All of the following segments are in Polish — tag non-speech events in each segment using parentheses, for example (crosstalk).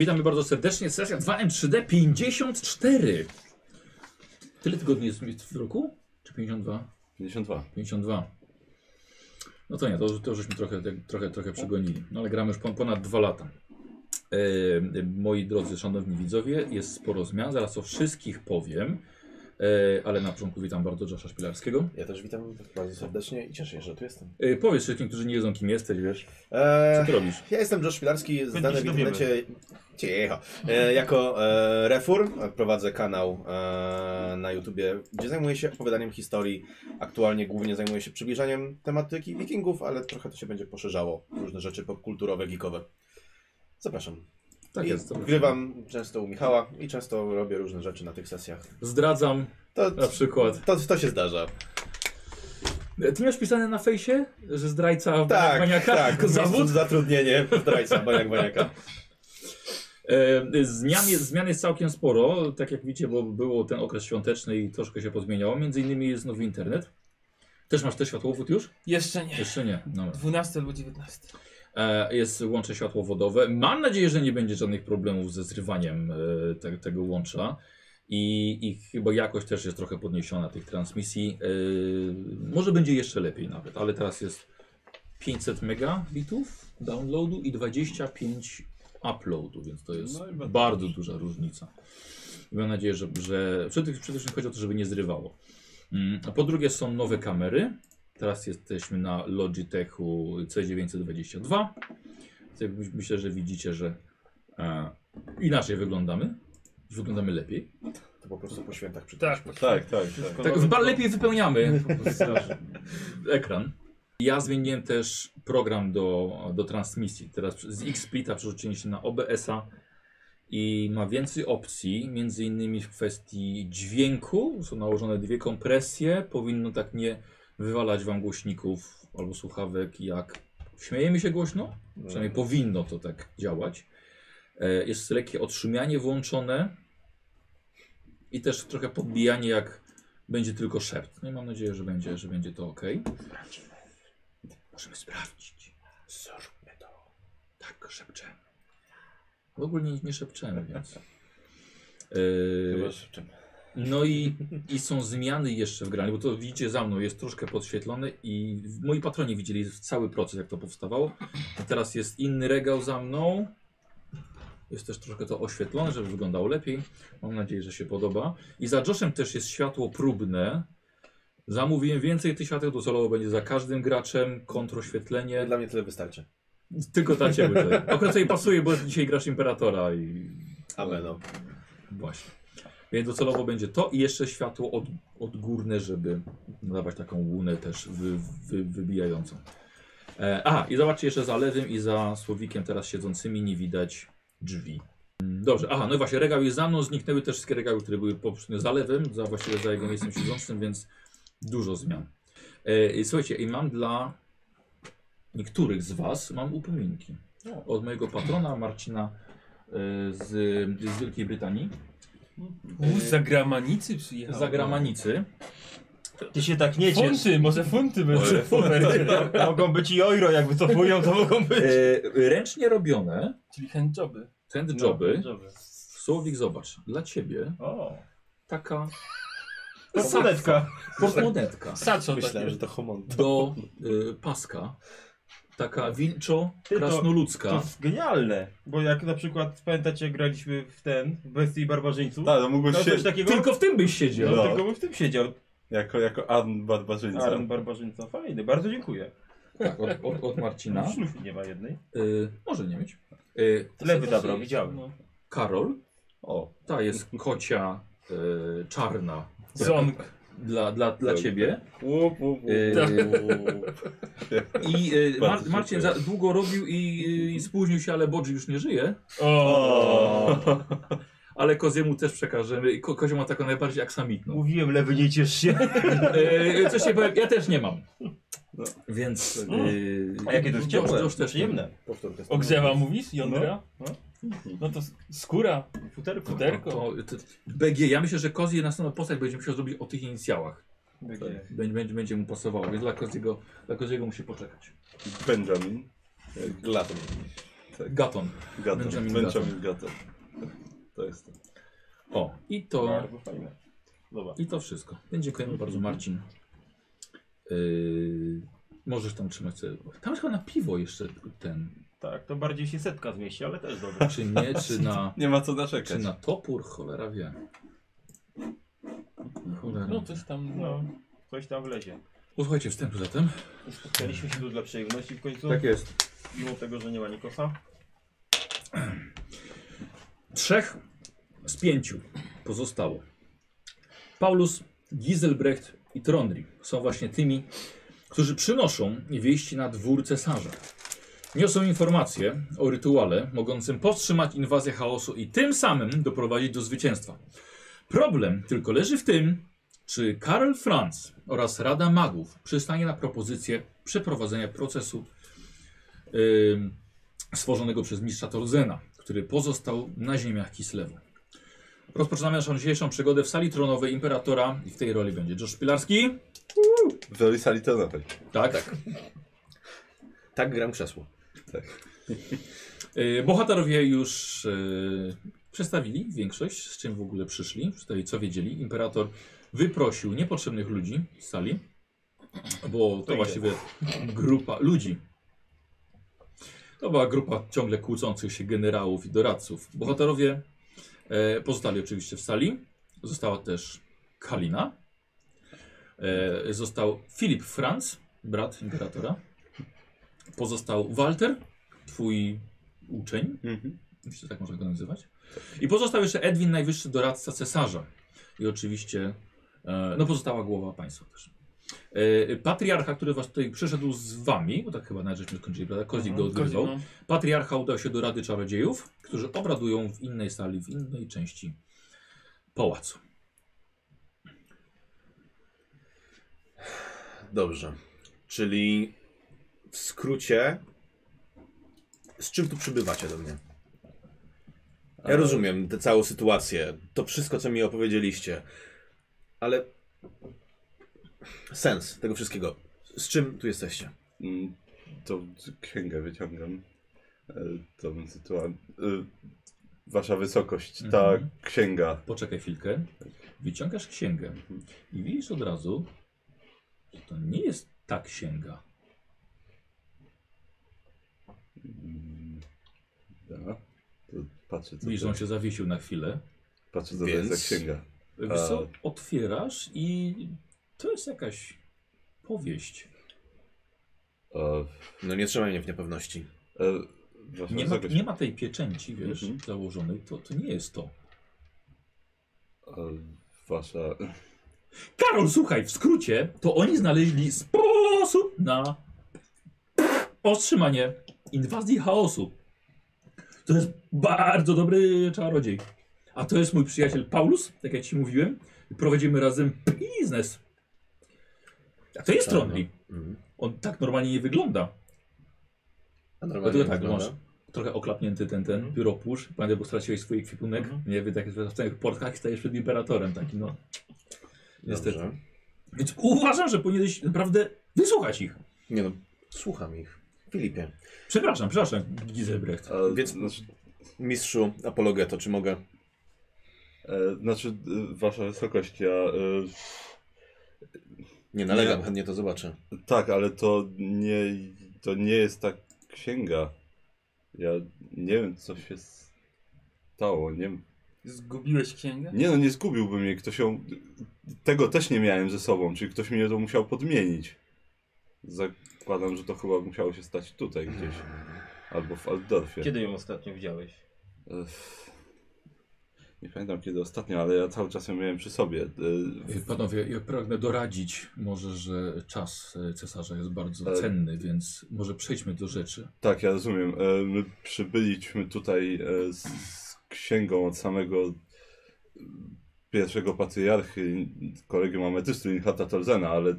Witamy bardzo serdecznie. Sesja 2M3D 54. Tyle tygodni jest w roku? Czy 52? 52. 52. No to nie, to, to żeśmy trochę, trochę, trochę przegonili. No ale gramy już pon- ponad dwa lata. E, moi drodzy, szanowni widzowie, jest sporo zmian. Zaraz o wszystkich powiem. E, ale na początku witam bardzo Josza Szpilarskiego. Ja też witam bardzo serdecznie i cieszę się, że tu jestem. E, powiedz wszystkim, którzy nie wiedzą, kim jesteś, wiesz. Co Eee, ty robisz? ja jestem Josh Szpilarski, znany w internecie cicho, e, jako e, Refur. Prowadzę kanał e, na YouTubie, gdzie zajmuję się opowiadaniem historii. Aktualnie głównie zajmuję się przybliżaniem tematyki wikingów, ale trochę to się będzie poszerzało. Różne rzeczy popkulturowe, geekowe. Zapraszam. Tak I jest. to- Grywam często u Michała i często robię różne rzeczy na tych sesjach. Zdradzam To, na przykład. to, to się zdarza. Ty masz pisane na fejsie, że zdrajca Tak, maniaka? tak. Zawód? Zatrudnienie zdrajca, baniak, baniaka. E, zmian, jest, zmian jest całkiem sporo, tak jak widzicie, bo było ten okres świąteczny i troszkę się pozmieniało. Między innymi jest nowy internet. Też masz też światłowód już? Jeszcze nie. Jeszcze nie. No. 12 albo 19. E, jest łącze światłowodowe. Mam nadzieję, że nie będzie żadnych problemów ze zrywaniem e, te, tego łącza. I, I chyba jakość też jest trochę podniesiona tych transmisji. E, może będzie jeszcze lepiej nawet, ale teraz jest 500 megabitów downloadu i 25 uploadu, więc to jest No bardzo duża różnica. I mam nadzieję, że, że przede, przede wszystkim chodzi o to, żeby nie zrywało. Mm, A po drugie są nowe kamery. Teraz jesteśmy na Logitechu C922. Tutaj my- Myślę, że widzicie, że e, inaczej wyglądamy. Wyglądamy lepiej. To po prostu po świętach przy Tak. Tak, tak, tak. Tak, ba- lepiej wypełniamy po prostu ekran. Ja zmieniłem też program do, do transmisji. Teraz z X-Splita przerzuciłem się na OBS-a i ma więcej opcji, między innymi w kwestii dźwięku. Są nałożone dwie kompresje. Powinno tak nie wywalać wam głośników albo słuchawek jak śmiejemy się głośno. Przynajmniej powinno to tak działać. E, Jest lekkie odszumianie włączone i też trochę podbijanie jak będzie tylko szept. No i mam nadzieję, że będzie, że będzie to ok. Możemy sprawdzić. Zróbmy to. Tak, szepczemy. W ogóle nie, nie szepczemy, więc. Chyba Yy, szybczym. No i, i są zmiany jeszcze w graniu, bo to widzicie za mną, jest troszkę podświetlone i moi patroni widzieli cały proces, jak to powstawało. A teraz jest inny regał za mną. Jest też troszkę to oświetlone, żeby wyglądało lepiej. Mam nadzieję, że się podoba. I za Joshem też jest światło próbne. Zamówiłem więcej tych świateł, docelowo będzie za każdym graczem, kontroświetlenie. Dla mnie tyle wystarczy. Tylko dla ciebie. Akurat sobie pasuje, bo dzisiaj grasz Imperatora i Amen. No. Właśnie. Więc docelowo będzie to i jeszcze światło od, odgórne, żeby nadawać taką łunę też wy, wy, wybijającą. E, aha, i zobaczcie jeszcze za lewym i za słowikiem teraz siedzącymi nie widać drzwi. Dobrze, aha, no i właśnie regał jest za mną, zniknęły też wszystkie regały, które były poprzednio za lewym, za właściwie za jego miejscem siedzącym, więc dużo zmian. E, słuchajcie, i mam dla niektórych z Was, mam upominki. Od mojego patrona Marcina e, z, z Wielkiej Brytanii. U, z zagranicy przyjechał. za gramanicy. Ty się tak nie ciesz. Funty, może funty będzie. Mogą być i euro, jak wycofują, to mogą być. E, ręcznie robione Czyli handjoby. handjoby. No, Słowik, zobacz, dla ciebie O, taka portmonetka. portmonetka Saco Myślałem, że to homon. do y, paska. Taka wilczo Ty, to- krasnoludzka. To jest genialne, bo jak na przykład pamiętacie, jak graliśmy w ten, w Bestii Barbarzyńców, Tak, no mógłbyś to się coś takiego, Tylko w tym byś siedział. no, No. tylko bym w tym siedział. jako, jako An Barbarzyńca. Aaron Barbarzyńca, fajny, bardzo dziękuję. Tak, od, od, od Marcina. Szlufy nie ma jednej. Y, może nie mieć. Y, Lewy zabrał, widziałem. No. Karol. O, Ta jest kocia y, czarna. Ząg. Dla, dla, dla Tak. ciebie. łup, łup, łup. Y, I y, Mar Marcin za długo robił i, i spóźnił się, ale Bodzi już nie żyje. O. (laughs) Ale Koziemu też przekażemy. Ko Kozio ma taką najbardziej aksamitną. Mówiłem, lewy nie ciesz się. E, (laughs) coś nie powiem, ja też nie mam. No. Więc. E, A jakie to jest ciepłe, Josh też przyjemne. Ogrzewa mówisz? Jądra? No. No to skóra. Futerko. Futerko. To, to, BG, ja myślę, że Kozi następną postać będzie musiał zrobić o tych inicjałach. BG. Będzie, będzie, będzie mu pasowało, więc dla Koziego, dla Koziego musi poczekać. Benjamin. Latem. Tak. Gaton. Gaton. Benjamin Benjamin Gaton. To jest to. O, i to, Bardzo fajne. Dobra. i to wszystko. Więc dziękujemy bardzo Marcin. Yy, możesz tam trzymać sobie. Tam jest chyba na piwo jeszcze ten. Tak, to bardziej się setka zmieści, ale też dobrze. Czy nie, czy na, (laughs) Nie ma co czy narzekać. na topór, cholera wie. Cholera. No coś tam, No, coś tam wlezie. Posłuchajcie wstępu zatem. Spotkaliśmy się tu dla przyjemności w końcu, jest. mimo tego, że nie ma Nikosa. Trzech z pięciu pozostało. Paulus, Giselbrecht i Trondri są właśnie tymi, którzy przynoszą wieści na dwór cesarza. Niosą informacje o rytuale mogącym powstrzymać inwazję chaosu i tym samym doprowadzić do zwycięstwa. Problem tylko leży w tym, czy Karl Franz oraz Rada Magów przystanie na propozycję przeprowadzenia procesu ym, stworzonego przez mistrza Torzena, który pozostał na ziemiach Kislewu. Rozpoczynamy naszą dzisiejszą przygodę w sali tronowej Imperatora i w tej roli będzie Josh Pilarski. W roli sali tonowej. Tak. Tak gram krzesło. (laughs) Y, Bohaterowie już y, przedstawili większość, z czym w ogóle przyszli, przedstawili co wiedzieli. Imperator wyprosił niepotrzebnych ludzi z sali, bo to właściwie grupa ludzi. To była grupa ciągle kłócących się generałów i doradców. Bohaterowie e, pozostali oczywiście w sali. Została też Kalina. E, został Filip Franz, brat imperatora. Pozostał Walter, twój uczeń, Mhm. myślę, że tak można go nazywać. I pozostał jeszcze Edwin, najwyższy doradca cesarza. I oczywiście, e, no pozostała głowa państwa też. E, patriarcha, który was tutaj przyszedł z wami, bo tak chyba nawet żeśmy skończyli, prawda? Kozik go odgrywał. no. Patriarcha udał się do Rady Czarodziejów, którzy obradują w innej sali, w innej części pałacu. Dobrze. Czyli w skrócie, z czym tu przybywacie do mnie? Ja rozumiem tę całą sytuację, to wszystko, co mi opowiedzieliście, ale sens tego wszystkiego. Z czym tu jesteście? Mm, To księgę wyciągam. E, Tą sytuację. Wasza wysokość, ta Mhm. księga. Poczekaj chwilkę. Wyciągasz księgę i widzisz od razu, że to nie jest ta księga. Mm, Da. To patrzę, co Widzisz, że to, on się zawiesił na chwilę. patrzę, co to Więc- jest za księga. Wiesz co, otwierasz i to jest jakaś powieść. E, No nie trzymaj mnie w niepewności. e, Nie ma, nie ma tej pieczęci, wiesz, Mhm. założonej. To, to nie jest to. e, wasza. Karol, słuchaj, w skrócie, to oni znaleźli sposób na powstrzymanie inwazji chaosu. To jest bardzo dobry czarodziej. A to jest mój przyjaciel Paulus, tak jak ci mówiłem. Prowadzimy razem biznes. A to jest Trondli. Mhm. On tak normalnie nie wygląda. A Dlatego normalnie tak, wygląda? masz trochę oklapnięty ten, ten pióropusz. Pamiętaj, bo straciłeś swój ekwipunek. Mhm. Nie, wy tak w całych portkach i stajesz przed imperatorem taki, no. Niestety. Dobrze. Więc uważam, że powinieneś naprawdę wysłuchać ich. Nie no, słucham ich. Filipie, Przepraszam, przepraszam, Gizelbrecht. E, Więc- znaczy, mistrzu apologeto, czy mogę? e, znaczy, e, wasza wysokość, ja. E, Nie nalegam, Nie. chętnie to zobaczę. tak, ale to nie, to nie jest ta księga. Ja nie wiem, co się stało. Nie, Zgubiłeś księgę? nie no, nie zgubiłbym jej. Ktoś ją. Tego też nie miałem ze sobą, czyli ktoś mnie to musiał podmienić. Zakładam, że to chyba musiało się stać tutaj gdzieś. Albo w Altdorfie. Kiedy ją ostatnio widziałeś? Ech, Nie pamiętam kiedy ostatnio, ale ja cały czas ją miałem przy sobie. E, Panowie, ja pragnę doradzić może, że czas e, cesarza jest bardzo E. cenny, więc może przejdźmy do rzeczy. Tak, ja rozumiem. E, My przybyliśmy tutaj e, z, z księgą od samego e, pierwszego patriarchy, kolegium ametystu Inhata Torzena, ale,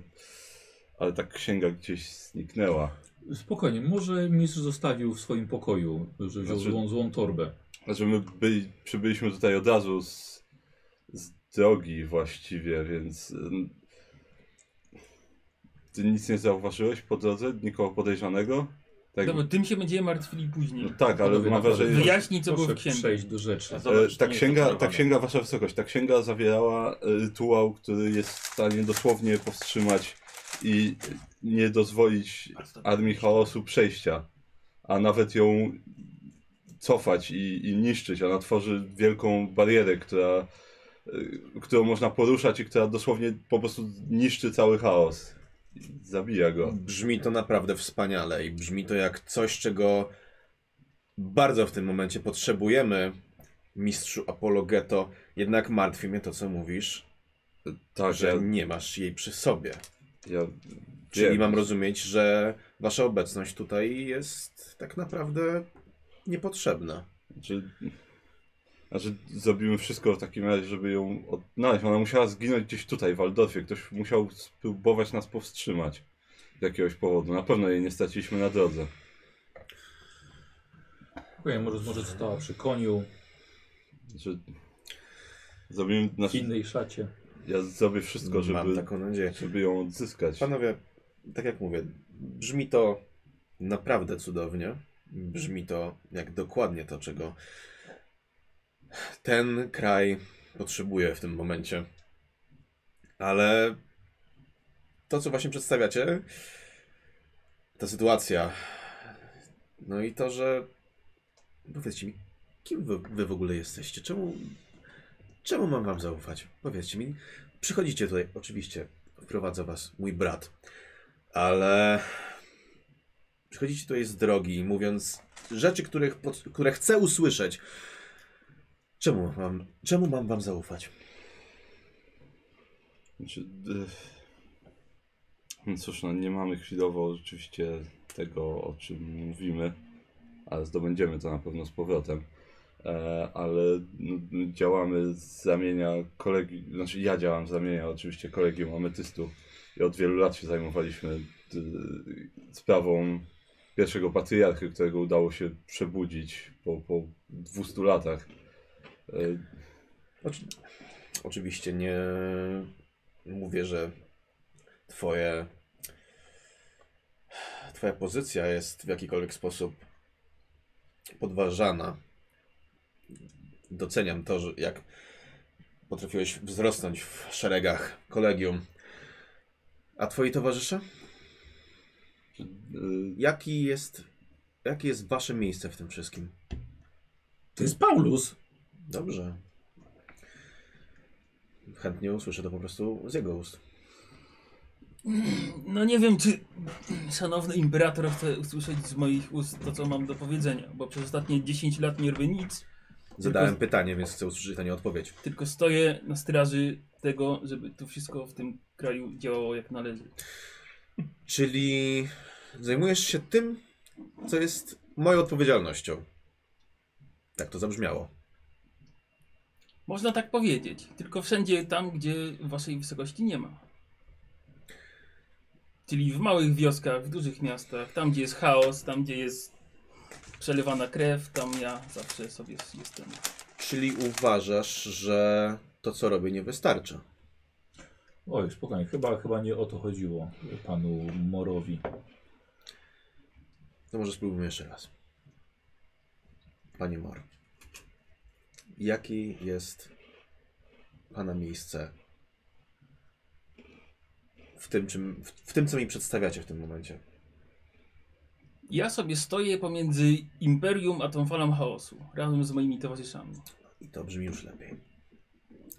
ale ta księga gdzieś zniknęła. Spokojnie, może mistrz zostawił w swoim pokoju, że wziął Znaczy- złą, złą torbę. Znaczy my byli, przybyliśmy tutaj od razu z, z drogi właściwie, więc... em, Ty nic nie zauważyłeś po drodze? Nikogo podejrzanego? Tak, Dobra, tym się będziemy martwili później. no tak, ale mam wrażenie, że Wyjaśnij, co było w księdze. przejść do rzeczy. E, zobacz, ta, księga, ta księga, wasza wysokość, ta księga zawierała rytuał, który jest w stanie dosłownie powstrzymać i nie dozwolić armii chaosu przejścia, a nawet ją cofać i, i niszczyć. Ona tworzy wielką barierę, która, e, którą można poruszać i która dosłownie po prostu niszczy cały chaos. Zabija go. Brzmi to naprawdę wspaniale i brzmi to jak coś, czego bardzo w tym momencie potrzebujemy, mistrzu Apologeto. Jednak martwi mnie to, co mówisz, Tak, że ja, nie masz jej przy sobie. ja Czyli wiem. mam rozumieć, że wasza obecność tutaj jest tak naprawdę niepotrzebna. Znaczy, znaczy, zrobimy wszystko w takim razie, żeby ją odnaleźć. Ona musiała zginąć gdzieś tutaj, w Waldorfie. Ktoś musiał spróbować nas powstrzymać. Z jakiegoś powodu. Na pewno jej nie straciliśmy na drodze. Dziękuję, może, może została przy koniu, Znaczy, zrobimy, w znaczy, innej szacie. ja zrobię wszystko, Mam żeby, taką nadzieję. żeby ją odzyskać. Panowie, tak jak mówię, brzmi to naprawdę cudownie. Brzmi to jak dokładnie to, czego ten kraj potrzebuje w tym momencie. Ale to, co właśnie przedstawiacie, ta sytuacja, no i to, że powiedzcie mi, kim wy, wy w ogóle jesteście? Czemu, czemu mam wam zaufać? Powiedzcie mi. Przychodzicie tutaj, oczywiście, wprowadza was mój brat, ale przychodzicie tutaj z drogi, mówiąc rzeczy, których, które chcę usłyszeć. Czemu mam, czemu mam wam zaufać? Znaczy, e, no cóż, no nie mamy chwilowo rzeczywiście tego, o czym mówimy, ale zdobędziemy to na pewno z powrotem. E, ale no, działamy z ramienia kolegi, znaczy ja działam z ramienia oczywiście kolegium ametystu i od wielu lat się zajmowaliśmy e, sprawą pierwszego patriarchy, którego udało się przebudzić po, po 200 latach. E, Oczy, oczywiście nie mówię, że twoje twoja pozycja jest w jakikolwiek sposób podważana. Doceniam to, że jak potrafiłeś wzrosnąć w szeregach kolegium. A twoi towarzysze? e, Jaki jest, jakie jest wasze miejsce w tym wszystkim? To jest Paulus. Dobrze. Chętnie usłyszę to po prostu z jego ust. No nie wiem, czy szanowny imperator chce usłyszeć z moich ust to, co mam do powiedzenia, bo przez ostatnie 10 lat nie robię nic, Zadałem pytanie, więc chcę usłyszeć na nie odpowiedź. tylko stoję na straży tego, żeby tu wszystko w tym kraju działało jak należy. Czyli zajmujesz się tym, co jest moją odpowiedzialnością. Tak to zabrzmiało. Można tak powiedzieć, tylko wszędzie tam, gdzie waszej wysokości nie ma. Czyli w małych wioskach, w dużych miastach, tam gdzie jest chaos, tam gdzie jest przelewana krew, tam ja zawsze sobie jestem. Czyli uważasz, że to, co robię, nie wystarcza. Oj, spokojnie, chyba, chyba nie o to chodziło panu Morowi. To może spróbujmy jeszcze raz. Panie Mor, jakie jest Pana miejsce w tym, czym, w, w tym, co mi przedstawiacie w tym momencie? Ja sobie stoję pomiędzy Imperium a tą falą chaosu, razem z moimi towarzyszami. I to brzmi już lepiej.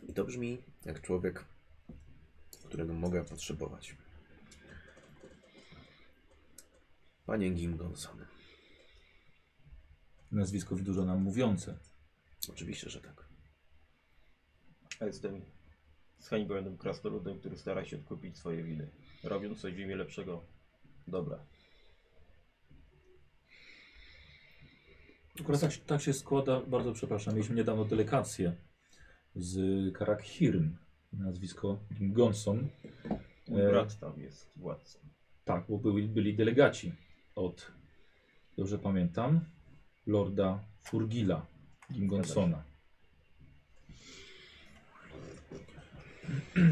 I to brzmi jak człowiek, którego mogę potrzebować. Panie Gingonson. Nazwisko dużo nam mówiące. Oczywiście, że tak. A jestem zhańbionym krasnoludem, który stara się odkupić swoje winy. Robiąc coś w imię lepszego dobra. Akurat tak, tak się składa, bardzo przepraszam, mieliśmy niedawno delegację z Karakhirm, nazwisko Gonson. Mój E, brat tam jest władcą. Tak, bo byli, byli delegaci od, dobrze pamiętam, Lorda Furgila Gimgonsona.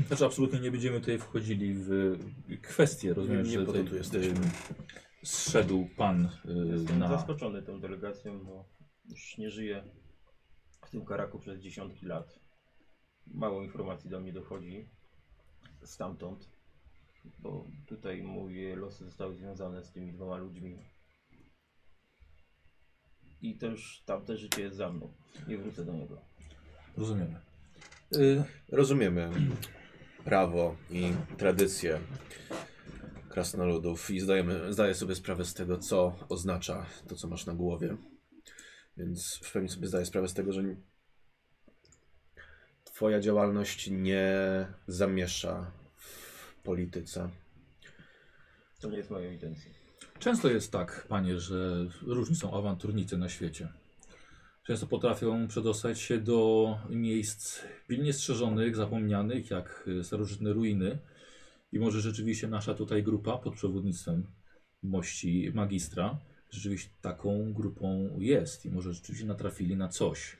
Znaczy absolutnie nie będziemy tutaj wchodzili w kwestie, rozumiem, Nie że po to tutaj, tu jesteśmy. em, zszedł pan Jestem y, na... zaskoczony tą delegacją, bo już nie żyję w tym karaku przez dziesiątki lat. Mało informacji do mnie dochodzi stamtąd, bo tutaj moje losy zostały związane z tymi dwoma ludźmi. I to już tamte życie jest za mną. Nie wrócę do niego. Rozumiemy. Y, Rozumiemy prawo i tradycje krasnoludów i zdajemy, zdaję sobie sprawę z tego, co oznacza to, co masz na głowie. Więc w pełni sobie zdaję sprawę z tego, że twoja działalność nie zamiesza w polityce. To nie jest moją intencją. Często jest tak, panie, że różni są awanturnicy na świecie. Często potrafią przedostać się do miejsc pilnie strzeżonych, zapomnianych, jak starożytne ruiny. I może rzeczywiście nasza tutaj grupa pod przewodnictwem mości magistra rzeczywiście taką grupą jest. I może rzeczywiście natrafili na coś,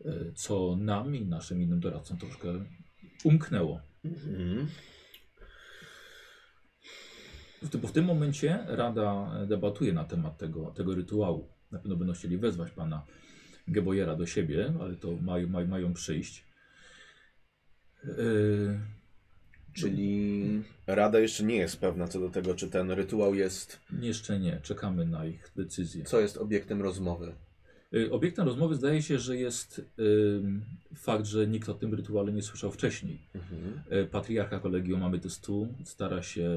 y, co nam i naszym innym doradcom troszkę umknęło. Mhm. W tym, bo w tym momencie Rada debatuje na temat tego, tego rytuału. Na pewno będą chcieli wezwać pana Gebojera do siebie, ale to mają, mają, mają przyjść. Yy, Czyli Rada jeszcze nie jest pewna co do tego, czy ten rytuał jest, jeszcze nie, czekamy na ich decyzję. co jest obiektem rozmowy. Yy, obiektem rozmowy zdaje się, że jest fakt, że nikt o tym rytuale nie słyszał wcześniej. Mhm. E, Patriarcha Kolegium Ametystu stara się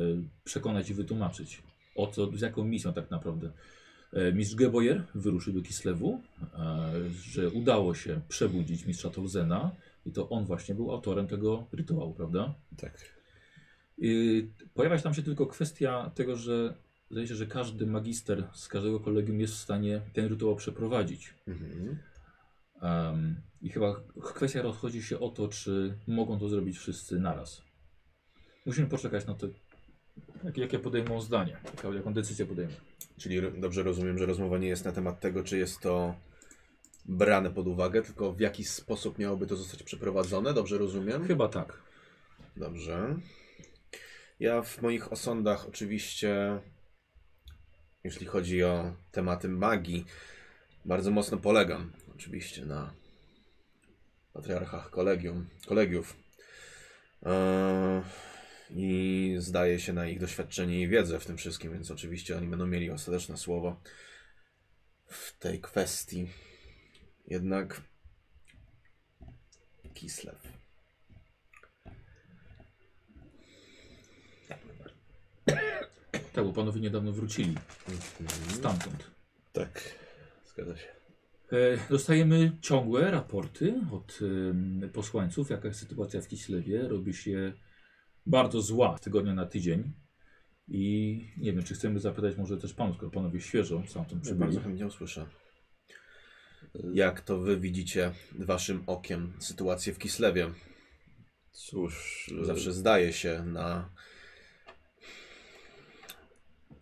przekonać i wytłumaczyć, o co, z jaką misją tak naprawdę. E, Mistrz Geboyer wyruszył do Kislewu, że udało się przebudzić mistrza Tolzena i to on właśnie był autorem tego rytuału, prawda? Tak. I pojawia się tam się tylko kwestia tego, że zdaje się, że każdy magister z każdego kolegium jest w stanie ten rytuał przeprowadzić. Mhm. Em, I chyba kwestia rozchodzi się o to, czy mogą to zrobić wszyscy naraz. Musimy poczekać na to, jakie, podejmą zdanie, jaką, decyzję podejmą. Czyli dobrze rozumiem, że rozmowa nie jest na temat tego, czy jest to brane pod uwagę, tylko w jaki sposób miałoby to zostać przeprowadzone. Dobrze rozumiem? Chyba tak. Dobrze. Ja w moich osądach oczywiście, jeśli chodzi o tematy magii, bardzo mocno polegam oczywiście na patriarchach kolegium, kolegiów. Eee, I zdaje się na ich doświadczenie i wiedzę w tym wszystkim, więc oczywiście oni będą mieli ostateczne słowo w tej kwestii. Jednak Kislev. Tak, bo panowie niedawno wrócili Mhm. stamtąd. Tak. Zgadza się. E, dostajemy ciągłe raporty od posłańców, jaka jest sytuacja w Kislewie. Robi się bardzo zła z tygodnia na tydzień. I nie wiem, czy chcemy zapytać może też panów, skoro panowie świeżo stamtąd Ja przybyli. bardzo chętnie usłyszę. Jak to wy widzicie waszym okiem sytuację w Kislewie? Cóż, Zawsze zdaje się na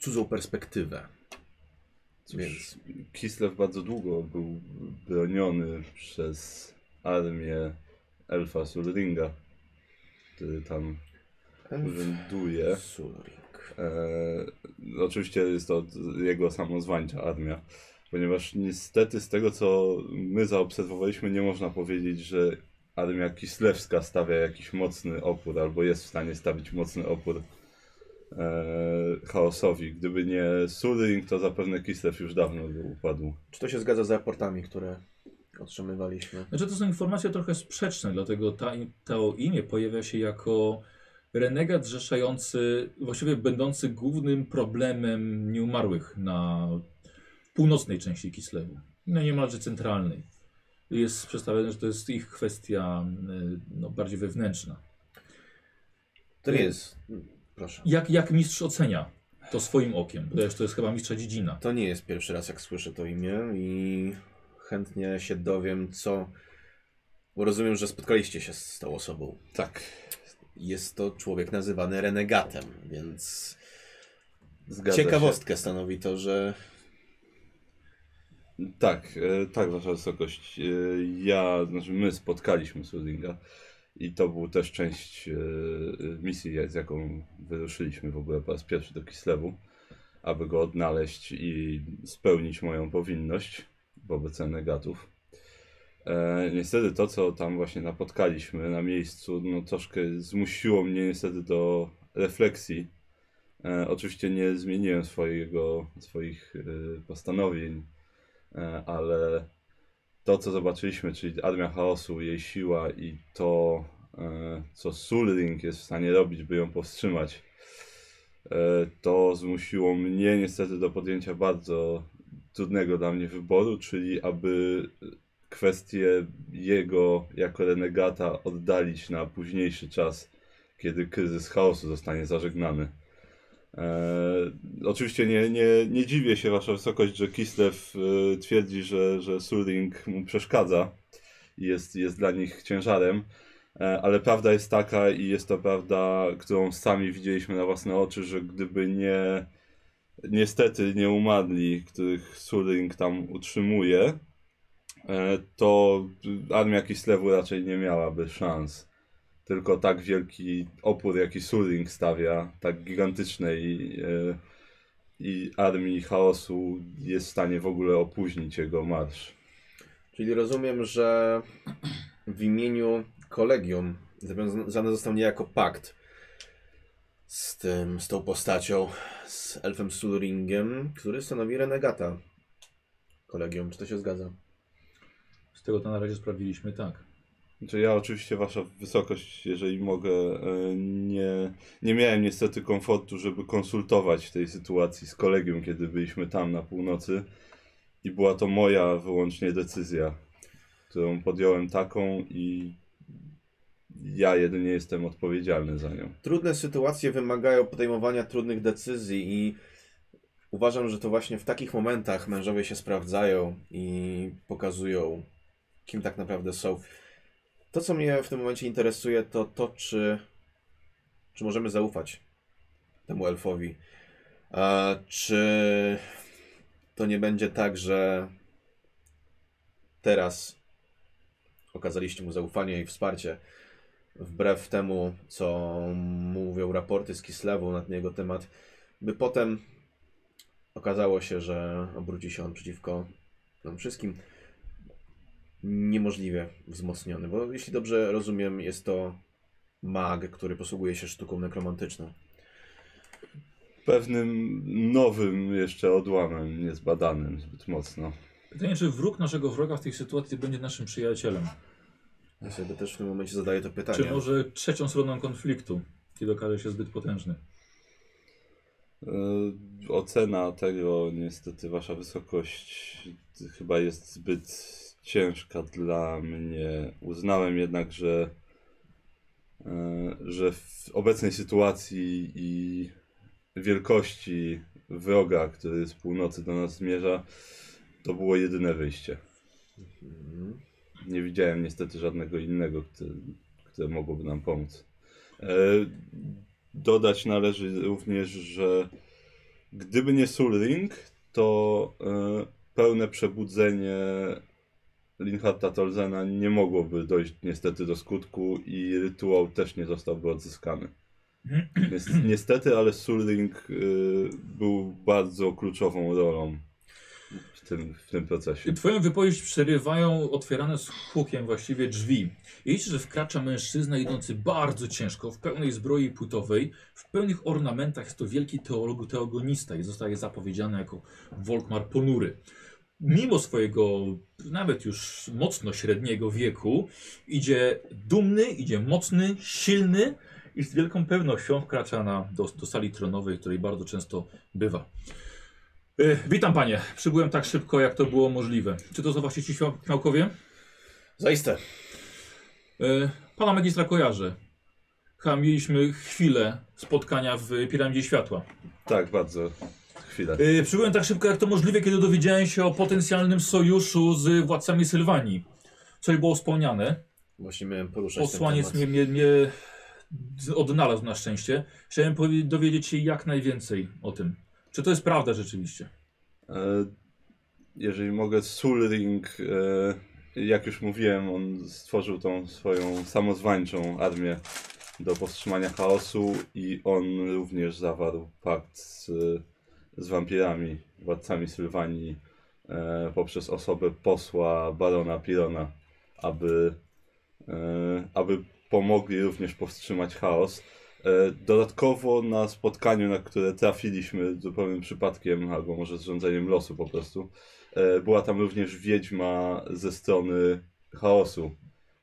cudzą perspektywę. Cóż, Więc Kislev bardzo długo był broniony przez armię Elfa Sulringa, który tam urzęduje. Sulring. E, oczywiście jest to jego samozwańcza armia, ponieważ niestety z tego co my zaobserwowaliśmy nie można powiedzieć, że armia kislewska stawia jakiś mocny opór albo jest w stanie stawić mocny opór chaosowi. Gdyby nie Sulring, to zapewne Kislev już dawno by upadł. Czy to się zgadza z raportami, które otrzymywaliśmy? Znaczy to są informacje trochę sprzeczne, dlatego ta, to imię pojawia się jako renegat zrzeszający, właściwie będący głównym problemem nieumarłych na północnej części Kislewu, no niemalże centralnej. Jest przedstawione, że to jest ich kwestia y, no, bardziej wewnętrzna. To nie jest. Proszę. Jak, jak mistrz ocenia to swoim okiem? To jest, to jest chyba mistrza dziedzina. To nie jest pierwszy raz, jak słyszę to imię i chętnie się dowiem, co. Bo rozumiem, że spotkaliście się z tą osobą. Tak. Jest to człowiek nazywany renegatem, więc Zgadza ciekawostkę stanowi to, że Się. Tak, e, tak, Wasza Wysokość. E, ja, znaczy my spotkaliśmy Sulringa i to był też część e, misji, z jaką wyruszyliśmy w ogóle po raz pierwszy do Kislewu. aby go odnaleźć i spełnić moją powinność wobec renegatów. E, niestety to, co tam właśnie napotkaliśmy na miejscu, no troszkę zmusiło mnie niestety do refleksji. E, oczywiście nie zmieniłem swojego, swoich e, postanowień, e, ale to, co zobaczyliśmy, czyli Armia Chaosu, jej siła i to, e, co Sulring jest w stanie robić, by ją powstrzymać, e, to zmusiło mnie niestety do podjęcia bardzo trudnego dla mnie wyboru, czyli aby kwestię jego jako renegata oddalić na późniejszy czas, kiedy kryzys chaosu zostanie zażegnany. E, oczywiście nie, nie, nie dziwię się, Wasza Wysokość, że Kislev e, twierdzi, że, że Suring mu przeszkadza i jest, jest dla nich ciężarem, e, ale prawda jest taka i jest to prawda, którą sami widzieliśmy na własne oczy, że gdyby nie niestety nie umarli, których Suring tam utrzymuje, e, to armia Kislewu raczej nie miałaby szans. Tylko tak wielki opór, jaki Suring stawia, tak gigantycznej e, i armii chaosu jest w stanie w ogóle opóźnić jego marsz. Czyli rozumiem, że w imieniu kolegium zawiązany został niejako pakt z tym, z tą postacią, z elfem Sulringiem, który stanowi renegata kolegium. Czy to się zgadza? Z tego to na razie sprawdziliśmy tak. Znaczy ja oczywiście wasza wysokość, jeżeli mogę, e, nie, nie miałem niestety komfortu, żeby konsultować tej sytuacji z kolegium, kiedy byliśmy tam na północy i była to moja wyłącznie decyzja, którą podjąłem taką i ja jedynie jestem odpowiedzialny za nią. Trudne sytuacje wymagają podejmowania trudnych decyzji i uważam, że to właśnie w takich momentach mężowie się sprawdzają i pokazują, kim tak naprawdę są. To, co mnie w tym momencie interesuje, to to, czy, czy możemy zaufać temu elfowi. A czy to nie będzie tak, że teraz okazaliście mu zaufanie i wsparcie, wbrew temu, co mówią raporty z Kislewu na ten jego temat, by potem okazało się, że obróci się on przeciwko nam wszystkim niemożliwie wzmocniony, bo jeśli dobrze rozumiem, jest to mag, który posługuje się sztuką nekromantyczną. Pewnym nowym jeszcze odłamem, niezbadanym zbyt mocno. Pytanie, czy wróg naszego wroga w tej sytuacji będzie naszym przyjacielem? Ja sobie też w tym momencie zadaję to pytanie. Czy może trzecią stroną konfliktu, kiedy okaże się zbyt potężny? E, Ocena tego, niestety, wasza wysokość chyba jest zbyt ciężka dla mnie. Uznałem jednak, że, e, że w obecnej sytuacji i wielkości wroga, który z północy do nas zmierza, to było jedyne wyjście. Nie widziałem niestety żadnego innego, które, które mogłoby nam pomóc. E, dodać należy również, że gdyby nie Sulring, to e, pełne przebudzenie Linharta Tolzena nie mogłoby dojść niestety do skutku i rytuał też nie zostałby odzyskany. Więc niestety, ale Sulring y, był bardzo kluczową rolą w tym, w tym procesie. Twoją wypowiedź przerywają otwierane z hukiem właściwie drzwi. Widzicie, że wkracza mężczyzna idący bardzo ciężko, w pełnej zbroi płytowej, w pełnych ornamentach. Jest to wielki teolog, teogonista i zostaje zapowiedziany jako Volkmar Ponury. Mimo swojego nawet już mocno średniego wieku, idzie dumny, idzie mocny, silny i z wielką pewnością wkracza na, do, do sali tronowej, której bardzo często bywa. E, witam panie. Przybyłem tak szybko, jak to było możliwe. Czy to są właśnie ci śmiał- śmiałkowie? Zaiste. E, pana magistra kojarzę. Chyba mieliśmy chwilę spotkania w Piramidzie Światła. Tak, bardzo. Chwilę. E, przybyłem tak szybko, jak to możliwe, kiedy dowiedziałem się o potencjalnym sojuszu z władcami Sylwanii. Coś było wspomniane. Właśnie miałem poruszać ten Posłaniec temat. mnie, mnie, mnie odnalazł na szczęście. Chciałem dowiedzieć się jak najwięcej o tym. Czy to jest prawda rzeczywiście? E, Jeżeli mogę, Sulring, e, jak już mówiłem, on stworzył tą swoją samozwańczą armię do powstrzymania chaosu i on również zawarł pakt z z wampirami, władcami Sylwanii, e, poprzez osobę posła barona Pirona, aby, e, aby pomogli również powstrzymać chaos. E, Dodatkowo na spotkaniu, na które trafiliśmy zupełnym przypadkiem, albo może zrządzeniem losu po prostu, e, była tam również wiedźma ze strony chaosu,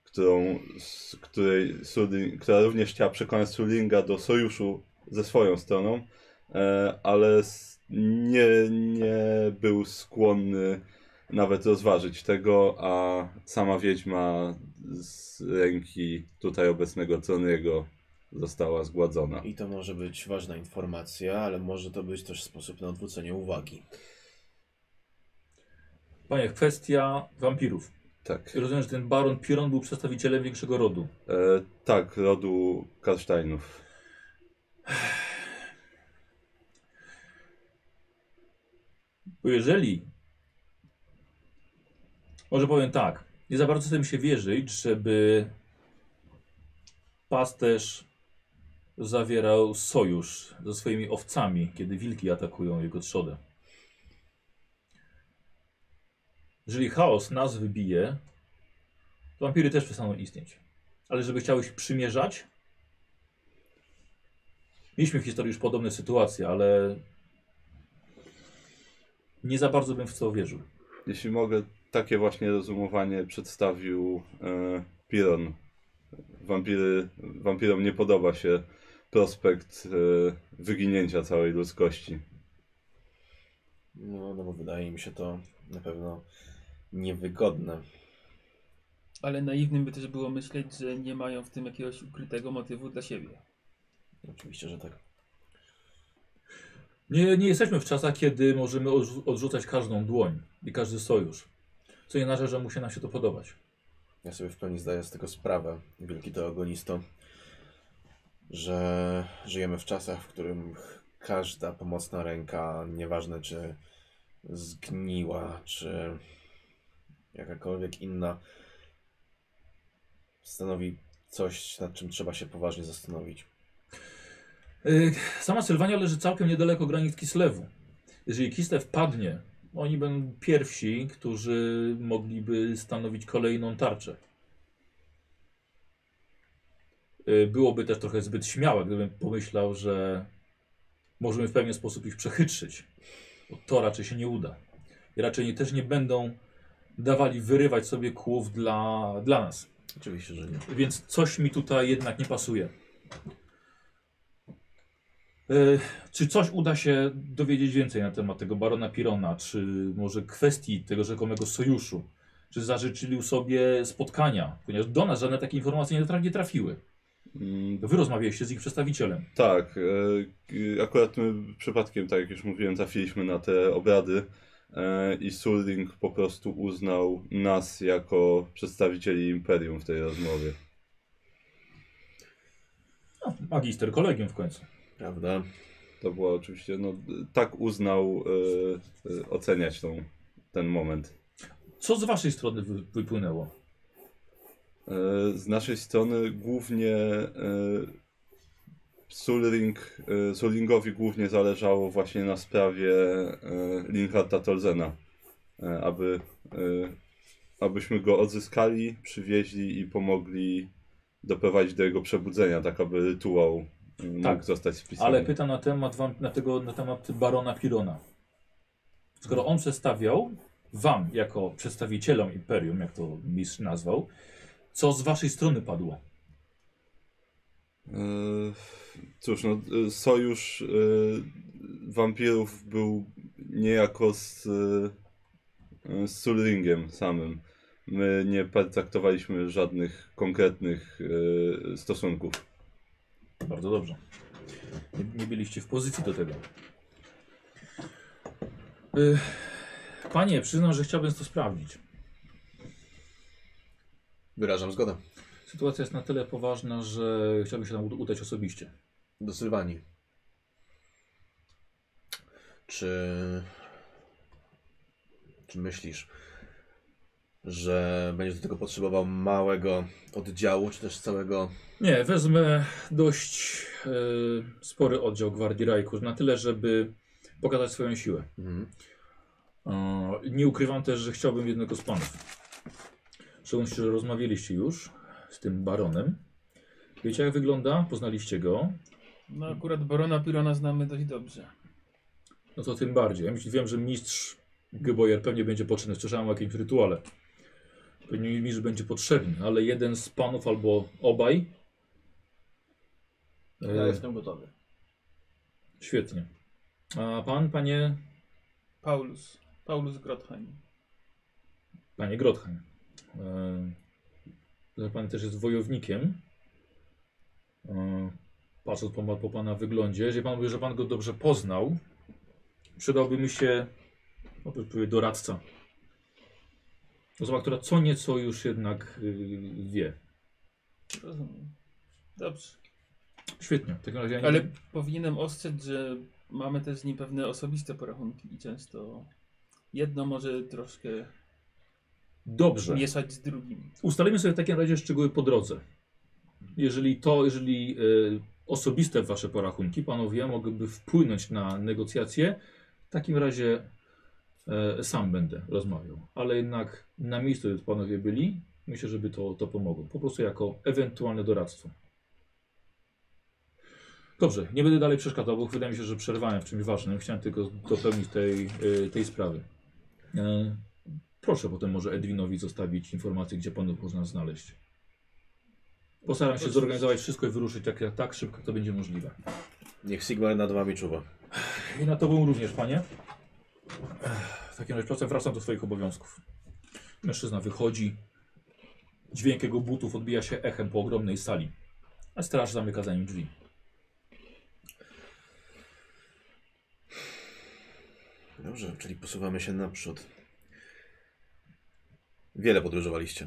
którą, z której Sulling, która również chciała przekonać Sulinga do sojuszu ze swoją stroną, e, ale s- nie, nie był skłonny nawet rozważyć tego, a sama wiedźma z ręki tutaj obecnego Troniego została zgładzona. I to może być ważna informacja, ale może to być też sposób na odwrócenie uwagi. Panie, kwestia wampirów. Tak. Rozumiem, że ten baron Piron był przedstawicielem większego rodu. E, tak, rodu Karsteinów. Bo jeżeli. Może powiem tak. Nie za bardzo mi się wierzyć, żeby pasterz zawierał sojusz ze swoimi owcami, kiedy wilki atakują jego trzodę. Jeżeli chaos nas wybije, to wampiry też przestaną istnieć. Ale żeby chciały się przymierzać, mieliśmy w historii już podobne sytuacje, ale nie za bardzo bym w to wierzył. Jeśli mogę, takie właśnie rozumowanie przedstawił e, Piron. Wampiry, wampirom nie podoba się prospekt e, wyginięcia całej ludzkości. No, no bo wydaje mi się to na pewno niewygodne. Ale naiwnym by też było myśleć, że nie mają w tym jakiegoś ukrytego motywu dla siebie. Oczywiście, że tak. Nie, nie jesteśmy w czasach, kiedy możemy odrzu- odrzucać każdą dłoń i każdy sojusz. Co nie znaczy, że musi nam się to podobać. Ja sobie w pełni zdaję z tego sprawę, wielki teogonisto, że żyjemy w czasach, w których każda pomocna ręka, nieważne czy zgniła, czy jakakolwiek inna, stanowi coś, nad czym trzeba się poważnie zastanowić. Yy, Sama Sylwania leży całkiem niedaleko granic Kislewu. Jeżeli Kislew padnie, oni będą pierwsi, którzy mogliby stanowić kolejną tarczę. Yy, Byłoby też trochę zbyt śmiałe, gdybym pomyślał, że możemy w pewien sposób ich przechytrzyć. Bo to raczej się nie uda. I raczej nie, też nie będą dawali wyrywać sobie kłów dla, dla nas. Oczywiście, że nie. Więc coś mi tutaj jednak nie pasuje. E, czy coś uda się dowiedzieć więcej na temat tego barona Pirona? Czy może kwestii tego rzekomego sojuszu? Czy zażyczyli sobie spotkania? Ponieważ do nas żadne takie informacje nie, nie trafiły. Mm, Wy rozmawialiście z ich przedstawicielem. Tak, e, akurat my przypadkiem, tak jak już mówiłem, trafiliśmy na te obrady e, i Sulring po prostu uznał nas jako przedstawicieli Imperium w tej rozmowie. No, magister kolegium w końcu. Prawda? To było oczywiście, no tak uznał e, e, oceniać tą, ten moment. Co z waszej strony wy, wypłynęło? E, Z naszej strony głównie Sulring, Sulringowi głównie zależało właśnie na sprawie Linharta Tolzena, aby, abyśmy go odzyskali, przywieźli i pomogli doprowadzić do jego przebudzenia, tak aby rytuał mógł Tak, zostać spisany. Ale pytam na temat, wam, na, tego, na temat barona Pirona. Skoro on przedstawiał wam, jako przedstawicielom Imperium, jak to mistrz nazwał, co z waszej strony padło? E, Cóż, no, e, sojusz e, wampirów był niejako z, z Sulringiem samym. My nie pertraktowaliśmy żadnych konkretnych stosunków. Bardzo dobrze. Nie, nie byliście w pozycji do tego. Y, Panie, przyznam, że chciałbym to sprawdzić. Wyrażam zgodę. Sytuacja jest na tyle poważna, że chciałbym się tam ud- udać osobiście. Do Sylwanii. Czy. Czy myślisz, że będziesz do tego potrzebował małego oddziału, czy też całego. Nie, wezmę dość e, spory oddział Gwardii Rajku, na tyle, żeby pokazać swoją siłę. Mhm. E, nie ukrywam też, że chciałbym jednego z panów. W szczególności, że rozmawialiście już z tym baronem. Wiecie jak wygląda? Poznaliście go. No akurat Barona Pirona znamy dość dobrze. No to tym bardziej. Ja myślę, wiem, że mistrz Geboyer pewnie będzie potrzebny. Słyszałem o jakimś rytuale. Pewnie mistrz będzie potrzebny, ale jeden z panów albo obaj. Ja E, jestem gotowy. Świetnie. A pan, panie, Paulus. Paulus Grotheim. panie Grotheim. E, pan też jest wojownikiem. E, patrząc po, po pana wyglądzie, jeżeli pan mówi, że pan go dobrze poznał, przydałby mi się powiedzmy, doradca. Osoba, która co nieco już jednak y, wie. Rozumiem. Dobrze. Świetnie. W takim razie ja nie... Ale powinienem ostrzec, że mamy też z nim pewne osobiste porachunki i często jedno może troszkę Dobrze. mieszać z drugim. Ustalimy sobie w takim razie szczegóły po drodze. Jeżeli to, jeżeli y, osobiste wasze porachunki, panowie, mogłyby wpłynąć na negocjacje, w takim razie e, sam będę rozmawiał. Ale jednak na miejscu, gdzie panowie byli, myślę, żeby to, to pomogło. Po prostu jako ewentualne doradztwo. Dobrze, nie będę dalej przeszkadzał, bo wydaje mi się, że przerwałem w czymś ważnym. Chciałem tylko dopełnić tej, y, tej sprawy. E, Proszę potem może Edwinowi zostawić informację, gdzie panów można znaleźć. Postaram się zorganizować wszystko i wyruszyć jak tak szybko, jak to będzie możliwe. Niech Sigmar nad wami czuwa. I na tobą również, panie. W takim razie czasem wracam do swoich obowiązków. Mężczyzna wychodzi. Dźwięk jego butów odbija się echem po ogromnej sali. A straż zamyka za nim drzwi. Dobrze, czyli posuwamy się naprzód. Wiele podróżowaliście.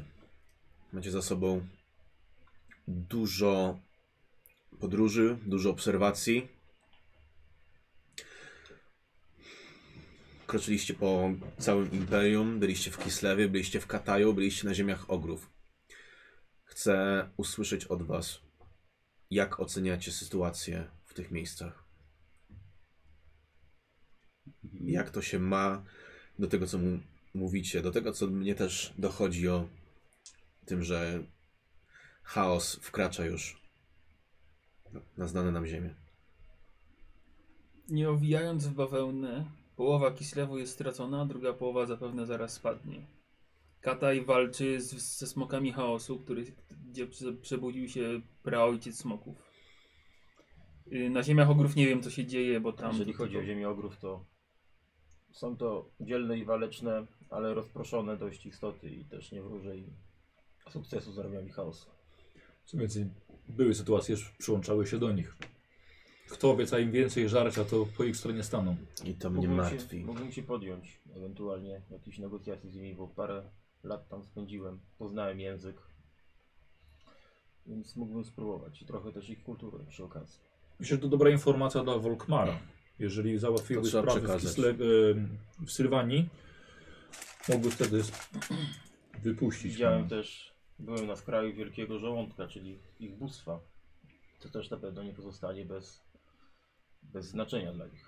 Macie za sobą dużo podróży, dużo obserwacji. Kroczyliście po całym imperium, byliście w Kislewie, byliście w Kataju, byliście na ziemiach ogrów. Chcę usłyszeć od Was, jak oceniacie sytuację w tych miejscach. Jak to się ma do tego, co mu mówicie, do tego, co mnie też dochodzi o tym, że chaos wkracza już na znane nam ziemię. Nie owijając w bawełnę, połowa Kislewu jest stracona, druga połowa zapewne zaraz spadnie. Kataj walczy z, ze smokami chaosu, który, gdzie prze- przebudził się praojciec smoków. Y, Na ziemiach ogrów nie wiem co się dzieje, bo tam... Jeżeli chodzi o ziemię ogrów, to są to dzielne i waleczne, ale rozproszone dość istoty i też nie wróżę im sukcesu z armiami chaosu. Co więcej, były sytuacje, że przyłączały się do nich. Kto obieca im więcej żarcia, to po ich stronie staną. I to mnie Mógłbym martwi. Się, mógłbym się podjąć ewentualnie jakieś negocjacje z nimi, bo parę lat tam spędziłem, poznałem język, więc mógłbym spróbować i trochę też ich kulturę przy okazji. Myślę, że to dobra informacja dla Volkmara. Jeżeli załatwiłby To trzeba sprawy w, przekazać. Kisle, w Sylwanii, mógłby wtedy (clears throat) wypuścić. Widziałem pana. też, byłem na skraju wielkiego żołądka, czyli ich bóstwa. To też na pewno nie pozostanie bez, bez znaczenia dla nich.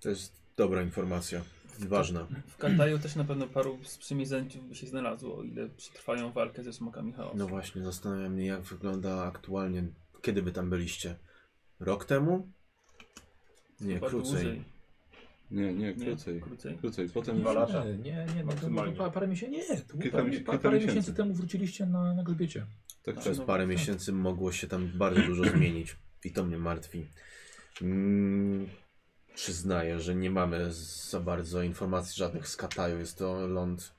To jest dobra informacja. Ważna. W Kataju też na pewno paru sprzymierzeńców by się znalazło, o ile przetrwają walkę ze smokami chaosu. No właśnie, zastanawiam mnie, jak wygląda aktualnie. Kiedy wy tam byliście? Rok temu? Nie, Chyba krócej. dłużej. Nie, nie, Nie, krócej. krócej. Krócej. Potem Dwa lata. Nie, nie, nie, no, to Maksymalnie. było pa- parę miesięcy. Nie, Kilka parę, kilka parę miesięcy. miesięcy temu wróciliście na, na Glbiecie. Tak, tak. Przez no, parę tak. miesięcy mogło się tam bardzo dużo zmienić. I to mnie martwi. Mm, przyznaję, że nie mamy za bardzo informacji żadnych z Kataju. Jest to ląd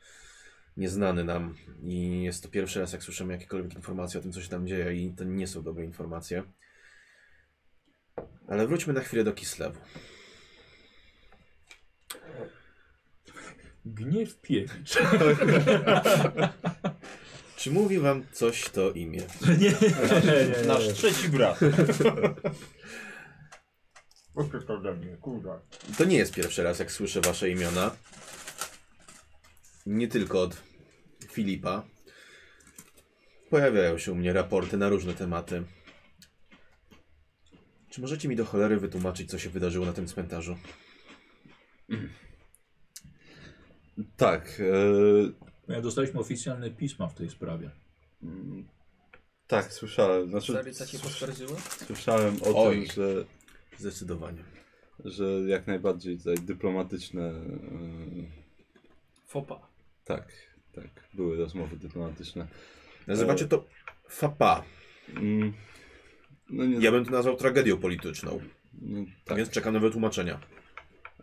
nieznany nam i jest to pierwszy raz, jak słyszymy jakiekolwiek informacje o tym, co się tam dzieje i to nie są dobre informacje. Ale wróćmy na chwilę do Kislewu. Gniew piewicz. (laughs) Czy mówi wam coś to imię? (laughs) nie, nie, nie, Nasz trzeci brat. (laughs) To ode mnie, kurwa. To nie jest pierwszy raz, jak słyszę wasze imiona. Nie tylko od Filipa. Pojawiają się u mnie raporty na różne tematy. Czy możecie mi do cholery wytłumaczyć, co się wydarzyło na tym cmentarzu? Tak. E, Ja dostaliśmy oficjalne pisma w tej sprawie. mm, tak, słyszałem. Znaczy, się słyszałem o Oj. tym, że, Zdecydowanie. że jak najbardziej tutaj dyplomatyczne. E, Fopa. tak, tak. Były rozmowy dyplomatyczne. Nazywacie to fapa. Mm, no nie, Ja bym to nazwał tragedią polityczną. no, Tak. tak. Więc czekam na wytłumaczenia.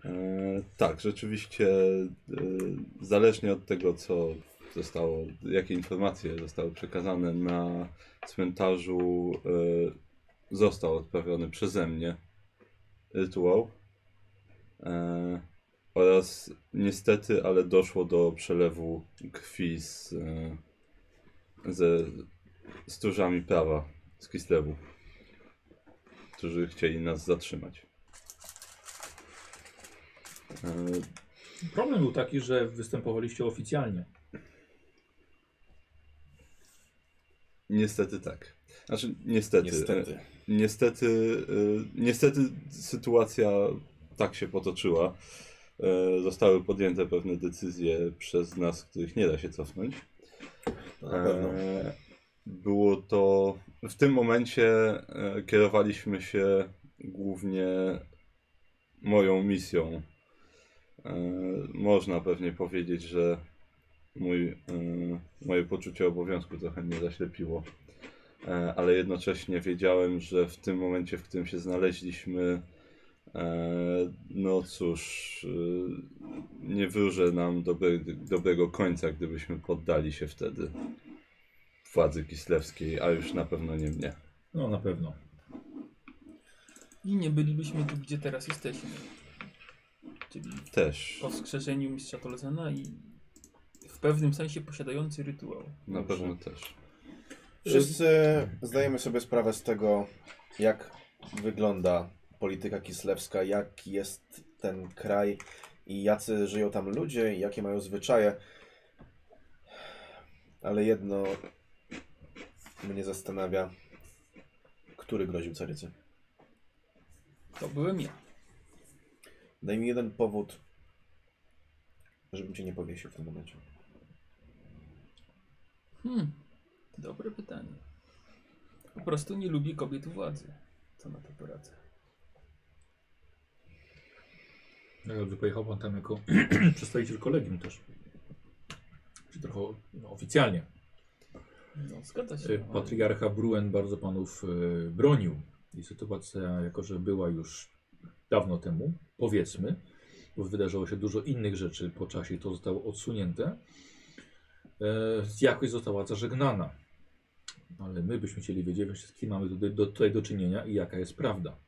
E, tak, rzeczywiście e, zależnie od tego, co zostało, jakie informacje zostały przekazane na cmentarzu, e, został odprawiony przeze mnie rytuał. Oraz niestety, ale doszło do przelewu krwi z, ze stróżami prawa z Kislewu, którzy chcieli nas zatrzymać. E, Problem był taki, że występowaliście oficjalnie. Niestety tak. Znaczy, niestety. Niestety. Niestety, e, niestety sytuacja tak się potoczyła. E, Zostały podjęte pewne decyzje przez nas, których nie da się cofnąć. Na pewno. E, Było to. W tym momencie e, kierowaliśmy się głównie moją misją. E, Można pewnie powiedzieć, że mój, e, moje poczucie obowiązku trochę mnie zaślepiło. E, Ale jednocześnie wiedziałem, że w tym momencie, w którym się znaleźliśmy, no cóż, nie wróżę nam dobre, dobrego końca, gdybyśmy poddali się wtedy władzy kislewskiej, a już na pewno nie mnie. No na pewno. I nie bylibyśmy tu, gdzie teraz jesteśmy. Czyli Też, po wskrzeszeniu mistrza Tolzena i w pewnym sensie posiadający rytuał. na pewno też. Wszyscy zdajemy sobie sprawę z tego, jak wygląda polityka kislewska, jak jest ten kraj i jacy żyją tam ludzie i jakie mają zwyczaje. Ale jedno mnie zastanawia, który groził carycy. To byłem ja. Daj mi jeden powód, żebym cię nie powiesił w tym momencie. Hmm, dobre pytanie. Po prostu nie lubię kobiet władzy. Co na to poradzę? No, jakby pojechał pan tam jako (clears throat) przedstawiciel kolegium też. Czy trochę no, oficjalnie. No, zgadza się. Patriarcha Bruen bardzo panów y, bronił. I sytuacja, jako że była już dawno temu, powiedzmy, bo wydarzyło się dużo innych rzeczy po czasie to zostało odsunięte, e, jakoś została zażegnana. Ale my byśmy chcieli wiedzieć, z kim mamy do, do, tutaj do czynienia i jaka jest prawda.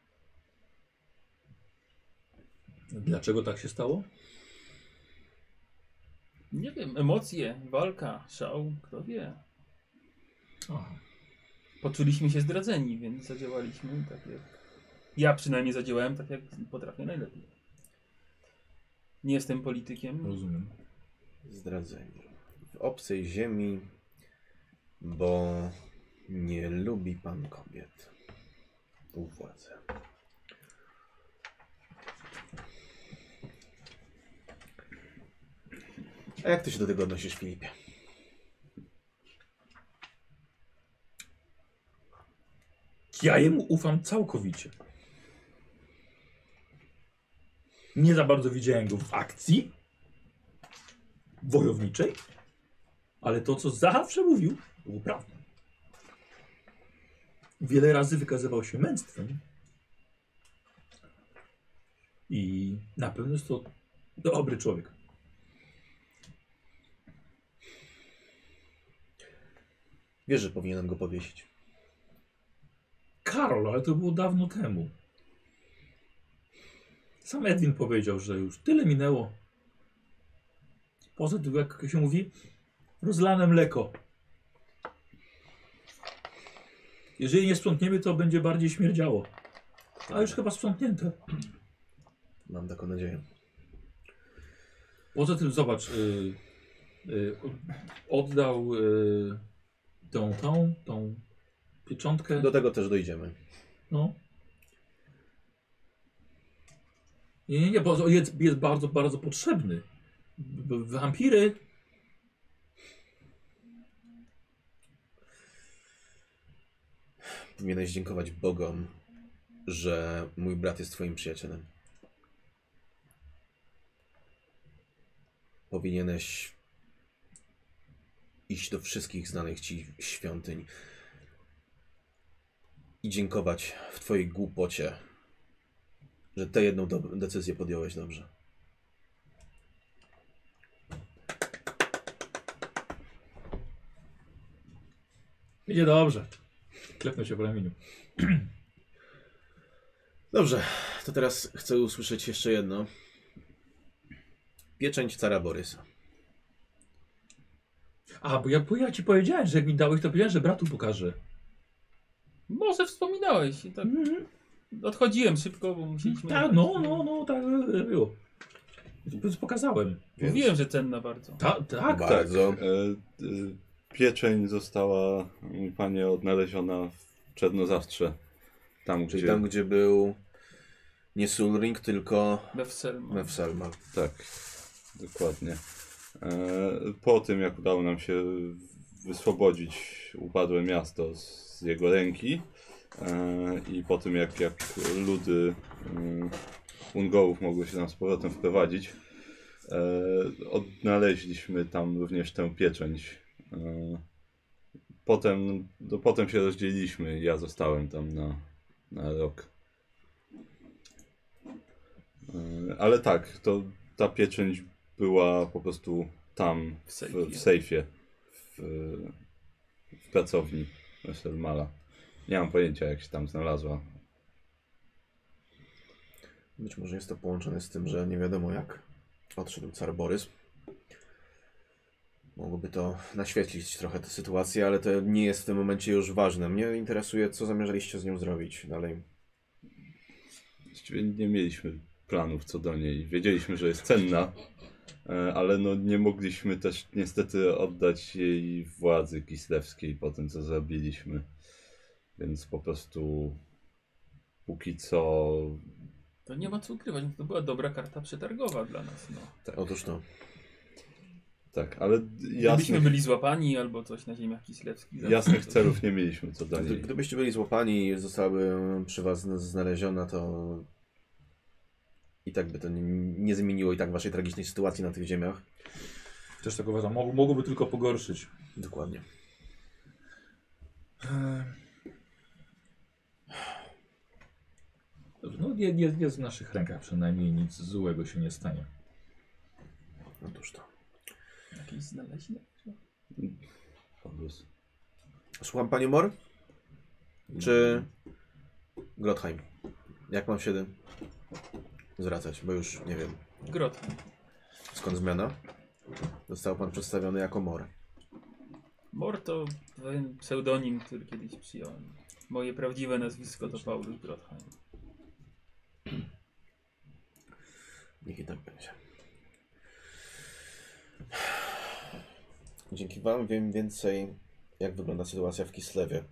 Dlaczego tak się stało? Nie wiem, emocje, walka, szał, kto wie. Aha. Poczuliśmy się zdradzeni, więc zadziałaliśmy tak jak... Ja przynajmniej zadziałałem tak jak potrafię najlepiej. Nie jestem politykiem. Rozumiem. Zdradzeni. W obcej ziemi, bo nie lubi pan kobiet u władzy. A jak ty się do tego odnosisz, Filipie? Ja jemu ufam całkowicie. Nie za bardzo widziałem go w akcji wojowniczej, ale to, co zawsze mówił, było prawdą. Wiele razy wykazywał się męstwem. I na pewno jest to dobry człowiek. Wiesz, że powinienem go powiesić. Karol, ale to było dawno temu. Sam Edwin powiedział, że już tyle minęło. Poza tym, jak się mówi, rozlane mleko. Jeżeli nie sprzątniemy, to będzie bardziej śmierdziało. A już chyba sprzątnięte. Mam taką nadzieję. Poza tym, zobacz, y, y, oddał y, tą, tą, tą pieczątkę. Do tego też dojdziemy. No. Nie, nie, nie, bo jest, jest bardzo, bardzo potrzebny. Wampiry. Powinieneś dziękować Bogom, że mój brat jest twoim przyjacielem. Powinieneś iść do wszystkich znanych ci świątyń i dziękować w twojej głupocie, że tę jedną do- decyzję podjąłeś dobrze. Idzie dobrze. Klepnę się po ramieniu. (clears throat) Dobrze, to teraz chcę usłyszeć jeszcze jedno. Pieczęć cara Borysa. A, bo ja, bo ja ci powiedziałem, że jak mi dałeś, to powiedziałem, że bratu pokażę. Może wspominałeś i tak odchodziłem szybko, bo musieliśmy... Tak, no, no, no, tak było. Więc Pokazałem. Mówiłem, że cenna bardzo. Ta, tak, Bardzo. Tak, e, e, pieczeń została, mój panie, odnaleziona w Czernozawstrze. Tam, Czyli gdzie... tam, gdzie był nie Sulring, tylko Befselma. Mefselma. Tak, dokładnie. E, Po tym, jak udało nam się wyswobodzić upadłe miasto z jego ręki e, i po tym, jak, jak ludy e, Ungołów mogły się tam z powrotem wprowadzić, e, odnaleźliśmy tam również tę pieczęć. E, Potem, no, potem się rozdzieliliśmy, ja zostałem tam na, na rok. E, Ale tak, to ta pieczęć była po prostu tam, W w, sejfie. w w, pracowni Weselmala. Nie mam pojęcia, jak się tam znalazła. Być może jest to połączone z tym, że nie wiadomo jak odszedł car Borys. Mogłoby to naświetlić trochę tę sytuację, ale to nie jest w tym momencie już ważne. Mnie interesuje, co zamierzaliście z nią zrobić dalej. Właściwie nie mieliśmy planów co do niej. Wiedzieliśmy, że jest cenna, e, ale no nie mogliśmy też niestety oddać jej władzy kislewskiej po tym, co zrobiliśmy. Więc po prostu póki co To nie ma co ukrywać, to była dobra karta przetargowa dla nas. No. Otóż to. tak, ale Gdybyśmy jasnych, byli złapani albo coś na ziemiach kislewskich. jasnych celów nie mieliśmy co do Gdy, gdybyście byli złapani i zostałaby przy was znaleziona, to i tak by to nie, nie zmieniło i tak waszej tragicznej sytuacji na tych ziemiach. Też tak uważam. Mog, mogłoby tylko pogorszyć. Dokładnie. No nie, nie, jest w naszych rękach przynajmniej nic złego się nie stanie. Otóż to. Jakieś znaleźne? Powóz. Słucham panie Mor? Czy Grotheim? Jak mam się zwracać? Bo już nie wiem. Grot. Skąd zmiana? Został pan przedstawiony jako Mor. Mor to pewien pseudonim, który kiedyś przyjąłem. Moje prawdziwe nazwisko to Paulus Grotheim. Niech i tak będzie. Dzięki wam wiem więcej, jak wygląda sytuacja w Kislewie,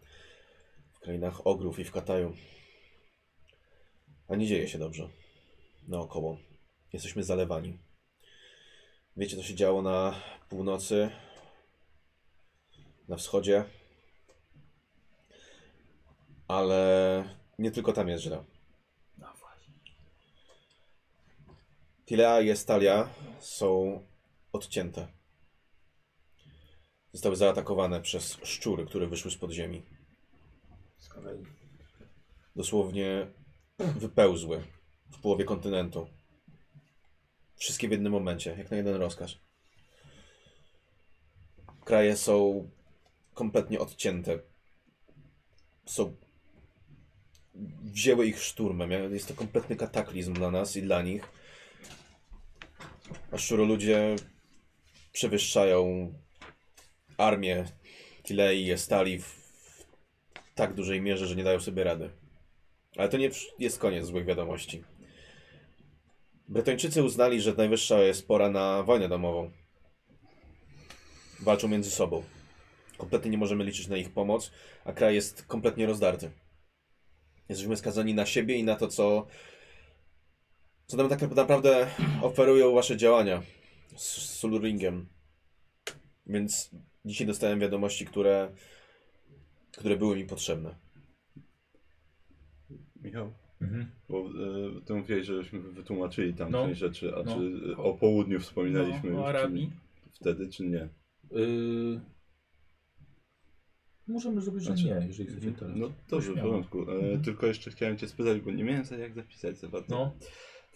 w krainach Ogrów i w Kataju. A nie dzieje się dobrze. Naokoło. Jesteśmy zalewani. Wiecie, co się działo na północy, na wschodzie. Ale nie tylko tam jest źle. No właśnie. Tilea i Estalia są odcięte. Zostały zaatakowane przez szczury, które wyszły z podziemi. Dosłownie wypełzły w połowie kontynentu. Wszystkie w jednym momencie, jak na jeden rozkaz. Kraje są kompletnie odcięte. Są. Wzięły ich szturmem. Jest to kompletny kataklizm dla nas i dla nich. A szczuroludzie przewyższają armię Tilei i Estali w tak dużej mierze, że nie dają sobie rady. Ale to nie jest koniec złych wiadomości. Bretończycy uznali, że najwyższa jest pora na wojnę domową. Walczą między sobą. Kompletnie nie możemy liczyć na ich pomoc, a kraj jest kompletnie rozdarty. Jesteśmy skazani na siebie i na to, co Co nam tak naprawdę oferują wasze działania z Sulringiem. Więc dzisiaj dostałem wiadomości, które, które były mi potrzebne. Michał, Mhm. bo e, ty mówiłeś, żeśmy wytłumaczyli tam No. część rzeczy, a No. czy o południu wspominaliśmy No, o Arabii. czy wtedy, czy nie? Yy... Możemy zrobić, że Znaczy, nie, jeżeli chcecie teraz. No dobrze, w porządku. E, Mhm. Tylko jeszcze chciałem cię spytać, bo nie miałem za jak zapisać za bardzo. No,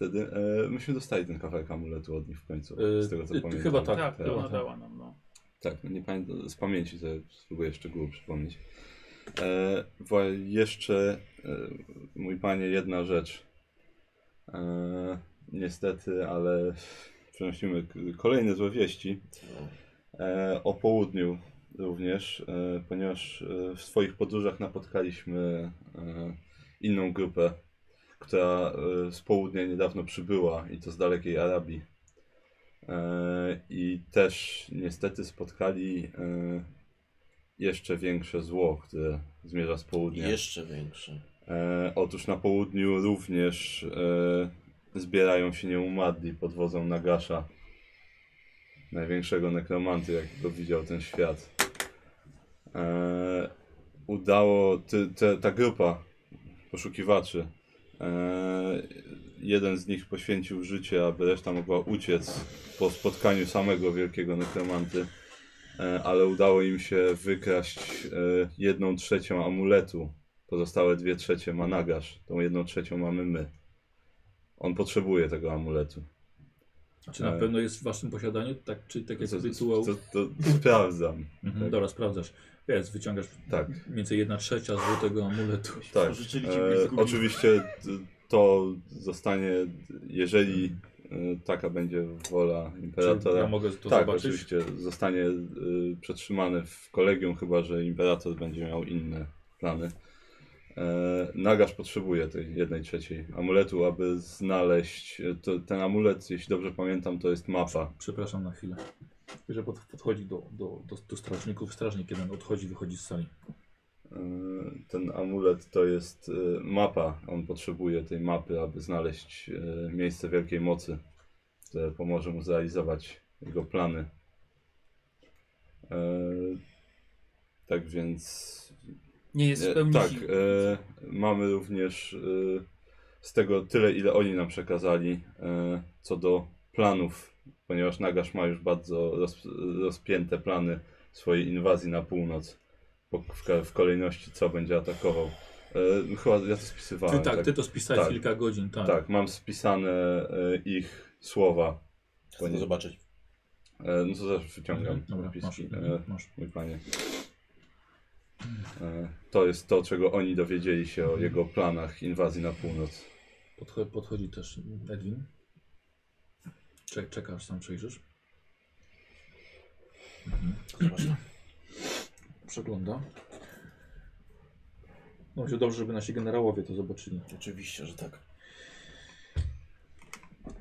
Wtedy e, myśmy dostali ten kawałek amuletu od nich w końcu, Yy, z tego co y, pamiętam. chyba tak. Tak, tak, to ona tak. dała nam, no. Tak, no nie pamiętam, z pamięci sobie spróbuję szczegóły przypomnieć. E, jeszcze, e, mój panie, jedna rzecz. E, niestety, ale przenosimy kolejne złe wieści. E, o południu również, e, ponieważ e, w swoich podróżach napotkaliśmy e, inną grupę, która e, z południa niedawno przybyła i to z dalekiej Arabii. E, I też niestety spotkali e, jeszcze większe zło, które zmierza z południa. Jeszcze większe. E, otóż na południu również zbierają się nieumadli pod wodzą Nagasza, największego nekromanty, jakiego widział ten świat. Udało, ty, te, ta grupa poszukiwaczy, jeden z nich poświęcił życie, aby reszta mogła uciec po spotkaniu samego wielkiego nekromanty, e, ale udało im się wykraść e, jedną trzecią amuletu Pozostałe dwie trzecie ma Nagasz, tą jedną trzecią mamy my. On potrzebuje tego amuletu. Czy na E. pewno jest w waszym posiadaniu, tak, czy tak jak To, rytuał? to, to sprawdzam. Mhm, tak. Dobra, sprawdzasz. Wiesz, wyciągasz Tak. mniej więcej jedna trzecia złotego amuletu. Tak. E, oczywiście to zostanie, jeżeli e, taka będzie wola Czy imperatora. ja mogę to tak, zobaczyć? oczywiście zostanie e, przetrzymany w kolegium, chyba że imperator będzie miał inne plany. E, Nagasz potrzebuje tej jednej trzeciej amuletu, aby znaleźć e, to, ten amulet, jeśli dobrze pamiętam, to jest mapa. Przepraszam na chwilę. Że pod, podchodzi do, do, do, do strażników. Strażnik jeden odchodzi, wychodzi z sali. E, Ten amulet to jest mapa. On potrzebuje tej mapy, aby znaleźć miejsce wielkiej mocy, które pomoże mu zrealizować jego plany. Tak więc Nie jest w E, pełni Tak, sił. e, mamy również e, z tego tyle, ile oni nam przekazali e, co do planów, ponieważ Nagasz ma już bardzo roz, rozpięte plany swojej inwazji na północ w, w kolejności, co będzie atakował. E, chyba ja to Ty, spisywałem. tak, ty to spisałeś tak. kilka godzin, tak. tak, mam spisane e, ich słowa. Chcę to zobaczyć. E, no to zaraz wyciągam Mhm, Dobra, masz, zapiski. mhm, E, masz. mój panie. E, To jest to, czego oni dowiedzieli się o jego planach inwazji na północ. Podcho podchodzi też Edwin. Czek czekasz, sam przejrzysz. Mhm. Zobacz. Przegląda. No się dobrze, żeby nasi generałowie to zobaczyli. Oczywiście, że tak.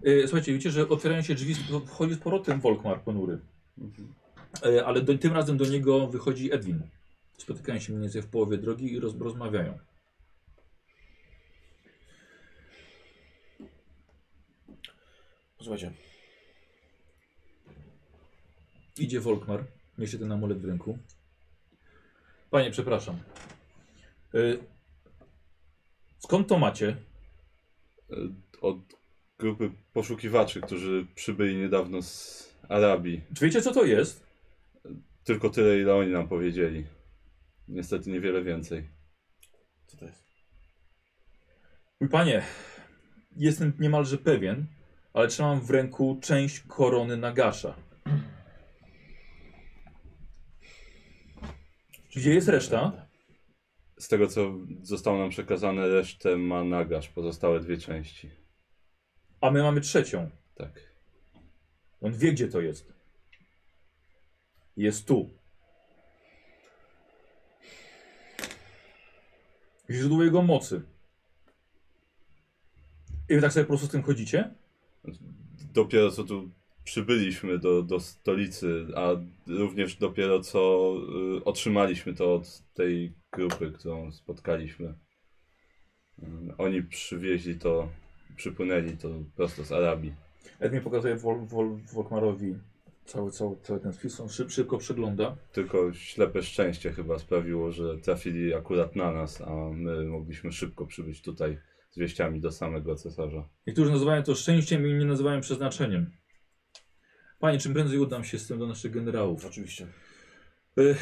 E, słuchajcie, widzicie, że otwierają się drzwi, sp- wchodzi z powrotem Volkmar ponury. E, ale do, tym razem do niego wychodzi Edwin. Spotykają się mniej więcej w połowie drogi i roz, rozmawiają. Posłuchajcie, Idzie Volkmar, niesie ten amulet w ręku. Panie, przepraszam. Y, skąd to macie? E, Od grupy poszukiwaczy, którzy przybyli niedawno z Arabii. Czy wiecie, co to jest? Tylko tyle, ile oni nam powiedzieli. Niestety niewiele więcej. co to jest? Mój panie, jestem niemalże pewien, ale trzymam w ręku część korony Nagasza. Gdzie jest reszta? Z tego, co zostało nam przekazane, resztę ma Nagasz, pozostałe dwie części. A my mamy trzecią. Tak. On wie, gdzie to jest. Jest tu. Źródło jego mocy. I wy tak sobie po prostu z tym chodzicie? Dopiero co tu przybyliśmy do, do stolicy, a również dopiero co y, otrzymaliśmy to od tej grupy, którą spotkaliśmy. Y, oni przywieźli to, przypłynęli to prosto z Arabii. Edmund pokazuje Wol, Wol, Wolkmarowi cały, cały, cały ten spis. On szyb, szybko przegląda. Tylko ślepe szczęście chyba sprawiło, że trafili akurat na nas, a my mogliśmy szybko przybyć tutaj z wieściami do samego cesarza. Niektórzy nazywają to szczęściem, inni nazywają przeznaczeniem. Panie, czym prędzej udam się z tym do naszych generałów. Oczywiście. Y,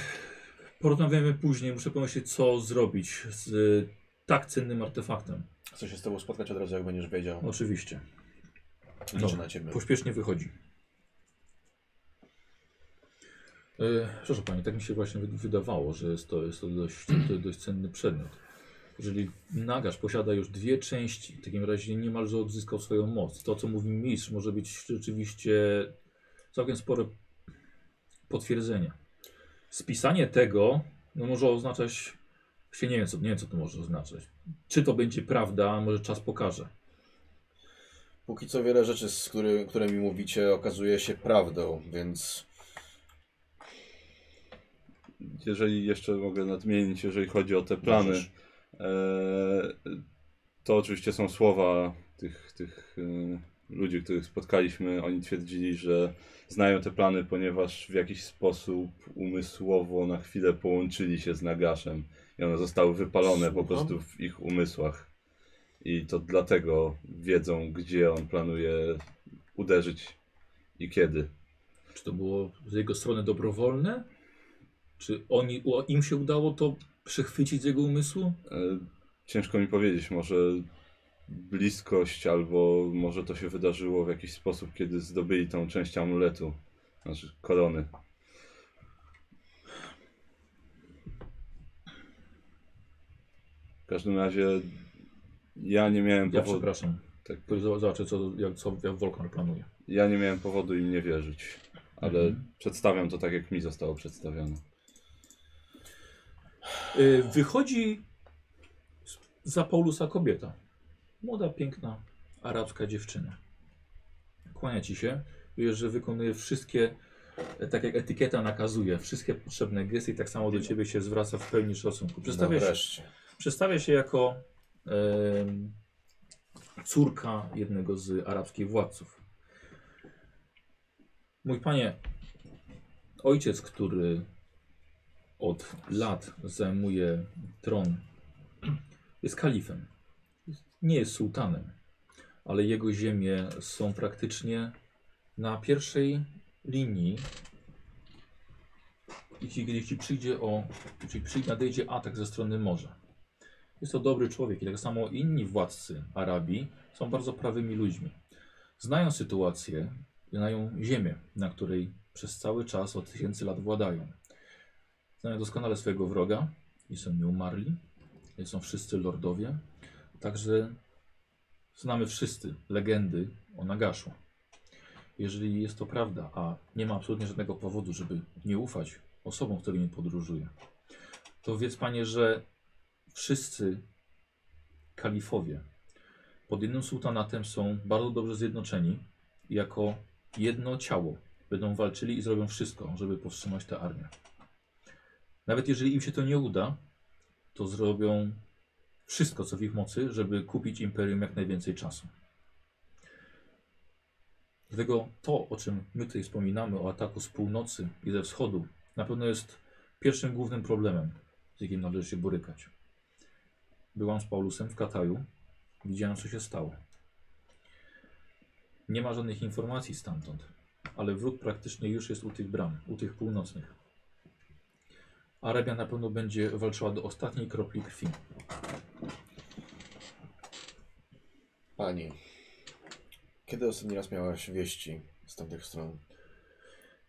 Porozmawiamy później. Muszę pomyśleć, co zrobić z y, tak cennym artefaktem. Chcę się z tobą spotkać od razu, jak będziesz wiedział. Oczywiście. Liczę dobra. na ciebie. Pośpiesznie wychodzi. E, proszę Pani, tak mi się właśnie wy- wydawało, że jest to, jest to dość, (clears throat) dość cenny przedmiot. Jeżeli Nagasz posiada już dwie części, w takim razie niemalże odzyskał swoją moc. To, co mówi mistrz, może być rzeczywiście całkiem spore potwierdzenie. Spisanie tego no, może oznaczać, się nie wiem, co, nie wiem, co to może oznaczać. Czy to będzie prawda, może czas pokaże. Póki co wiele rzeczy, z który, które mi mówicie, okazuje się prawdą, więc Jeżeli jeszcze mogę nadmienić, jeżeli chodzi o te plany, e, to oczywiście są słowa tych, tych e, ludzi, których spotkaliśmy. Oni twierdzili, że znają te plany, ponieważ w jakiś sposób umysłowo na chwilę połączyli się z Nagaszem i one zostały wypalone po Słucham? prostu w ich umysłach. I to dlatego wiedzą, gdzie on planuje uderzyć i kiedy. Czy to było z jego strony dobrowolne? Czy oni, im się udało to przechwycić z jego umysłu? E, Ciężko mi powiedzieć, może bliskość, albo może to się wydarzyło w jakiś sposób, kiedy zdobyli tą część amuletu, znaczy korony. W każdym razie ja nie miałem Ja powodu, przepraszam. tak, Zob- Zobaczę, co, jak, co jak Volkan planuje. ja nie miałem powodu im nie wierzyć, ale Mhm. przedstawiam to tak, jak mi zostało przedstawione. Y, Wychodzi za Paulusa kobieta. Młoda, piękna, arabska dziewczyna. Kłania ci się. Wiesz, że wykonuje wszystkie, e, tak jak etykieta nakazuje, wszystkie potrzebne gesty i tak samo do ciebie się zwraca w pełni szacunku. Przedstawia no się, przedstawia się jako em, córka jednego z arabskich władców. Mój panie, ojciec, który od lat zajmuje tron, jest kalifem. Nie jest sułtanem, ale jego ziemie są praktycznie na pierwszej linii. Jeśli, jeśli przyjdzie o, jeśli przyjdzie, nadejdzie atak ze strony morza. Jest to dobry człowiek i tak samo inni władcy Arabii są bardzo prawymi ludźmi. Znają sytuację, znają ziemię, na której przez cały czas od tysięcy lat władają. Znają doskonale swojego wroga i są nieumarli. i Są wszyscy lordowie. Także znamy wszyscy legendy o Nagaszu. Jeżeli jest to prawda, a nie ma absolutnie żadnego powodu, żeby nie ufać osobom, którymi podróżuję, to wiedz panie, że wszyscy kalifowie pod jednym sułtanatem są bardzo dobrze zjednoczeni jako jedno ciało będą walczyli i zrobią wszystko, żeby powstrzymać tę armię. Nawet jeżeli im się to nie uda, to zrobią wszystko, co w ich mocy, żeby kupić imperium jak najwięcej czasu. Dlatego to, o czym my tutaj wspominamy, o ataku z północy i ze wschodu, na pewno jest pierwszym głównym problemem, z jakim należy się borykać. Byłam z Paulusem w Kataju, widziałem, co się stało. Nie ma żadnych informacji stamtąd, ale wróg praktycznie już jest u tych bram, u tych północnych. Arabia na pewno będzie walczyła do ostatniej kropli krwi. Pani, kiedy ostatni raz miałaś wieści z tamtych stron?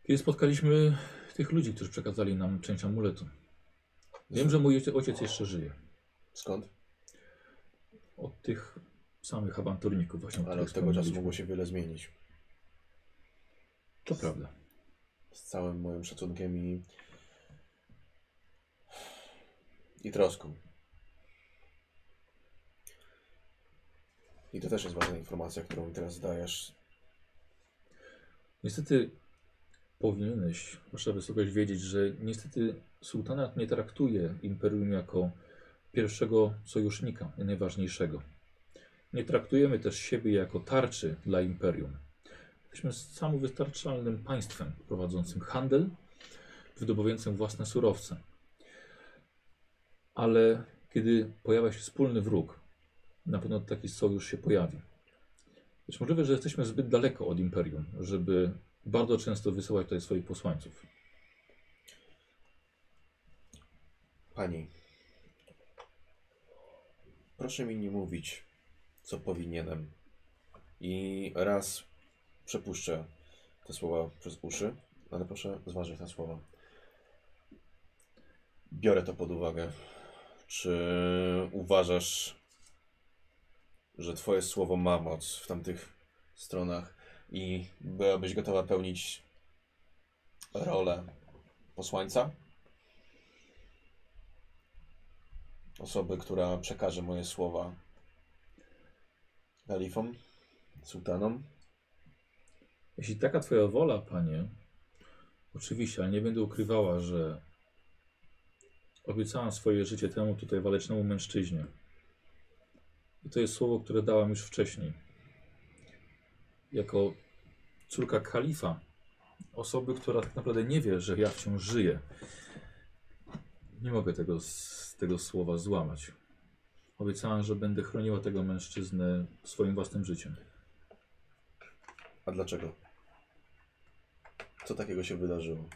Kiedy spotkaliśmy tych ludzi, którzy przekazali nam część amuletu. Wiem, że mój ojciec- ojciec jeszcze żyje. Skąd? Od tych samych awanturników właśnie. Ale od tego czasu mogło się wiele zmienić. To prawda. Z całym moim szacunkiem i... i troską. I to też jest ważna informacja, którą mi teraz dajesz. Niestety powinieneś, wasza wysokość, wiedzieć, że niestety sułtanat nie traktuje imperium jako pierwszego sojusznika najważniejszego. Nie traktujemy też siebie jako tarczy dla imperium. Jesteśmy samowystarczalnym państwem prowadzącym handel, wydobywającym własne surowce. Ale kiedy pojawia się wspólny wróg, na pewno taki sojusz się pojawi. Być możliwe, że jesteśmy zbyt daleko od imperium, żeby bardzo często wysyłać tutaj swoich posłańców. Pani, proszę mi nie mówić, co powinienem. I raz przepuszczę te słowa przez uszy, ale proszę zważyć te słowa. Biorę to pod uwagę. Czy uważasz, że Twoje słowo ma moc w tamtych stronach i byłabyś gotowa pełnić rolę posłańca? Osoby, która przekaże moje słowa kalifom, sułtanom. Jeśli taka twoja wola, panie, oczywiście, ale nie będę ukrywała, że obiecałam swoje życie temu tutaj walecznemu mężczyźnie. I to jest słowo, które dałam już wcześniej. Jako córka kalifa, osoby, która tak naprawdę nie wie, że ja wciąż żyję. Nie mogę tego, tego słowa złamać. Obiecałam, że będę chroniła tego mężczyznę swoim własnym życiem. A dlaczego? Co takiego się wydarzyło?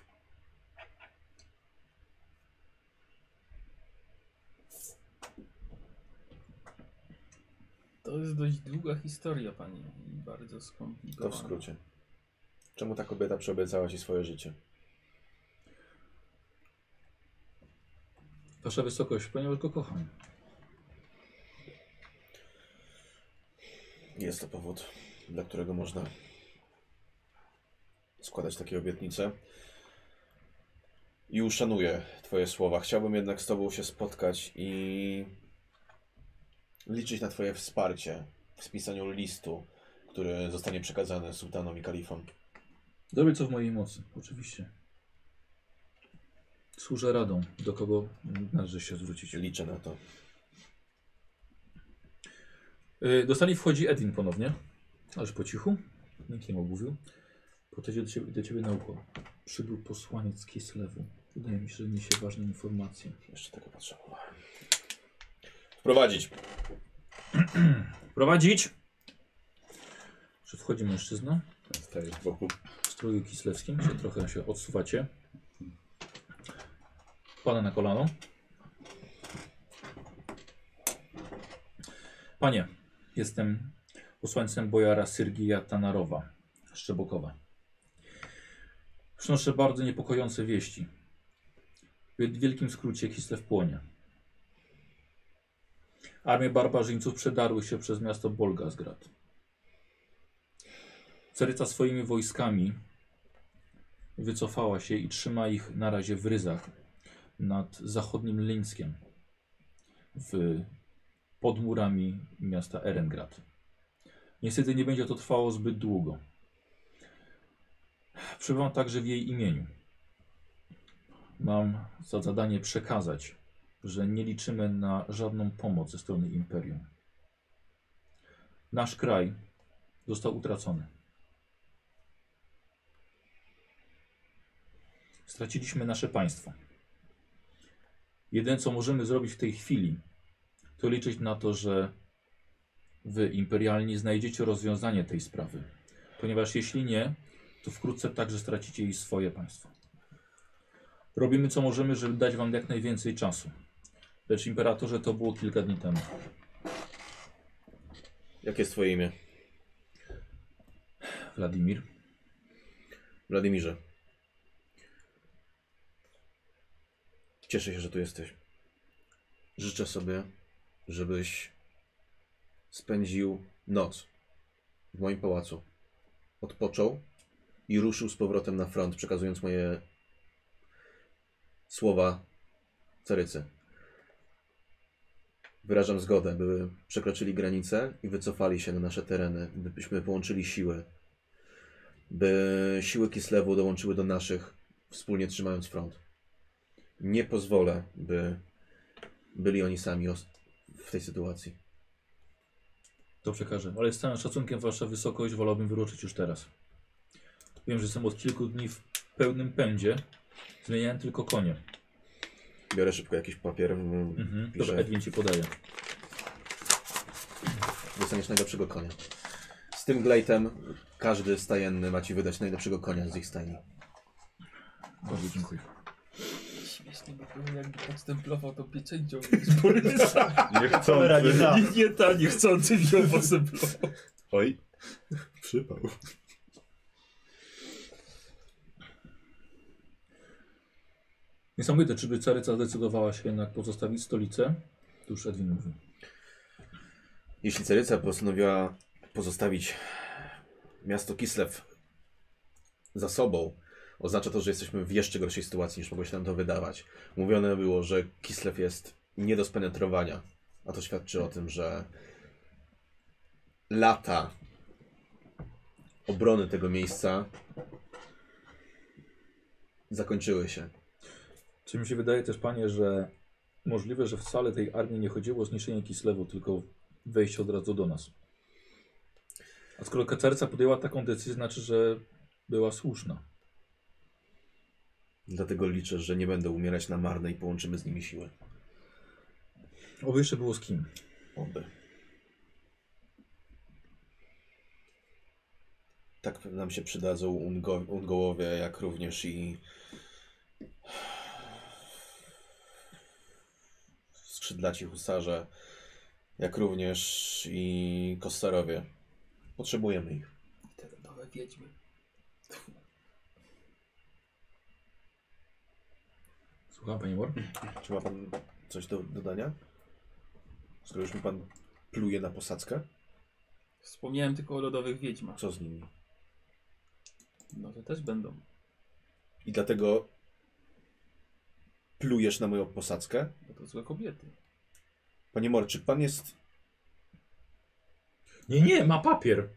To jest dość długa historia, pani. I bardzo To skomplikowana. w skrócie. Czemu ta kobieta przyobiecała ci swoje życie? Wasza wysokość, ponieważ go kocham. Jest to powód, dla którego można składać takie obietnice. I uszanuję Twoje słowa. Chciałbym jednak z Tobą się spotkać i liczyć na Twoje wsparcie w spisaniu listu, który zostanie przekazany sułtanom i kalifom. Zrobię co w mojej mocy, oczywiście. Służę radą, do kogo należy się zwrócić. Liczę na to. Yy, do sali wchodzi Edwin ponownie, ależ po cichu. Nikt nie mówił. Podejdzie do ciebie, do ciebie na ucho. Przybył posłaniec z Kislewu. Wydaje mi się, że niesie ważne informacje. Jeszcze tego potrzebowałem. Wprowadzić. Prowadzić! Że wchodzi mężczyzna Stajesz z boku. w stroju kislewskim. Się trochę się odsuwacie. Pana na kolano. Panie, jestem posłańcem bojara Syrgija Tanarowa, Szczebokowa. Przynoszę bardzo niepokojące wieści. W wielkim skrócie Kislew płonie. Armie barbarzyńców przedarły się przez miasto Bolgazgrad. Caryca swoimi wojskami wycofała się i trzyma ich na razie w ryzach nad zachodnim Lińskiem w, pod murami miasta Erengrad. Niestety nie będzie to trwało zbyt długo. Przybywam także w jej imieniu. Mam za zadanie przekazać, że nie liczymy na żadną pomoc ze strony Imperium. Nasz kraj został utracony. Straciliśmy nasze państwo. Jedyne, co możemy zrobić w tej chwili, to liczyć na to, że wy, imperialni, znajdziecie rozwiązanie tej sprawy. Ponieważ jeśli nie, to wkrótce także stracicie i swoje państwo. Robimy, co możemy, żeby dać wam jak najwięcej czasu. Lecz, imperatorze, to było kilka dni temu. Jakie jest Twoje imię? Wladimir, Wladimirze. Cieszę się, że tu jesteś. Życzę sobie, żebyś spędził noc w moim pałacu. Odpoczął i ruszył z powrotem na front, przekazując moje słowa carycy. Wyrażam zgodę, by przekroczyli granicę i wycofali się na nasze tereny, byśmy połączyli siły, by siły Kislewu dołączyły do naszych, wspólnie trzymając front. Nie pozwolę, by byli oni sami w tej sytuacji. To przekażę. Ale z całym szacunkiem wasza wysokość wolałbym wyruszyć już teraz. Wiem, że jestem od kilku dni w pełnym pędzie. Zmieniałem tylko konie. Biorę szybko jakiś papier. mm, Mhm. Piszę. Dobra, Edwin ci podaje. Dostaniesz najlepszego konia. Z tym glejtem każdy stajenny ma ci wydać najlepszego konia z ich stajni. Bardzo dziękuję. Śmiesznie by było, jakby postemplował tą pieczęcią z (laughs) Borysa. Niechcący. I nie ta niechcący wziął postemplował. Oj. Przypał. Niesamowite, czy by Caryca zdecydowała się jednak pozostawić stolicę? To już Edwin mówi. Jeśli Ceryca postanowiła pozostawić miasto Kislev za sobą, oznacza to, że jesteśmy w jeszcze gorszej sytuacji niż mogło się nam to wydawać. Mówione było, że Kislev jest nie do spenetrowania, a to świadczy o tym, że lata obrony tego miejsca zakończyły się. Czy mi się wydaje też, panie, że możliwe, że wcale tej armii nie chodziło o zniszczenie Kislewu, tylko wejście od razu do nas. A skoro Caryca podjęła taką decyzję, znaczy, że była słuszna. Dlatego liczę, że nie będą umierać na marne i połączymy z nimi siły. Oby jeszcze było z kim. Oby. Tak nam się przydadzą ungo, ungołowie, jak również i skrzydlaci husarze, jak również i kostarowie. Potrzebujemy ich. Te nowe wiedźmy. Słucham, panie Mor? Czy ma pan coś do dodania? Skoro już mi pan pluje na posadzkę, Wspomniałem tylko o lodowych wiedźmach. co z nimi? No to też będą. I dlatego plujesz na moją posadzkę? Bo to złe kobiety. Panie Mor, czy pan jest Nie, nie, ma papier.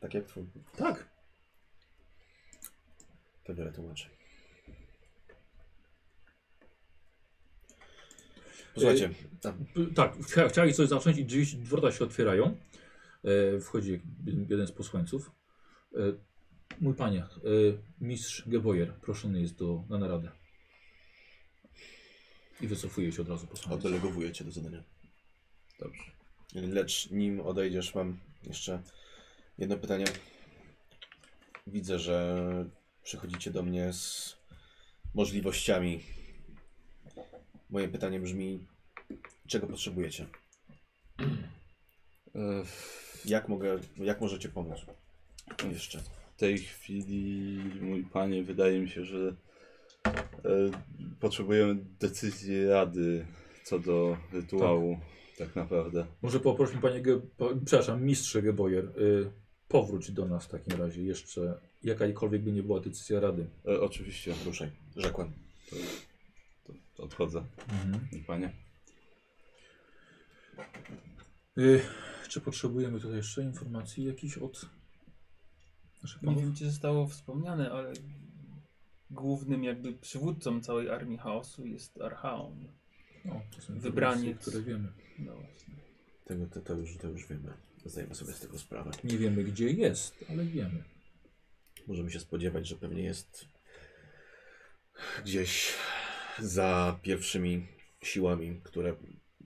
tak jak twój? Tak. To wiele tłumaczy. Posłuchajcie, P- Tak, chcia, chcieli coś zacząć i drzwi, wrota się otwierają. E, wchodzi jeden jeden z posłańców. E, mój panie, e, mistrz Geboyer proszony jest do, na naradę. I wycofuje się od razu posłaniec. oddelegowuję cię do zadania. Dobrze. Lecz nim odejdziesz, mam jeszcze jedno pytanie. Widzę, że przychodzicie do mnie z możliwościami. Moje pytanie brzmi, czego potrzebujecie? Jak mogę, jak możecie pomóc? Jeszcze. W tej chwili, mój panie, wydaje mi się, że e, potrzebujemy decyzji rady co do rytuału, tak, naprawdę. Może poproszę panie, Ge, po, przepraszam, mistrze Geboyer, y, powróć do nas w takim razie jeszcze, jakakolwiek by nie była decyzja rady. E, oczywiście, Ruszaj, rzekłem. to odchodzę, mój panie. Y, czy potrzebujemy tutaj jeszcze informacji jakichś od naszych Nie panów? wiem, czy zostało wspomniane, ale głównym jakby przywódcą całej armii chaosu jest Archaon. To są Wybraniec. informacje, które wiemy. No właśnie. Tego, to, to, już, to już wiemy. Zdajemy sobie z tego sprawę. Nie wiemy gdzie jest, ale wiemy. Możemy się spodziewać, że pewnie jest gdzieś za pierwszymi siłami, które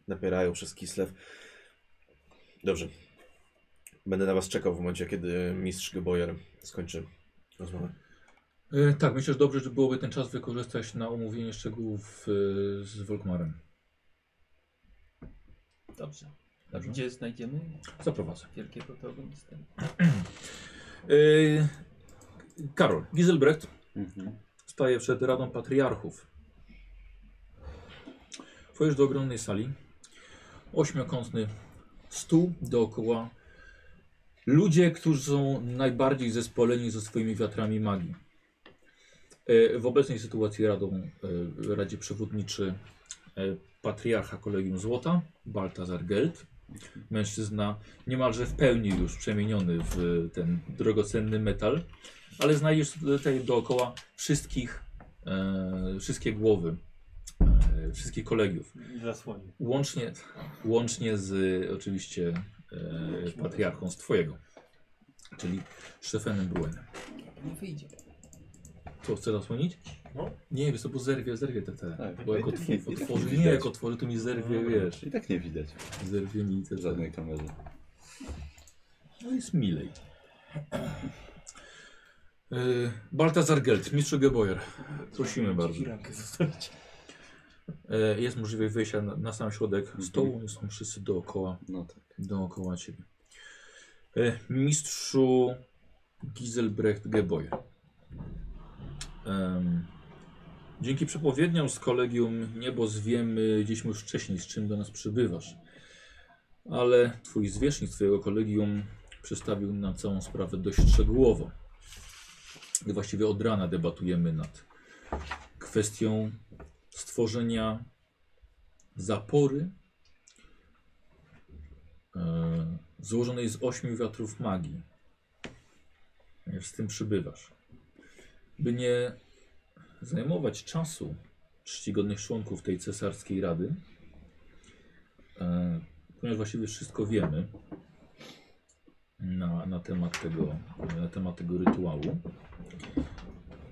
napierają przez Kislew. Dobrze. Będę na was czekał w momencie, kiedy mistrz Geboyer skończy rozmowę. Y, tak, myślę, że dobrze że byłoby ten czas wykorzystać na omówienie szczegółów y, z Volkmarem. Dobrze. Dobrze. gdzie znajdziemy Zaprowadzę. wielkiego protagonistę? Y, Karol, Giselbrecht Mhm. staje przed Radą Patriarchów. Wchodzisz do ogromnej sali. Ośmiokątny stół dookoła. Ludzie, którzy są najbardziej zespoleni ze swoimi wiatrami magii. E, W obecnej sytuacji Radą, e, Radzie Przewodniczy e, Patriarcha Kolegium Złota, Baltazar Geld. Mężczyzna niemalże w pełni już przemieniony w ten drogocenny metal ale znajdziesz tutaj dookoła wszystkich, wszystkie głowy wszystkich kolegiów. I zasłonił. Łącznie, łącznie z oczywiście e, patriarchą z twojego, czyli Stefenem Bruenem. Nie wyjdzie. Co, chce zasłonić? No. Nie, wiesz co, bo zerwie, zerwie te, te. Tak, bo tak nie- i tak nie otworzy, nie, widać. jak otworzy, to mi zerwie, wiesz, I tak nie widać zerwie mi te, w żadnej kamerze. No jest milej. Yy, Baltazar Gelt, mistrz Geboyer. Prosimy bardzo. rękę zostawić. E, jest możliwość wejścia na, na sam środek Mhm. stołu, są wszyscy dookoła, No tak. dookoła ciebie. E, mistrzu Giselbrecht Geboyer. Em, dzięki przepowiedniom z kolegium Niebos wiemy gdzieś już wcześniej, z czym do nas przybywasz. Ale twój zwierzchnik z twojego kolegium przedstawił nam całą sprawę dość szczegółowo. Właściwie od rana debatujemy nad kwestią stworzenia zapory e, złożonej z ośmiu wiatrów magii. Z tym przybywasz. By nie zajmować czasu czcigodnych członków tej cesarskiej rady, e, ponieważ właściwie wszystko wiemy na, na, temat, tego, na temat tego rytuału.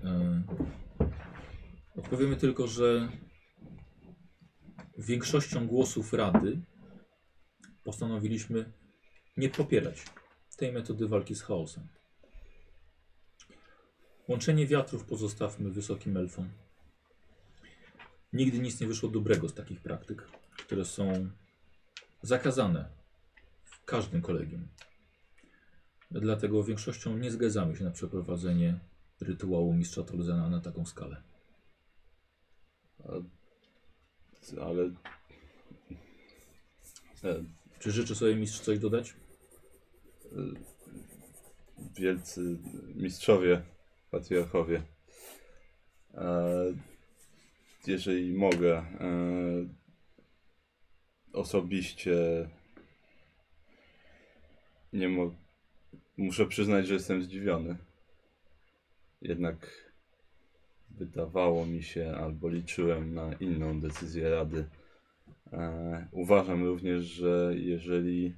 E, Odpowiemy tylko, że większością głosów Rady postanowiliśmy nie popierać tej metody walki z chaosem. Łączenie wiatrów pozostawmy wysokim elfom. Nigdy nic nie wyszło dobrego z takich praktyk, które są zakazane w każdym kolegium. Dlatego większością nie zgadzamy się na przeprowadzenie rytuału mistrza Tolzena na taką skalę. Ale... E, Czy życzy sobie mistrz coś dodać? wielcy mistrzowie, patriarchowie. E, jeżeli mogę, e, osobiście nie muszę przyznać, że jestem zdziwiony. Jednak wydawało mi się, albo liczyłem na inną decyzję Rady. E, uważam również, że jeżeli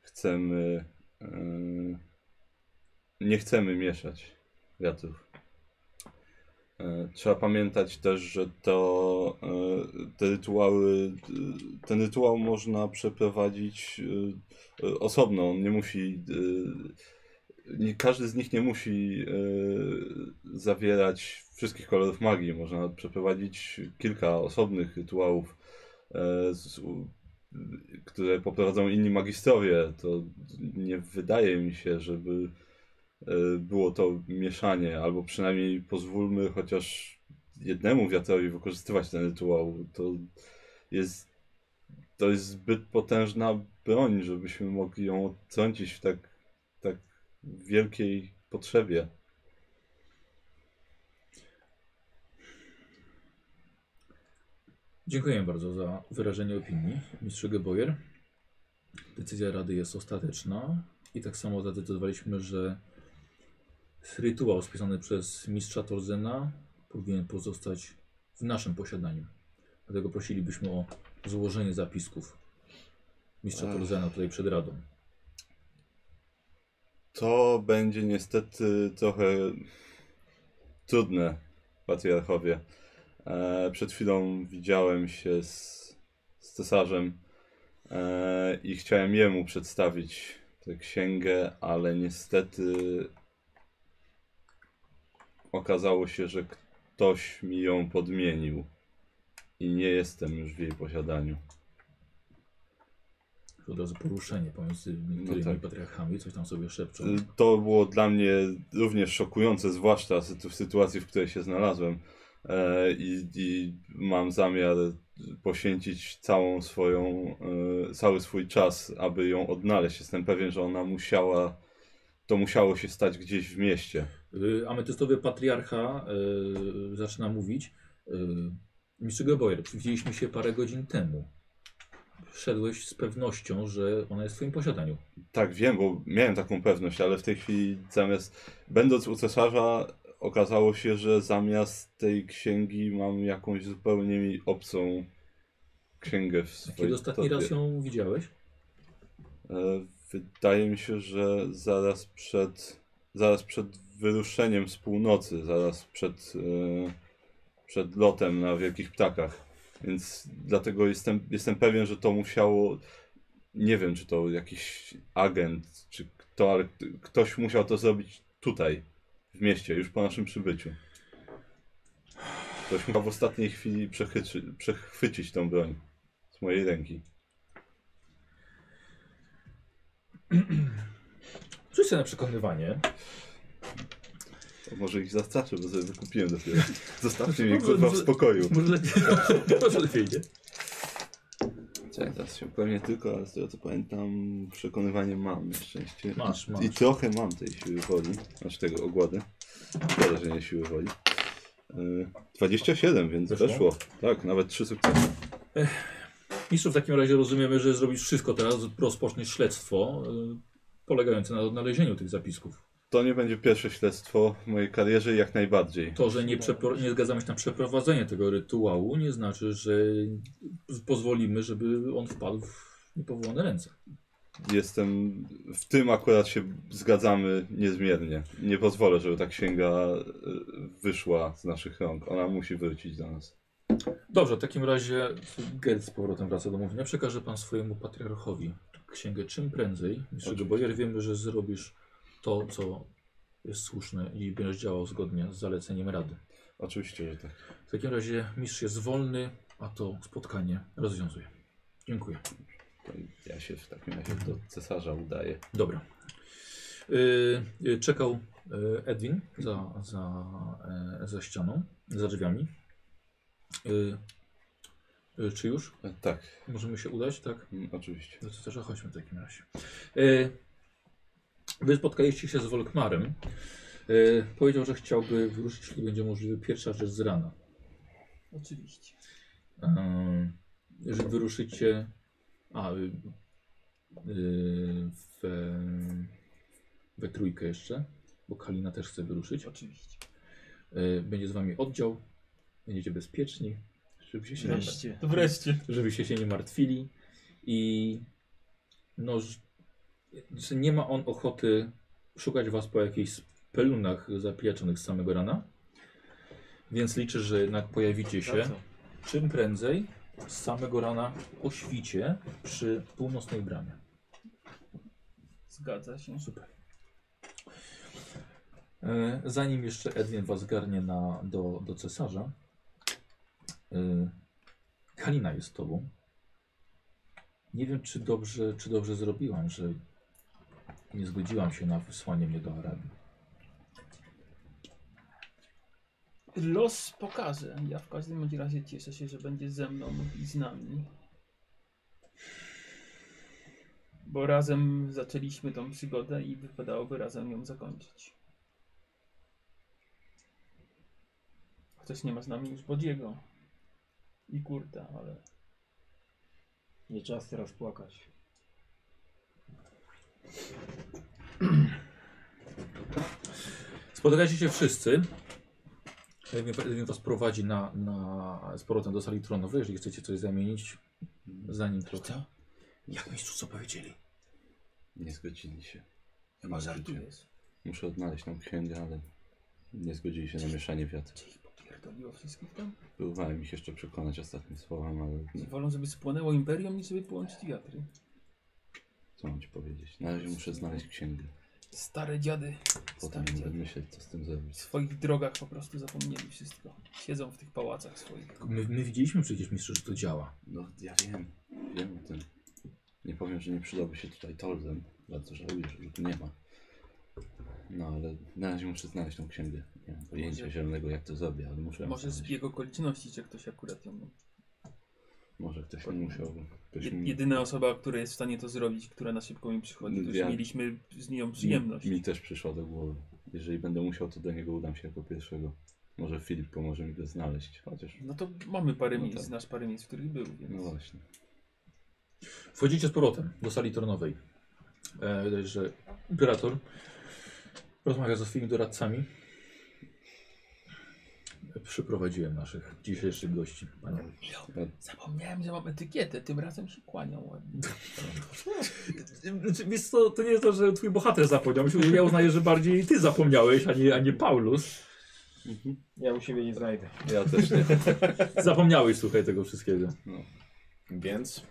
chcemy e, nie chcemy mieszać wiatrów. E, Trzeba pamiętać też, że to e, te rytuały, ten rytuał można przeprowadzić e, osobno. On nie musi, nie, każdy z nich nie musi e, zawierać wszystkich kolorów magii. Można przeprowadzić kilka osobnych rytuałów, e, z, które poprowadzą inni magistrowie. To nie wydaje mi się, żeby e, było to mieszanie, albo przynajmniej pozwólmy chociaż jednemu wiatrowi wykorzystywać ten rytuał. To jest, to jest zbyt potężna broń, żebyśmy mogli ją odtrącić w tak, tak wielkiej potrzebie. Dziękuję bardzo za wyrażenie opinii, mistrzu Geboyer. Decyzja Rady jest ostateczna i tak samo zadecydowaliśmy, że rytuał spisany przez mistrza Torzena powinien pozostać w naszym posiadaniu. Dlatego prosilibyśmy o złożenie zapisków mistrza. Torzena tutaj przed Radą. To będzie niestety trochę trudne, patriarchowie. E, przed chwilą widziałem się z, z cesarzem e, i chciałem jemu przedstawić tę księgę, ale niestety okazało się, że ktoś mi ją podmienił i nie jestem już w jej posiadaniu. Od razu poruszenie pomiędzy niektórymi tak. patriarchami, coś tam sobie szepczą. Y, To było dla mnie również szokujące, zwłaszcza w sytuacji, w której się znalazłem. E, I, I mam zamiar poświęcić całą swoją, e, cały swój czas, aby ją odnaleźć. Jestem pewien, że ona musiała, to musiało się stać gdzieś w mieście. Y, Ametystowy patriarcha y, zaczyna mówić. Y, Mistrz Geboyer, widzieliśmy się parę godzin temu. Szedłeś z pewnością, że ona jest w twoim posiadaniu. Tak, wiem, bo miałem taką pewność, ale w tej chwili zamiast, będąc u cesarza, okazało się, że zamiast tej księgi mam jakąś zupełnie mi obcą księgę w swojej Kiedy ostatni raz ją widziałeś? E, Wydaje mi się, że zaraz przed, zaraz przed wyruszeniem z północy, zaraz przed, e, przed lotem na wielkich ptakach. Więc dlatego jestem, jestem pewien, że to musiało. Nie wiem, czy to jakiś agent, czy kto, ale ktoś musiał to zrobić tutaj, w mieście, już po naszym przybyciu. Ktoś musiał w ostatniej chwili przechyczy, przechwycić tą broń z mojej ręki. Rzuć na przekonywanie. To może ich zastraszę, bo sobie wykupiłem dopiero. Zostawcie mnie kurwa w spokoju. Może lepiej, (laughs) może lepiej idzie. Czekaj, teraz się upewnię tylko, ale z tego co pamiętam, przekonywanie mam na szczęście. Masz, masz. I trochę mam tej siły woli, znaczy tego ogłady. Szkoda, że nie siły woli. Yy, 27, więc Weszło? weszło. Tak, nawet trzy sukcesy. Mistrzu, w takim razie rozumiemy, że zrobisz wszystko teraz, rozpoczniesz śledztwo y, polegające na odnalezieniu tych zapisków. To nie będzie pierwsze śledztwo w mojej karierze, jak najbardziej. To, że nie, przepro- nie zgadzamy się na przeprowadzenie tego rytuału, nie znaczy, że pozwolimy, żeby on wpadł w niepowołane ręce. Jestem, w tym akurat się zgadzamy niezmiernie. Nie pozwolę, żeby ta księga yy, wyszła z naszych rąk. Ona musi wrócić do nas. Dobrze, w takim razie Gerd z powrotem wraca do mówienia. Przekaże pan swojemu patriarchowi księgę czym prędzej. Oczywiście. Bojer, wiemy, że zrobisz to, co jest słuszne i będziesz działał zgodnie z zaleceniem Rady. Oczywiście, że tak. W takim razie mistrz jest wolny, a to spotkanie rozwiązuje. Dziękuję. To ja się w takim razie do cesarza udaję. Dobra. Yy, yy, czekał yy, Edwin za, za, yy, za ścianą, za drzwiami. Yy, yy, czy już? E, Tak, Możemy się udać, tak? mm, oczywiście. Do cesarza chodźmy w takim razie. Wy spotkaliście się z Wolkmarem. Yy, powiedział, że chciałby wyruszyć, jeśli będzie możliwe, pierwsza rzecz z rana. Oczywiście. Yy, że wyruszycie. A, yy, yy, we, we trójkę jeszcze, bo Kalina też chce wyruszyć. Oczywiście. Yy, będzie z wami oddział, będziecie bezpieczni, żebyście się, nie, Wreszcie. To wreszcie. żebyście się nie martwili i no, że nie ma on ochoty szukać was po jakichś spelunach zapieczonych z samego rana, więc liczę, że jednak pojawicie się czym prędzej z samego rana o świcie przy północnej bramie. Zgadza się. Super. E, Zanim jeszcze Edwin was zgarnie na, do, do cesarza, e, Kalina jest tobą. Nie wiem, czy dobrze, czy dobrze zrobiłam, że nie zgodziłam się na wysłanie mnie do Arabii. Los pokaże. Ja w każdym bądź razie cieszę się, że będzie ze mną i z nami. Bo razem zaczęliśmy tą przygodę i wypadałoby razem ją zakończyć. Chociaż nie ma z nami już Bodziego i Kurta, ale Nie czas teraz płakać. Spotykacie się wszyscy. Edwin, was prowadzi na, na, z powrotem do sali tronowej, jeżeli chcecie coś zamienić. Zanim trochę. Jak mistrzu co powiedzieli? Nie zgodzili się. chyba żartujesz. Muszę odnaleźć tą księgę, ale nie zgodzili się na mieszanie wiatr. Cię ich popierdoliło wszystkich tam? Próbowałem ich jeszcze przekonać ostatnim słowem, ale nie. Wolą, żeby spłonęło imperium, niż żeby połączyć wiatry. Co mam ci powiedzieć. Na razie muszę znaleźć księgę. Stare dziady. Potem Stare będę dziady. myśleć, co z tym zrobić. W swoich drogach po prostu zapomnieli wszystko. Siedzą w tych pałacach swoich. My, my widzieliśmy przecież mistrzu, że to działa. No, ja wiem. Wiem o tym. Nie powiem, że nie przydałby się tutaj Tolzen. Bardzo żałuję, że go tu nie ma. No, ale na razie muszę znaleźć tą księgę. Nie mam pojęcia zielonego, jak to zrobię, ale muszę ją Może z znaleźć. biegu okoliczności, że ktoś akurat ją... Może ktoś mi musiał... Ktoś mi... jedyna osoba, która jest w stanie to zrobić, która na szybko mi przychodzi, to już Ja- mieliśmy z nią przyjemność. Mi, mi też przyszła do głowy. Jeżeli będę musiał, to do niego udam się jako pierwszego. Może Filip pomoże mi go znaleźć, chociaż... No to mamy parę No miejsc, tak. znasz parę miejsc, w których był, więc... No właśnie. Wchodzicie z powrotem do sali tronowej. E, widać, że imperator rozmawia ze swoimi doradcami. Przyprowadziłem naszych dzisiejszych gości. Panie. Zapomniałem, że mam etykietę, tym razem się kłaniał ładnie. Znaczy, Wiesz co, to nie jest to, że twój bohater zapomniał. Myślę, że ja uznaję, że bardziej ty zapomniałeś, a nie, a nie Paulus. Ja u siebie nie znajdę. Ja też nie. Zapomniałeś, słuchaj, tego wszystkiego. Więc...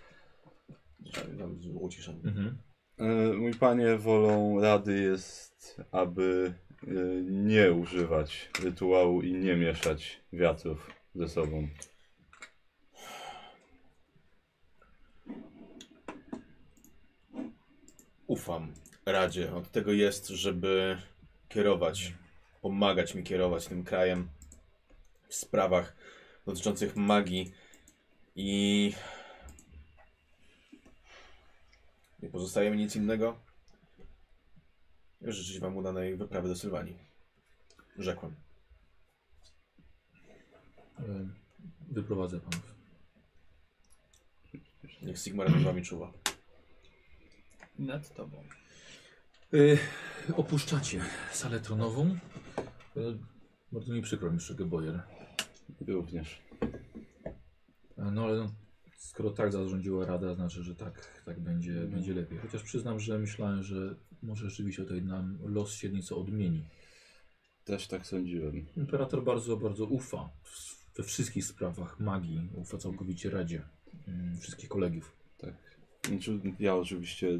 Tam uciszam. Mhm. E, Mój panie, wolą rady jest, aby nie używać rytuału i nie mieszać wiatrów ze sobą. Ufam Radzie. Od tego jest, żeby kierować, pomagać mi kierować tym krajem w sprawach dotyczących magii i nie pozostaje mi nic innego. Życzyć wam udanej wyprawy do Sylwanii. Rzekłem. E, Wyprowadzę panów. Niech Sigmar nad wami czuwa. Nad tobą. E, opuszczacie salę tronową. E, bardzo mi przykro, mistrz Boyer. Również. No ale no, skoro tak zarządziła Rada, znaczy, że tak, tak będzie, Mhm. będzie lepiej. Chociaż przyznam, że myślałem, że może rzeczywiście tutaj nam los się nieco odmieni. Też tak sądziłem. Imperator bardzo, bardzo ufa we wszystkich sprawach magii. Ufa całkowicie Radzie. mm, Wszystkich kolegów. Tak. Znaczy, Ja oczywiście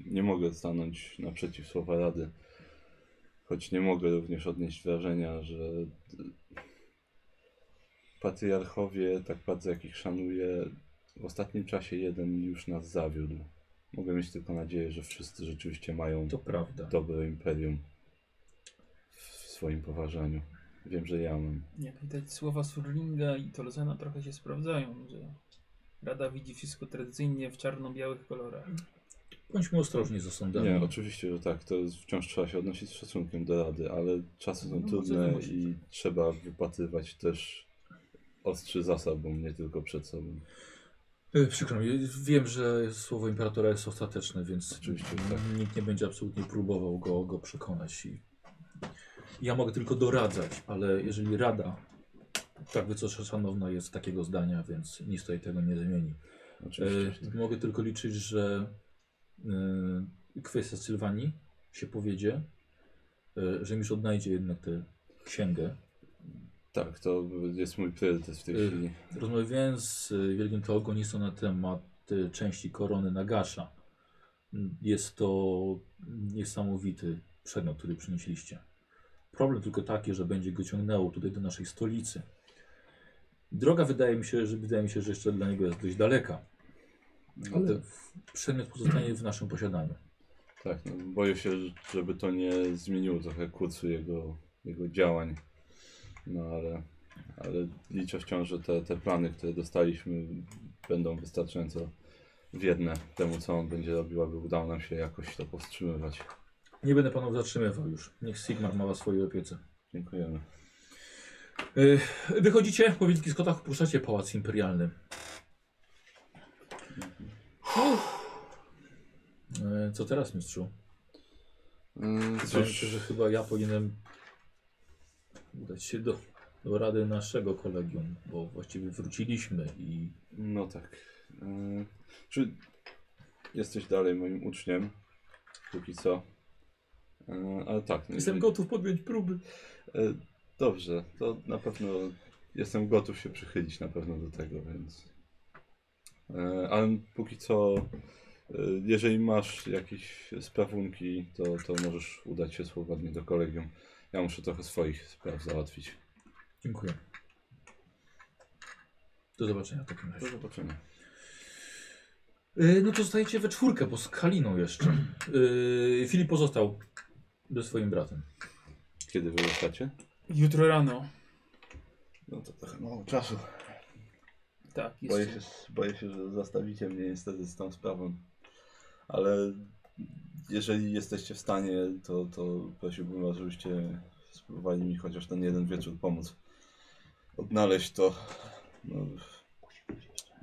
nie mogę stanąć naprzeciw słowa rady. Choć nie mogę również odnieść wrażenia, że patriarchowie, tak bardzo jak ich szanuję, w ostatnim czasie jeden już nas zawiódł. Mogę mieć tylko nadzieję, że wszyscy rzeczywiście mają To prawda. dobre imperium w swoim poważaniu. Wiem, że ja mam. Jak widać słowa Surlinga i Tolzena trochę się sprawdzają, że Rada widzi wszystko tradycyjnie w czarno-białych kolorach. Bądźmy ostrożni z osądami. Nie, oczywiście, że tak. To jest, wciąż trzeba się odnosić z szacunkiem do rady, ale czasy są No, trudne i trzeba wypatrywać też ostrzy za sobą, nie tylko przed sobą. E, Przykro mi, wiem, że słowo imperatora jest ostateczne, więc Oczywiście, tak. nikt nie będzie absolutnie próbował go, go przekonać. I ja mogę tylko doradzać, ale jeżeli Rada, tak wysoce szanowna jest takiego zdania, więc nic tutaj tego nie zmieni. E, mogę tylko liczyć, że e, kwestia Sylwanii się powiedzie, e, że już odnajdzie jednak tę księgę. Tak, to jest mój priorytet w tej Y, chwili. Rozmawiałem z y, Wielkim Teogonistą na temat y, części korony Nagasza. Jest to niesamowity przedmiot, który przynieśliście. Problem tylko taki, że będzie go ciągnęło tutaj do naszej stolicy. Droga wydaje mi się, że wydaje mi się, że jeszcze dla niego jest dość daleka, ale w- przedmiot pozostanie w naszym posiadaniu. Tak, no, boję się, żeby to nie zmieniło trochę kursu jego, jego działań. No ale, ale liczę wciąż, że te, te plany, które dostaliśmy, będą wystarczająco wierne temu, co on będzie robił, aby udało nam się jakoś to powstrzymywać. Nie będę panów zatrzymywał już. Niech Sigmar ma was w swojej opiece. Dziękujemy. Y, Wychodzicie po wielkich schodach, opuszczacie pałac imperialny. Y, Co teraz, mistrzu? Mm, Wydaje mi się, że chyba ja powinienem udać się do, do rady naszego kolegium, bo właściwie wróciliśmy i No tak. E, czy jesteś dalej moim uczniem? Póki co. E, ale tak. no jestem jeżeli- gotów podjąć próby. E, dobrze, to na pewno jestem gotów się przychylić na pewno do tego, więc. Ale póki co, jeżeli masz jakieś sprawunki, to, to możesz udać się swobodnie do kolegium. Ja muszę trochę swoich spraw załatwić. Dziękuję. Do zobaczenia w takim Do razie. zobaczenia. Y, No to zostajecie we czwórkę, bo z Kaliną jeszcze. Y, Filip pozostał ze swoim bratem. Kiedy wyruszacie? Jutro rano. No to trochę mało czasu. Tak, Boję jeszcze. się, boję się, że zastawicie mnie niestety z tą sprawą. Ale jeżeli jesteście w stanie, to, to prosiłbym was, żebyście spróbowali mi chociaż ten jeden wieczór pomóc. Odnaleźć to. No,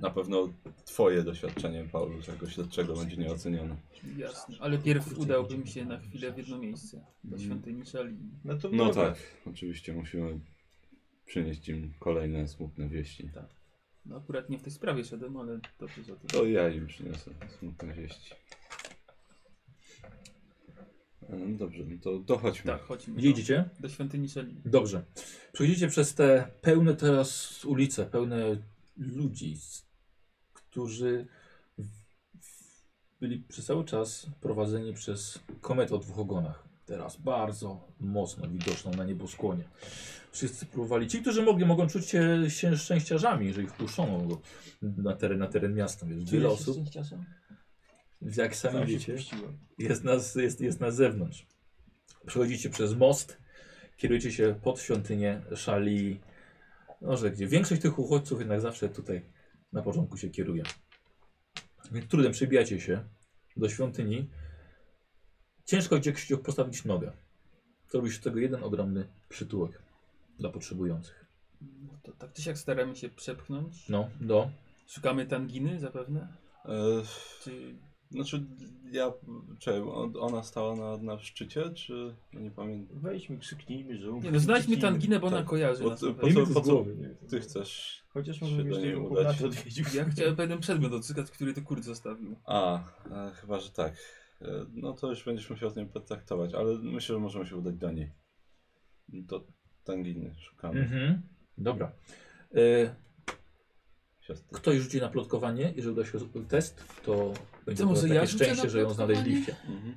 na pewno twoje doświadczenie, Paulus, jako śledczego będzie nieocenione. Jasne. Ale pierw udałbym się na chwilę w jedno miejsce. Do Mhm. świątyni Szali. No to No tak, oczywiście musimy przynieść im kolejne smutne wieści. No akurat nie w tej sprawie szedłem, ale dobrze za to. To ja im przyniosę smutne wieści. E, Dobrze, no to dochodźmy. Tak, chodźmy. Gdzie idziecie? Do, do świątyni Szeli. Dobrze. Przechodzicie przez te pełne teraz ulice, pełne ludzi, którzy byli przez cały czas prowadzeni przez kometę o dwóch ogonach. Teraz bardzo mocno widoczną na nieboskłonie. Wszyscy próbowali. Ci, którzy mogli, mogą czuć się, się szczęściarzami, jeżeli wpuszczono go na teren, na teren miasta. Jest wiele osób. Jak sami wiecie, jest na, jest, jest na zewnątrz. Przechodzicie przez most, kierujecie się pod świątynię szali. Może gdzie większość tych uchodźców jednak zawsze tutaj na początku się kieruje. Więc trudem przebijacie się do świątyni. Ciężko gdzieś postawić nogę. Zrobisz z tego jeden ogromny przytułek dla potrzebujących. No to tak czy siak staramy się przepchnąć. No, do. Szukamy tanginy zapewne? E, Czy znaczy, ja. Czekaj, on- ona stała na, na szczycie, czy. Ja nie pamiętam. Wejdźmy, krzyknijmy, że Nie no, znajdźmy tanginę, bo ona tak. kojarzy Bo nas. po co, po co ty chcesz? Chociaż się może do byś niej tego udać. odwiedził. Ja chciałem pewien przedmiot odzyskać, który to kurt zostawił. A, e, chyba, że tak. E, no to już będziesz musiał z nią potraktować, ale myślę, że możemy się udać do niej. Do Tanginy szukamy. Mhm. Dobra. E, Siostry. ktoś rzuci na plotkowanie. Jeżeli uda się test, to będzie To może ja takie rzucę szczęście, że ją plotkowanie? znaleźliście. Mhm.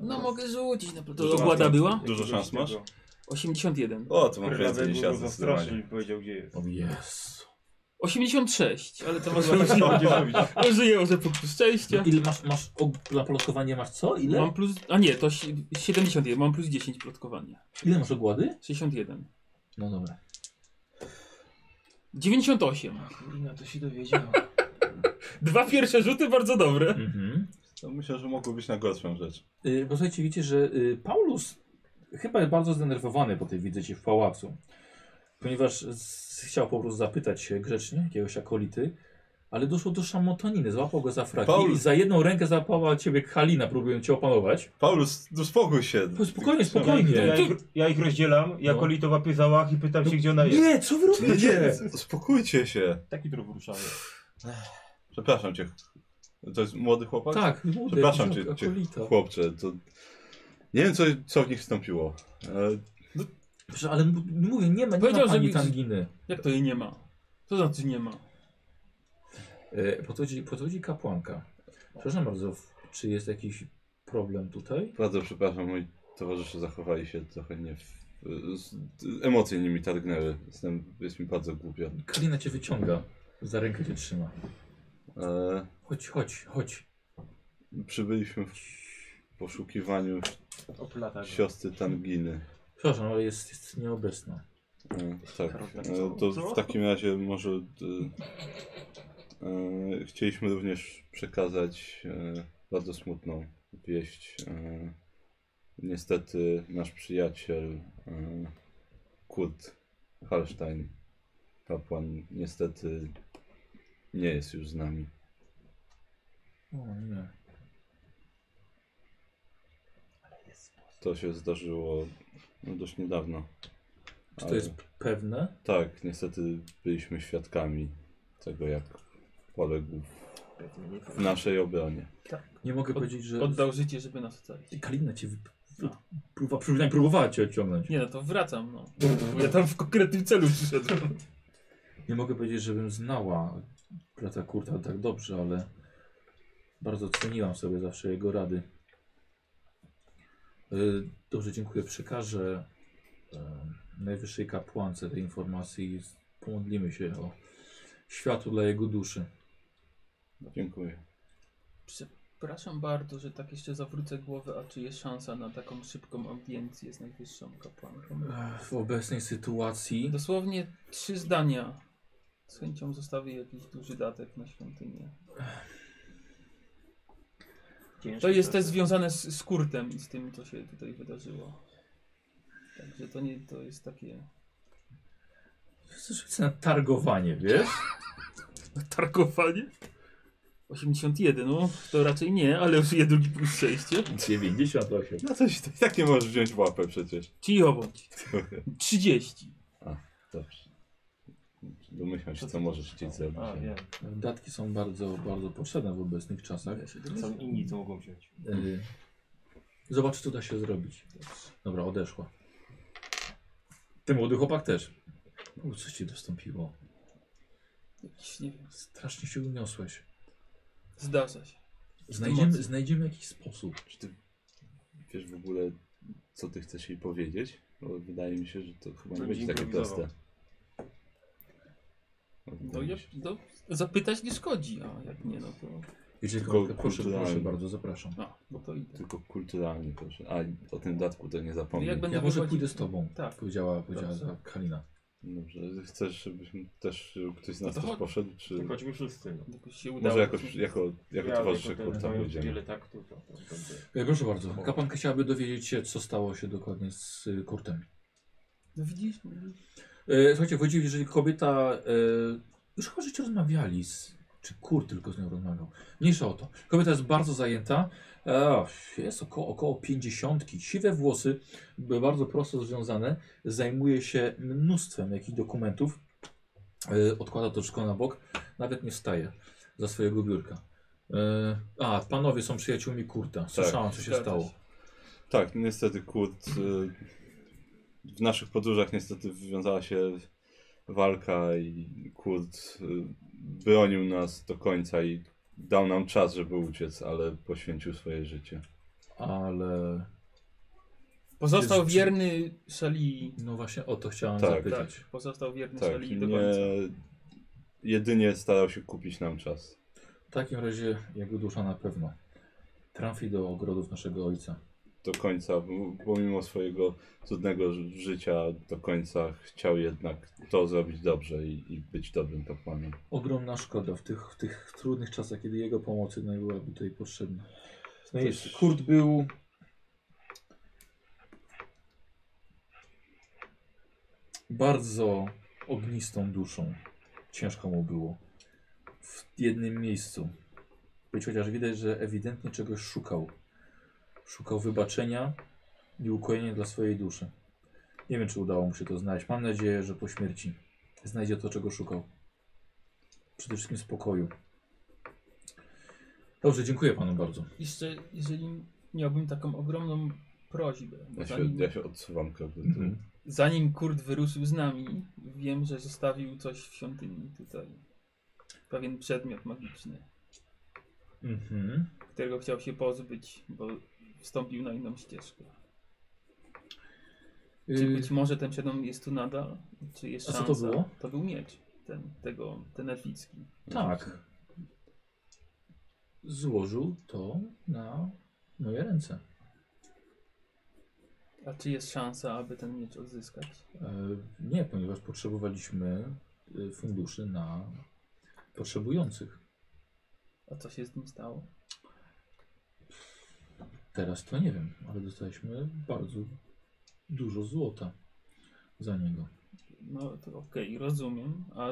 No mogę rzucić na To Dużo ogłada była? Dużo szans masz? 81. O, to ja go zastraszył zdecydowanie. i powiedział, gdzie jest. O Jezu. 86, ale to może tak (laughs) nie. (laughs) Żyję może punktu szczęścia. Ile masz, masz og- na plotkowanie masz co? Ile? Mam plus. A nie, to si- 71, mam plus 10 plotkowania. Ile masz ogłady? 61. No dobra. 98. Kurna, to się dowiedział. (laughs) Dwa pierwsze rzuty bardzo dobre. Mhm. To myślę, że mogło być na gorszą rzecz. Y, bo słuchajcie, widzicie, że y, Paulus chyba jest bardzo zdenerwowany po tej wizycie w pałacu. Ponieważ z, chciał po prostu zapytać się grzecznie jakiegoś akolity, ale doszło do szamotaniny. Złapał go za fraki Paulus- i za jedną rękę załapała ciebie Halina, próbując cię opanować. Paulus, no spokój się. Po- Spokojnie, Ja spokojnie. ich, ja ich rozdzielam, ja No. kolito łapię za łach i pytam się, gdzie ona jest. Nie, co wy Nie, robicie? (laughs) nie, uspokójcie się. Taki to wyruszają. Przepraszam cię. To jest młody chłopak? Tak, młody, Przepraszam cię, cię chłopcze. To... Nie wiem, co, co w nich wstąpiło. E, Proszę, ale mówię, nie ma, nie Powiedział, ma że pani mi- tanginy. Jak to jej nie ma? To znaczy nie ma. E, podchodzi, podchodzi kapłanka. Przepraszam bardzo, czy jest jakiś problem tutaj? bardzo przepraszam, moi towarzysze zachowali się trochę nie... W... z- Emocje nimi targnęły. Jestem, jest mi bardzo głupio. Kalina cię wyciąga, za rękę cię trzyma. E, Chodź, chodź, chodź. przybyliśmy w poszukiwaniu Oplata go. siostry Tanginy. Przepraszam, ale jest, jest nieobecna. E, tak, e, to w takim razie może e, chcieliśmy również przekazać e, bardzo smutną wieść. E, niestety nasz przyjaciel e, Kurt Hallstein, kapłan, niestety nie jest już z nami. O nie. To się zdarzyło no, dość niedawno. Czy to Ale- jest pewne? Tak, niestety byliśmy świadkami tego, jak poległ w naszej obronie. Nie mogę Od- powiedzieć, że Oddał życie, żeby nas ocalić. Kalina cię wy... wy... próba, przynajmniej próbowała cię odciągnąć. Nie no, to wracam, no. Bo (laughs) ja tam w konkretnym celu przyszedłem. Nie mogę powiedzieć, żebym znała brata Kurta tak dobrze, ale bardzo ceniłam sobie zawsze jego rady. E, Dobrze, dziękuję. Przekażę e, najwyższej kapłance tej informacji i pomodlimy się o światło dla jego duszy. Dziękuję. Przepraszam bardzo, że tak jeszcze zawrócę głowę, a czy jest szansa na taką szybką audiencję z najwyższą kapłanką? W obecnej sytuacji Dosłownie trzy zdania. Z chęcią zostawię jakiś duży datek na świątynię. To jest też związane z, z Kurtem i z tym, co się tutaj wydarzyło. Także to nie, to jest takie... Chcesz na targowanie, wiesz? (laughs) Targowanie? 81, no to raczej nie, ale żyje drugi plus szczęście. 98. No to się i tak nie możesz wziąć w łapę przecież. Cicho bądź. 30. Dobrze. Domyślam się, co możesz chcieć zrobić. A, wiem. Datki są bardzo, bardzo potrzebne w obecnych czasach. Są inni, co mogą wziąć. Y, Zobacz, co da się zrobić. Dobra, odeszła. Ten młody chłopak też. U, coś ci dostąpiło. Jakiś, nie wiem, Strasznie się uniosłeś. Zdarza się. Znajdziemy, znajdziemy jakiś sposób. Czy ty wiesz w ogóle, co ty chcesz jej powiedzieć? Bo wydaje mi się, że to chyba nie Będzie takie proste. No, ja, no, zapytać nie szkodzi, a jak nie, no to... Jeżeli Tylko proszę, proszę kulturalnie. bardzo, zapraszam. A, no to idę. Tylko kulturalnie proszę. A o tym datku to nie zapomnij. Jak będę Ja może wychodził- pójdę z tobą, Tak. powiedziała, powiedziała Dobrze. Dobrze, chcesz, żebyśmy też żeby ktoś z nas No to też poszedł? Czy To chodźmy wszyscy. No. Jakoś się udało. może jakoś jako, jako Ja towarzysze jako kurta będziemy? wiele to, to. E, Proszę bardzo, kapłanka chciałaby dowiedzieć się, co stało się dokładnie z y, Kurtem. No widzisz? No, E, słuchajcie, właściwie, jeżeli kobieta, e, już chyba żeście rozmawiali, z, czy Kurt tylko z nią rozmawiał, mniejsza o to. Kobieta jest bardzo zajęta, e, jest około, około 50, siwe włosy, bardzo prosto związane, zajmuje się mnóstwem jakichś dokumentów, e, odkłada to wszystko na bok, nawet nie wstaje za swojego biurka. E, a, panowie są przyjaciółmi Kurta, słyszałam co się stało. Tak, niestety Kurt. W naszych podróżach niestety wywiązała się walka i Kurt bronił nas do końca i dał nam czas, żeby uciec, ale poświęcił swoje życie. Ale Pozostał Jest- wierny Szali. no właśnie o to chciałem Tak. zapytać. Tak, pozostał wierny Tak, Szali do nie, końca. jedynie starał się kupić nam czas. W takim razie jego dusza na pewno trafi do ogrodów naszego ojca. Do końca, pomimo swojego cudnego ży- życia, do końca chciał jednak to zrobić dobrze i, i być dobrym kapłanem. Ogromna szkoda w tych, w tych trudnych czasach, kiedy jego pomocy no, byłaby tutaj potrzebna. No Też- jest, Kurt był bardzo ognistą duszą. Ciężko mu było. W jednym miejscu. Być chociaż widać, że ewidentnie czegoś szukał. Szukał wybaczenia i ukojenia dla swojej duszy. Nie wiem, czy udało mu się to znaleźć. Mam nadzieję, że po śmierci znajdzie to, czego szukał. Przede wszystkim spokoju. Dobrze, dziękuję panu bardzo. Jeszcze, jeżeli miałbym taką ogromną prośbę. Ja się, Zanim, ja się odsuwam krok do tyłu. Mhm. zanim Kurt wyruszył z nami, wiem, że zostawił coś w świątyni tutaj. Pewien przedmiot magiczny, Mhm. którego chciał się pozbyć, bo wstąpił na inną ścieżkę. Czy Y, być może ten przedmiot jest tu nadal? Czy jest A co szansa? to było? To był miecz, ten, tego, ten elficki. tak. Złożył to na moje ręce. A czy jest szansa, aby ten miecz odzyskać? E, nie, ponieważ potrzebowaliśmy e, funduszy na potrzebujących. A co się z nim stało? Teraz to nie wiem, ale dostaliśmy bardzo dużo złota za niego. No to okej, rozumiem. A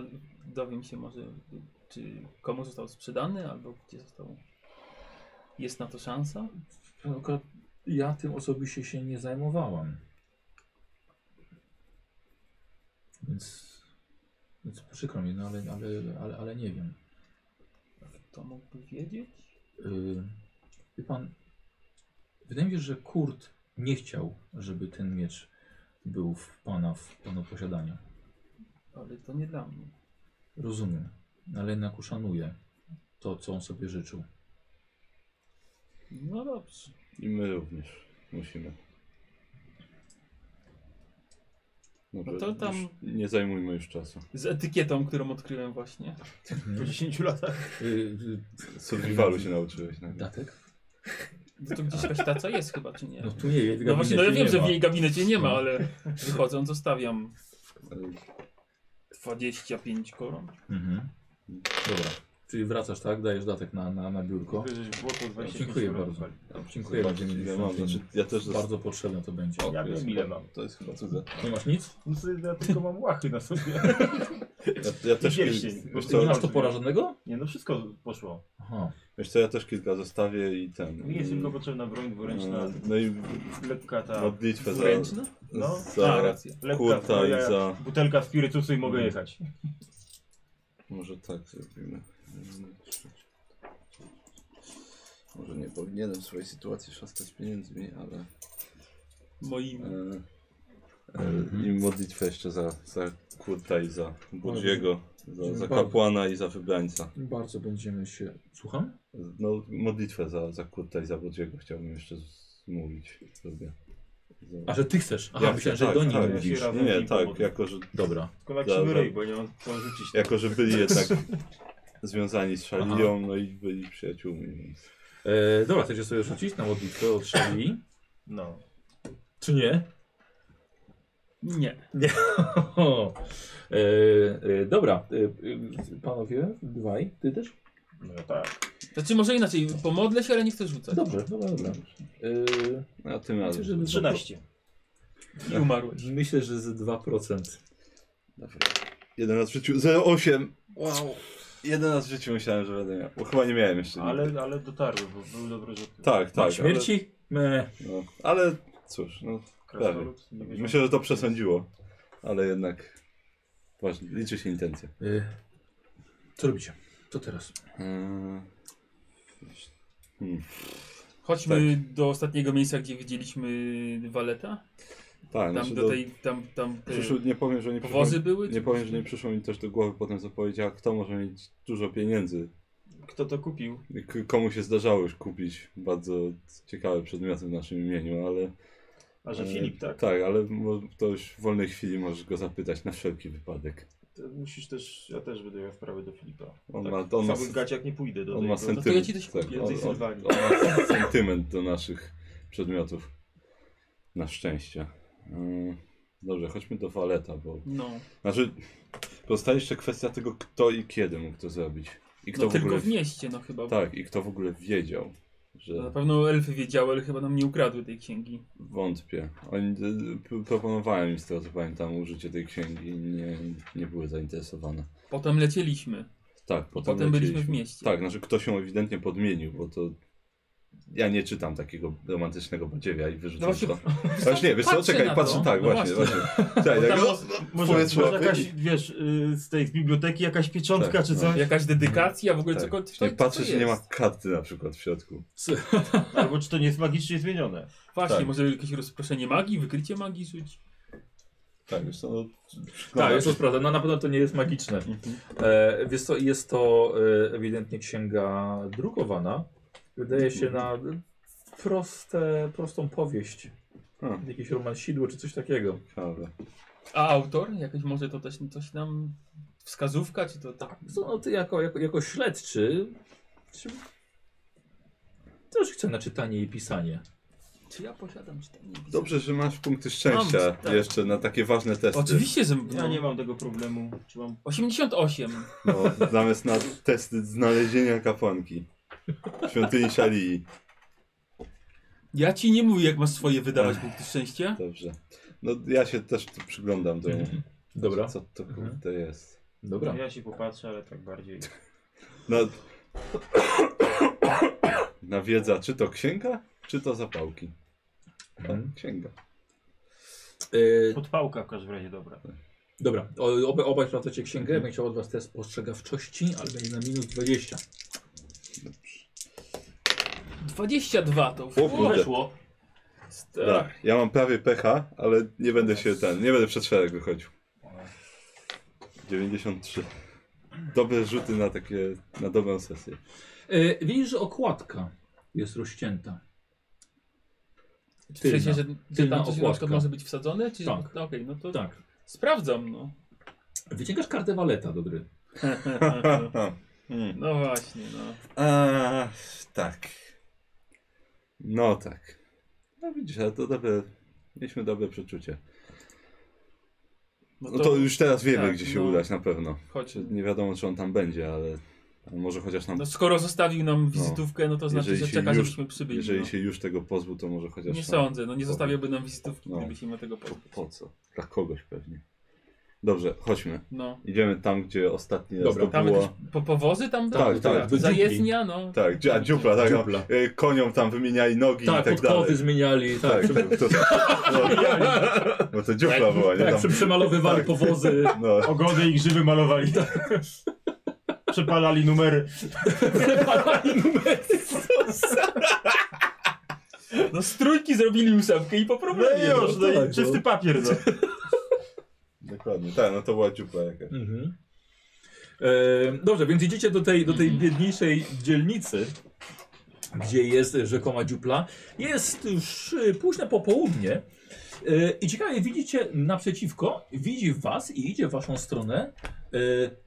dowiem się może, czy komu został sprzedany, albo gdzie został. Jest na to szansa? Akurat ja tym osobiście się nie zajmowałam. Więc, więc przykro mi, no ale, ale, ale, ale nie wiem. Kto mógłby wiedzieć? Yy, wie pan, wydaje mi się, że Kurt nie chciał, żeby ten miecz był w pana, w panu posiadaniu. Ale to nie dla mnie. Rozumiem, ale jednak uszanuję to, co on sobie życzył. No dobrze. I my również musimy. Dobrze, No to tam- już nie zajmujmy już czasu. Z etykietą, którą odkryłem właśnie. Po 10 latach. Yy, yy, Survivalu się nauczyłeś. nagle. datek? No to gdzieś jakaś taca jest chyba, czy nie? No tu nie, w No właśnie, no ja wiem, że w ma. jej gabinecie nie ma, ale wychodząc zostawiam Ale 25 koron. Mhm. Dobra, czyli wracasz, tak? Dajesz datek na, na, na biurko. To 25 Dziękuję euro bardzo. Dziękuję bardzo. Ile mam. Znaczy, ja też Bardzo potrzebne to będzie. Ja to wiem, ile mam. To jest chyba cudze. Nie masz nic? No sobie ja tylko mam łachy na sobie. Ja, ja też pierścień. wiesz Ty co, nie masz topora żadnego? Nie no, wszystko poszło. Aha. Wiesz co, ja też kilka zostawię i ten. Mi jest tylko potrzebna broń dwuręczna, e, No i lekka ta... modlitwę za, Wręczna? No, za A, racja. lekka kurta i za... butelka spirytusu i mogę Mm. jechać. Może tak zrobimy. Może nie powinienem w swojej sytuacji szastać pieniędzmi, ale... Moimi. E, e, I modlitwę jeszcze za, za Kurta i za Burziego, za, za kapłana i za wybrańca. Bardzo będziemy się... Słucham? No, modlitwę za, za Kurta i za Burziego chciałbym jeszcze zmówić sobie. Za... A, że ty chcesz? Aha, Ja myślałem, że do tak, nich tak. mówisz. Nie, z nim tak, jako że, Dobra. Tylko jak Dobra. się ryj, bo nie mam co rzucić. jako że byli (laughs) jednak związani z Szalią, no i byli przyjaciółmi, więc... E, dobra, chcecie sobie rzucić na modlitwę od Szali? No. Czy nie? Nie. (laughs) O, e, e, dobra, e, e, panowie, dwaj, ty też? No tak. Znaczy może inaczej, pomodlę się, ale nie chcę rzucać. Dobrze, dobra, dobra. E, A tym razem. że z 13. I (laughs) umarłeś. Myślę, że z 2%. Dobra. Jeden raz w życiu, 0,8! Wow! Jeden raz w życiu myślałem, że będę miał, bo chyba nie miałem jeszcze nigdy. Ale, ale dotarły, bo były dobre rzuty. Tak, tak. Śmierci? Me. Ale, no, ale cóż, no, Myślę, że to przesądziło. Ale jednak ważne, liczy się intencja. E, co robicie? Co teraz? Eee, hmm. Chodźmy do ostatniego miejsca, gdzie widzieliśmy Waleta. Tak, Tam znaczy do tej, tam, tam te przyszło, nie powiem, że nie przyszło, powozy były? nie powiem, że nie przyszło mi też do głowy potem, co powiedziała, kto może mieć dużo pieniędzy. Kto to kupił? K komu się zdarzało już kupić bardzo ciekawe przedmioty w naszym imieniu, ale... A że e, Filip, tak? Tak, ale to już w wolnej chwili możesz go zapytać na wszelki wypadek. To musisz też, ja też będę miał sprawę do Filipa. On tak, ma- on ma- gaciach nie pójdę do On ma sentyment. to ja ci coś tak, on, on, on ma sentyment do naszych przedmiotów. Na szczęście. Yy, Dobrze, chodźmy do Waleta, bo. No, Znaczy, pozostaje jeszcze kwestia tego, kto i kiedy mógł to zrobić. I kto no w tylko ogóle. w mieście, no chyba. Tak, i kto w ogóle wiedział, że Na pewno elfy wiedziały, ale chyba nam nie ukradły tej księgi. wątpię. Oni p- proponowałem im z tego co pamiętam użycie tej księgi i nie, nie były zainteresowane. Potem lecieliśmy. Tak, potem, Potem byliśmy lecieliśmy. w mieście. Tak, znaczy ktoś ją ewidentnie podmienił, bo to. Ja nie czytam takiego romantycznego badziewia i wyrzucam No właśnie- to. Właśnie nie, wiesz co, czekaj, patrzę, to. tak, No właśnie, właśnie. właśnie. (laughs) Tak, Bo tak, no, Może, może jakaś, wiesz, y, z tej z biblioteki jakaś pieczątka Tak, czy no. coś? Jakaś dedykacja, w ogóle tak. cokolwiek. Nie co patrzę, to czy nie ma karty na przykład w środku. (laughs) Albo czy to nie jest magicznie zmienione? Właśnie, Tak. może jakieś rozproszenie magii, wykrycie magii rzuć. Tak, wiesz co, no, Tak, jest to prawda. No na pewno to nie jest magiczne. E, wiesz co, jest to e, ewidentnie księga drukowana. Wydaje się na proste, prostą powieść. A, Jakieś romansidło czy coś takiego. ciekawe. A autor? Jakoś może to też coś nam wskazówka, czy to tak? Co, no ty jako, jako, jako śledczy czy... też chcę na czytanie i pisanie. Czy ja posiadam czytanie? Dobrze, że masz punkty szczęścia Mam, tak. jeszcze na takie ważne testy. Oczywiście, że Ja nie mam tego problemu. Czy mam 88. No, zamiast na testy znalezienia kapłanki. Świątyni Szalii. Ja ci nie mówię, jak masz swoje wydawać punkty szczęścia. Dobrze. No ja się też tu przyglądam do Mhm. Dobra. co to kurde jest. Dobra. Ja się popatrzę, ale tak bardziej. Na... Na wiedza, czy to księga, czy to zapałki? A, Mhm. księga. E, Podpałka w każdym razie dobra. dobra, o- obaj, obaj sprawdzacie księgę. Ja bym chciał od was test postrzegawczości, ale będzie na minus 20. 22 to O kurde. Weszło. Tak. ja mam prawie pecha, ale nie będę się ten, nie będę przed szereg wychodził. 93. Dobre rzuty na takie, na dobrą sesję. E, widzisz, że okładka jest rozcięta. W sensie, że, że tylna tam coś okładka. może być wsadzone? Czy... Tak. No, Okej, no to Tak. sprawdzam, no. Wyciągasz kartę waleta do gry. Hmm. (laughs) No właśnie, no. A, tak. No tak. No widzisz, ale to dobre, mieliśmy dobre przeczucie. No No to już teraz wiemy, tak, gdzie się no. udać na pewno. Chodź. Czy nie wiadomo, czy on tam będzie, ale może chociaż nam, No skoro zostawił nam wizytówkę, no to znaczy, że czeka, już- żebyśmy przybyli. jeżeli no. się już tego pozbył, to może chociaż Nie nam- sądzę, no nie zostawiałby nam wizytówki, No. gdyby się ma tego Po, pozbyć. po co? Dla kogoś pewnie. Dobrze, chodźmy. No. Idziemy tam, gdzie ostatni raz Dobra, to Tam było. jakieś po powozy tam Tak, były? tak, do Zajezdnia, no. Tak, a dziupla, tak. Dziupla. No, y, koniom tam wymieniali nogi Tak, i tak podkowy dalej. zmieniali, tak. Tak, prze- to, no, bo to dziupla była, nie? tak, Tam, prze- przemalowywali Tak. powozy. no, Ogody i grzyby malowali. Przepalali numery. No z trójki zrobili ósemkę i po No problemie. i już, no tak, i czysty papier, no. Dokładnie. Tak, no to była dziupla jakaś. Mhm. E, dobrze, więc idziecie do tej, do tej biedniejszej dzielnicy, gdzie jest rzekoma dziupla. Jest już e, późne popołudnie. E, I ciekawie widzicie naprzeciwko, widzi was i idzie w waszą stronę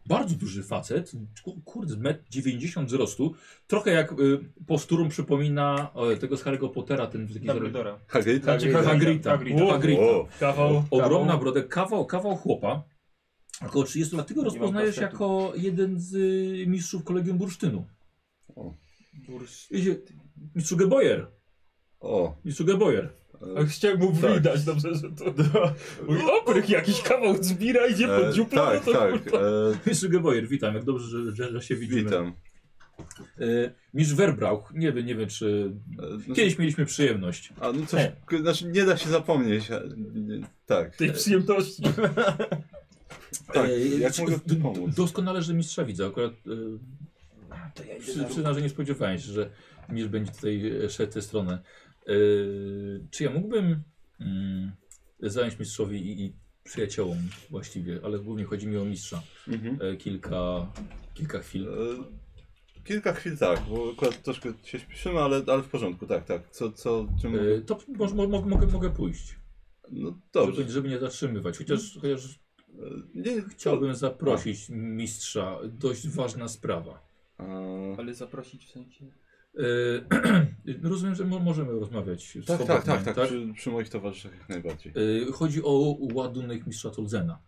bardzo duży facet, ku- kurde, metr 90 wzrostu, trochę jak e, posturą przypomina e, tego z Harry'ego Pottera, ten taki Dumbledora. Hagrid? Znaczy. O, Kawał. Ogromna brodę, kawał, kawał chłopa. Około 30 lat. Ty go rozpoznajesz jako jeden z y, mistrzów kolegium bursztynu. Bursz. Idzie- Mistrzu Geboyer. O. Mistrzu Geboyer. E, Chciałem mu Tak. widać, dobrze, że to... (laughs) Mój oprych jakiś kawał zbira, idzie e, pod dziuplą, tak, no to tak. E, (laughs) Mistrzu Geboyer, witam. Jak dobrze, że, że, że się widzimy. witam. E, Mistrz Werbrauch. Nie wiem, nie wiem, czy... E, no, Kiedyś mieliśmy przyjemność. A no coś, k- znaczy nie da się zapomnieć. a, nie- Tak. Tej przyjemności. (laughs) Tak, E, jak mogę pomóc? Doskonale, że mistrza widzę. Akurat e, przy, przyznam, że nie spodziewałem się, że mistrz będzie tutaj e, szedł tę stronę. E, czy ja mógłbym mm, zająć mistrzowi i, i przyjaciołom właściwie, ale głównie chodzi mi o mistrza, Mhm. e, kilka, kilka chwil. E, Kilka chwil tak, bo akurat troszkę się śpieszymy, ale, ale w porządku, tak, tak. Co, co, czym... To może, mo, mogę, mogę pójść, No dobrze. żeby, żeby nie zatrzymywać. Chociaż, chociaż E, Nie, chciałbym zaprosić mistrza. Dość ważna sprawa. A, Ale zaprosić w sensie... E, (clears throat) rozumiem, że mo możemy rozmawiać tak, tak, swobodnie, tak, tak, Przy, przy moich towarzyszach jak najbardziej. E, Chodzi o ładunek mistrza Tolzena,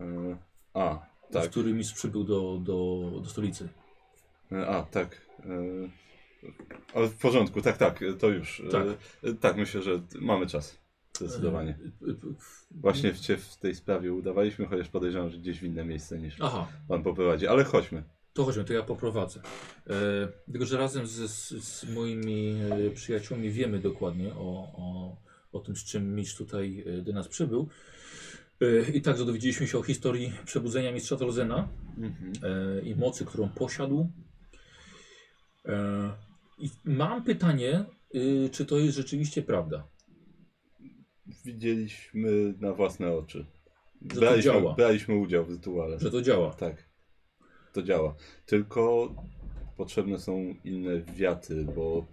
E, A, tak. którym mistrz przybył do, do, do stolicy. A, tak. Ale w porządku, tak, tak, to już. Tak. Tak, myślę, że mamy czas. Zdecydowanie. Właśnie w, w tej sprawie udawaliśmy, chociaż podejrzewam, że gdzieś w inne miejsce niż Aha, pan poprowadzi, ale chodźmy. To chodźmy, to ja poprowadzę. E, tylko, że razem z, z, moimi e, przyjaciółmi wiemy dokładnie o, o, o tym, z czym mistrz tutaj e, do nas przybył. E, I także dowiedzieliśmy się o historii przebudzenia mistrza Tolzena. Mhm. e, i mocy, którą posiadł. E, I mam pytanie, y, czy to jest rzeczywiście prawda? Widzieliśmy na własne oczy. to Braliśmy, działa. braliśmy udział w rytuale. Że to działa? Tak, to działa. Tylko potrzebne są inne wiaty, bo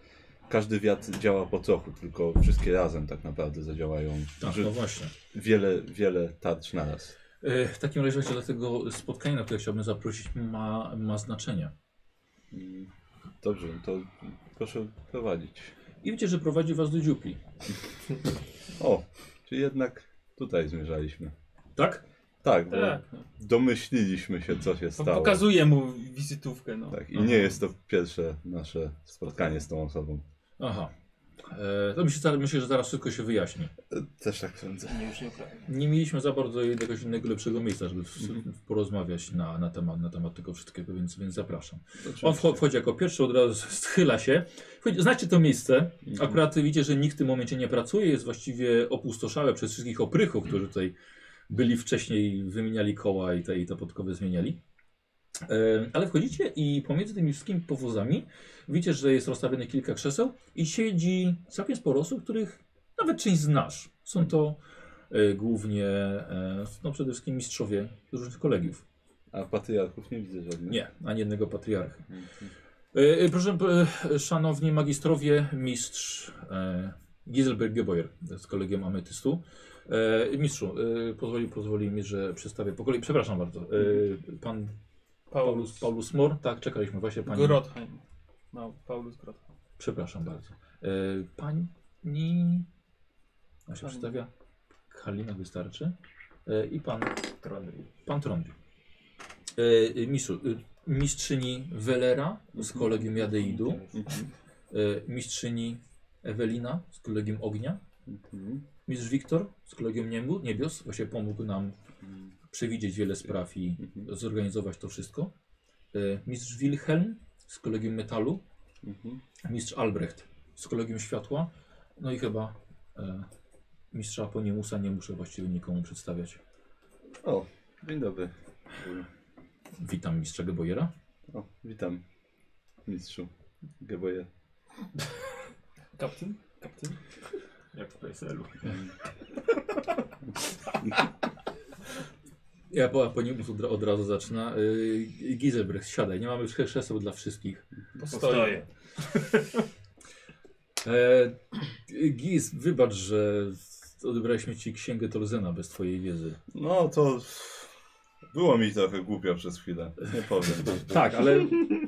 każdy wiatr działa po trochu, tylko wszystkie razem tak naprawdę zadziałają. Tak, no właśnie. wiele, wiele tarcz naraz. E, w takim razie właśnie dlatego spotkanie, na które chciałbym zaprosić, ma, ma znaczenie. Mm, Dobrze, to proszę prowadzić. I wiecie, że prowadzi was do dziupli. (laughs) O, czyli jednak tutaj zmierzaliśmy. Tak? Tak, bo Tak. domyśliliśmy się, co się stało. Pokazuję mu wizytówkę, no. Tak, i nie jest to pierwsze nasze spotkanie z tą osobą. Aha. E, to myślę, myślę, że zaraz wszystko się wyjaśni. E, Też tak sądzę. Nie, już nie prawie. Nie mieliśmy za bardzo jakiegoś innego lepszego miejsca, żeby w, porozmawiać na, na, temat, na temat tego wszystkiego, więc, więc zapraszam. On wcho- wchodzi jako pierwszy, od razu (laughs) schyla się. Znacie to miejsce. Akurat widzicie, że nikt w tym momencie nie pracuje. Jest właściwie opustoszałe przez wszystkich oprychów, którzy tutaj byli wcześniej, wymieniali koła i te, i te podkowy zmieniali. Ale wchodzicie i pomiędzy tymi wszystkimi powozami widzicie, że jest rozstawionych kilka krzeseł i siedzi całkiem sporo osób, których nawet część znasz. Są to e, głównie, e, no przede wszystkim mistrzowie różnych kolegiów. A patriarchów nie widzę żadnych. Nie, ani jednego patriarchy. Mhm. E, Proszę, szanowni magistrowie, mistrz Giselberg Geboyer z kolegiem ametystu. E, mistrzu, e, pozwoli, pozwoli mi, że przedstawię po kolei. Przepraszam bardzo. E, pan Paulus, Paulus, Paulus Mor, tak, czekaliśmy właśnie pani. Grotheim. No, Paulus Grotheim. Przepraszam bardzo. E, pani. Jak się Pani- przedstawia? Halina wystarczy. E, I pan, Trony. pan Trądzi. E, e, mistrzu, e, mistrzyni Welera z kolegium Jadeidu. Mhm. E, mistrzyni Ewelina z kolegium Ognia. Mhm. Mistrz Wiktor z Kolegium Niemu- Niebios właśnie pomógł nam przewidzieć wiele spraw i Mhm. zorganizować to wszystko. E, Mistrz Wilhelm z Kolegium Metalu, Mhm. mistrz Albrecht z Kolegium Światła, no i chyba e, mistrza Aponimusa nie muszę właściwie nikomu przedstawiać. O, dzień dobry. Witam mistrza Gebojera. O, witam, mistrzu Geboje. Kaptyn? Kaptyn? Jak w PSL-u. (laughs) Ja po Aponimus od, od razu zaczyna. Yy, Gizelbrecht, siadaj, nie mamy krzeseł dla wszystkich. Postoję. (laughs) E, Giz, wybacz, że odebraliśmy ci księgę Tolzena bez twojej wiedzy. No to było mi trochę głupio przez chwilę, nie powiem. (laughs) Tak, ale,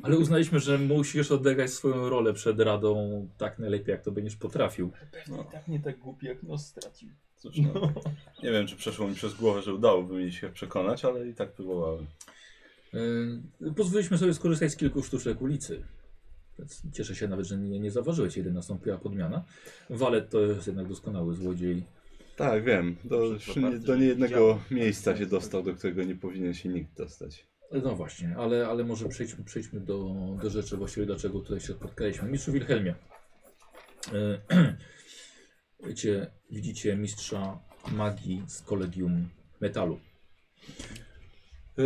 ale uznaliśmy, że musisz odegrać swoją rolę przed Radą tak najlepiej, jak to będziesz potrafił. No, Tak nie tak głupi jak nos stracił. cóż, no. Nie wiem, czy przeszło mi przez głowę, że udałoby mi się przekonać, ale i tak próbowałem. E, pozwoliliśmy sobie skorzystać z kilku sztuczek ulicy. Więc cieszę się nawet, że nie, nie zauważyłeś, kiedy nastąpiła podmiana. Walet to jest jednak doskonały złodziej. Tak, wiem. Do, nie, do niejednego miejsca się dostał, do którego nie powinien się nikt dostać. No właśnie, ale, ale może przejdźmy, przejdźmy do, do rzeczy właściwie, dlaczego tutaj się spotkaliśmy. Mistrzu Wilhelmie, (clears throat) wiecie, widzicie mistrza magii z kolegium metalu. E,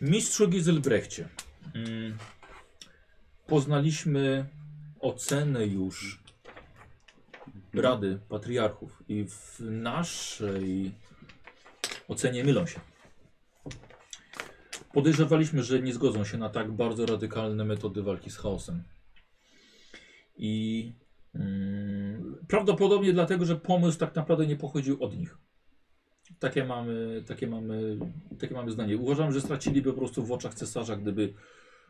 mistrzu Giselbrechcie, mm, poznaliśmy ocenę już Rady Patriarchów i w naszej ocenie mylą się. Podejrzewaliśmy, że nie zgodzą się na tak bardzo radykalne metody walki z chaosem. I mm, prawdopodobnie dlatego, że pomysł tak naprawdę nie pochodził od nich. Takie mamy, takie mamy, takie mamy zdanie. Uważam, że straciliby po prostu w oczach cesarza, gdyby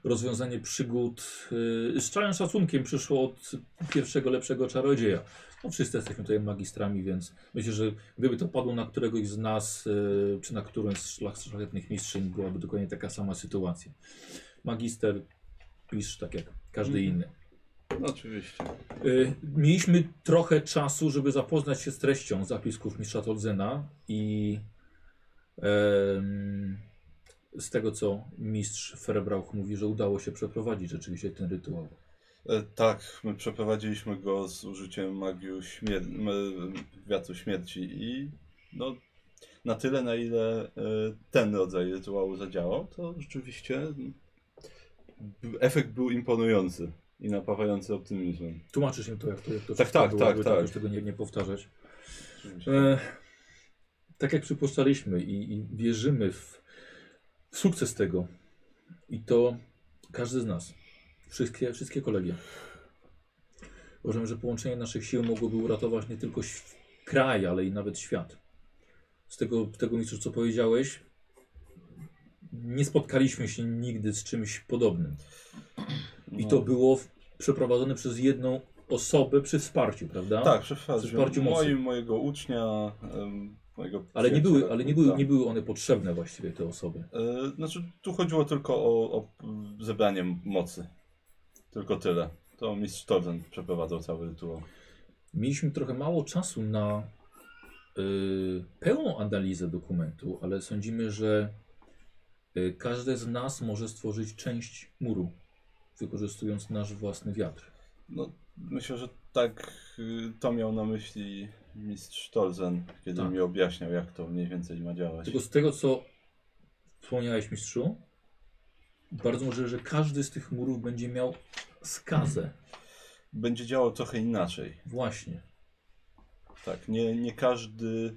rozwiązanie przygód yy, z całym szacunkiem przyszło od pierwszego lepszego czarodzieja. No, wszyscy jesteśmy tutaj magistrami, więc myślę, że gdyby to padło na któregoś z nas, yy, czy na którąś z szlach, szlachetnych mistrzyń, byłaby dokładnie taka sama sytuacja. Magister, mistrz, tak jak każdy inny. No, oczywiście. Y, Mieliśmy trochę czasu, żeby zapoznać się z treścią zapisków mistrza Tolzena i em, z tego, co mistrz Ferbrauch mówi, że udało się przeprowadzić rzeczywiście ten rytuał. E, tak, my przeprowadziliśmy go z użyciem magii śmier wiatru śmierci i no, na tyle, na ile e, ten rodzaj rytuału zadziałał, to rzeczywiście efekt był imponujący i napawający optymizmem. Tłumaczysz im to, jak to, jak to Tak, tak, było, tak, tak. już tego nie, nie powtarzać. E, tak jak przypuszczaliśmy i, i wierzymy w sukces tego. I to każdy z nas. Wszystkie, wszystkie kolegia. Uważam, że połączenie naszych sił mogłoby uratować nie tylko kraj, ale i nawet świat. Z tego, tego mistrzu, co powiedziałeś, nie spotkaliśmy się nigdy z czymś podobnym. I No. to było w, przeprowadzone przez jedną osobę przy wsparciu, prawda? Tak, przepraszam. Przy wsparciu mocy. Moim, mojego ucznia, Ale nie były, ale nie były, tak. nie były one potrzebne właściwie, te osoby. E, Znaczy, tu chodziło tylko o, o zebranie mocy. Tylko tyle. To mistrz Torzen przeprowadzał cały rytuał. Mieliśmy trochę mało czasu na y, pełną analizę dokumentu, ale sądzimy, że y, każdy z nas może stworzyć część muru, wykorzystując nasz własny wiatr. No, myślę, że tak y, to miał na myśli mistrz Torzen, kiedy Tak. mi objaśniał, jak to mniej więcej ma działać. Tylko z tego, co wspomniałeś, mistrzu, bardzo możliwe, że każdy z tych murów będzie miał skazę. Będzie działał trochę inaczej. Właśnie. Tak, nie, nie każdy.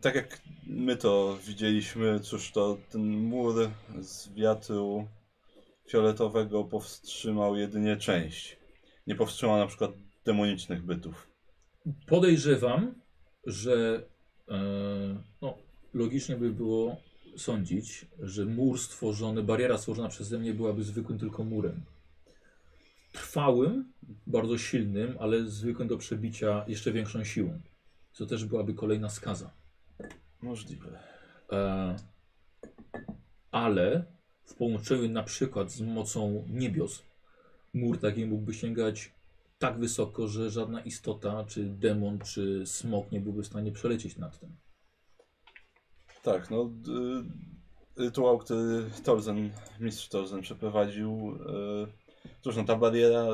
Tak jak my to widzieliśmy, cóż to ten mur z wiatru fioletowego powstrzymał jedynie część. Nie powstrzymał na przykład demonicznych bytów. Podejrzewam, że e, no, logicznie by było sądzić, że mur stworzony, bariera stworzona przeze mnie byłaby zwykłym tylko murem. Trwałym, bardzo silnym, ale zwykłym do przebicia jeszcze większą siłą. Co też byłaby kolejna skaza. Możliwe. E, ale w połączeniu na przykład z mocą niebios, mur taki mógłby sięgać tak wysoko, że żadna istota, czy demon, czy smok nie byłby w stanie przelecieć nad tym. Tak, no y, rytuał, który Torzen, mistrz Torzen przeprowadził, y, cóż no ta bariera,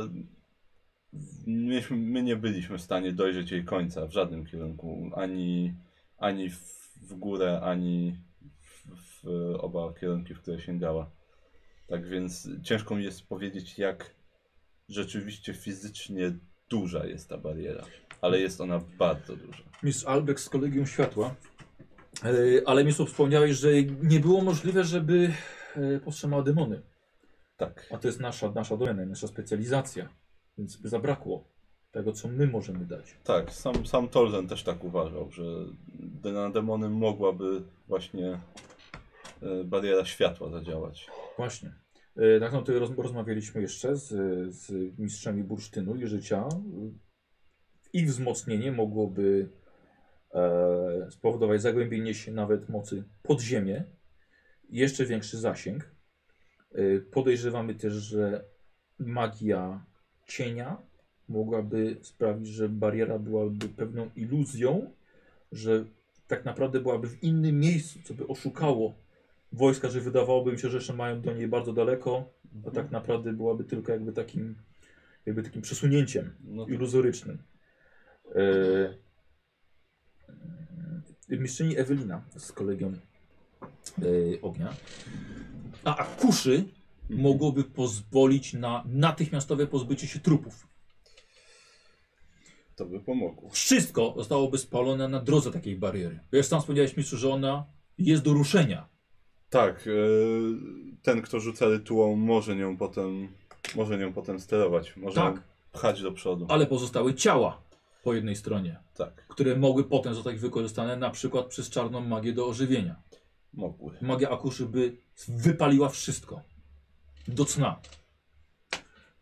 myśmy, my nie byliśmy w stanie dojrzeć jej końca w żadnym kierunku, ani, ani w, górę, ani w oba kierunki, w które sięgała. Tak więc ciężko mi jest powiedzieć, jak rzeczywiście fizycznie duża jest ta bariera, ale jest ona bardzo duża. Mistrz Albrecht z Kolegium Światła. E, Ale mi wspomniałeś, że nie było możliwe, żeby e, powstrzymała demony. Tak. A to jest nasza, nasza domena, nasza specjalizacja. Więc by zabrakło tego, co my możemy dać. Tak, sam, sam Tolzen też tak uważał, że na demony mogłaby właśnie e, bariera światła zadziałać. Właśnie. E, Tak, no to roz, rozmawialiśmy jeszcze z, z mistrzami bursztynu i życia. Ich wzmocnienie mogłoby e, spowodować zagłębienie się nawet mocy pod ziemię, jeszcze większy zasięg. E, podejrzewamy też, że magia cienia mogłaby sprawić, że bariera byłaby pewną iluzją, że tak naprawdę byłaby w innym miejscu, co by oszukało wojska, że wydawałoby się, że jeszcze mają do niej bardzo daleko, a tak naprawdę byłaby tylko jakby takim, jakby takim przesunięciem No, iluzorycznym. E, mistrzyni Ewelina z kolegium e, ognia. A akuszy mogłoby pozwolić na natychmiastowe pozbycie się trupów. to by pomogło. Wszystko zostałoby spalone na drodze takiej bariery. Wiesz, sam wspomniałeś mistrzu, że ona jest do ruszenia. Tak, e, ten kto rzuca rytuał może nią potem, może nią potem sterować, może Tak. pchać do przodu. Ale pozostały ciała po jednej stronie, Tak, które mogły potem zostać wykorzystane na przykład przez czarną magię do ożywienia. mogły. Magia Akuszy by wypaliła wszystko. Do cna.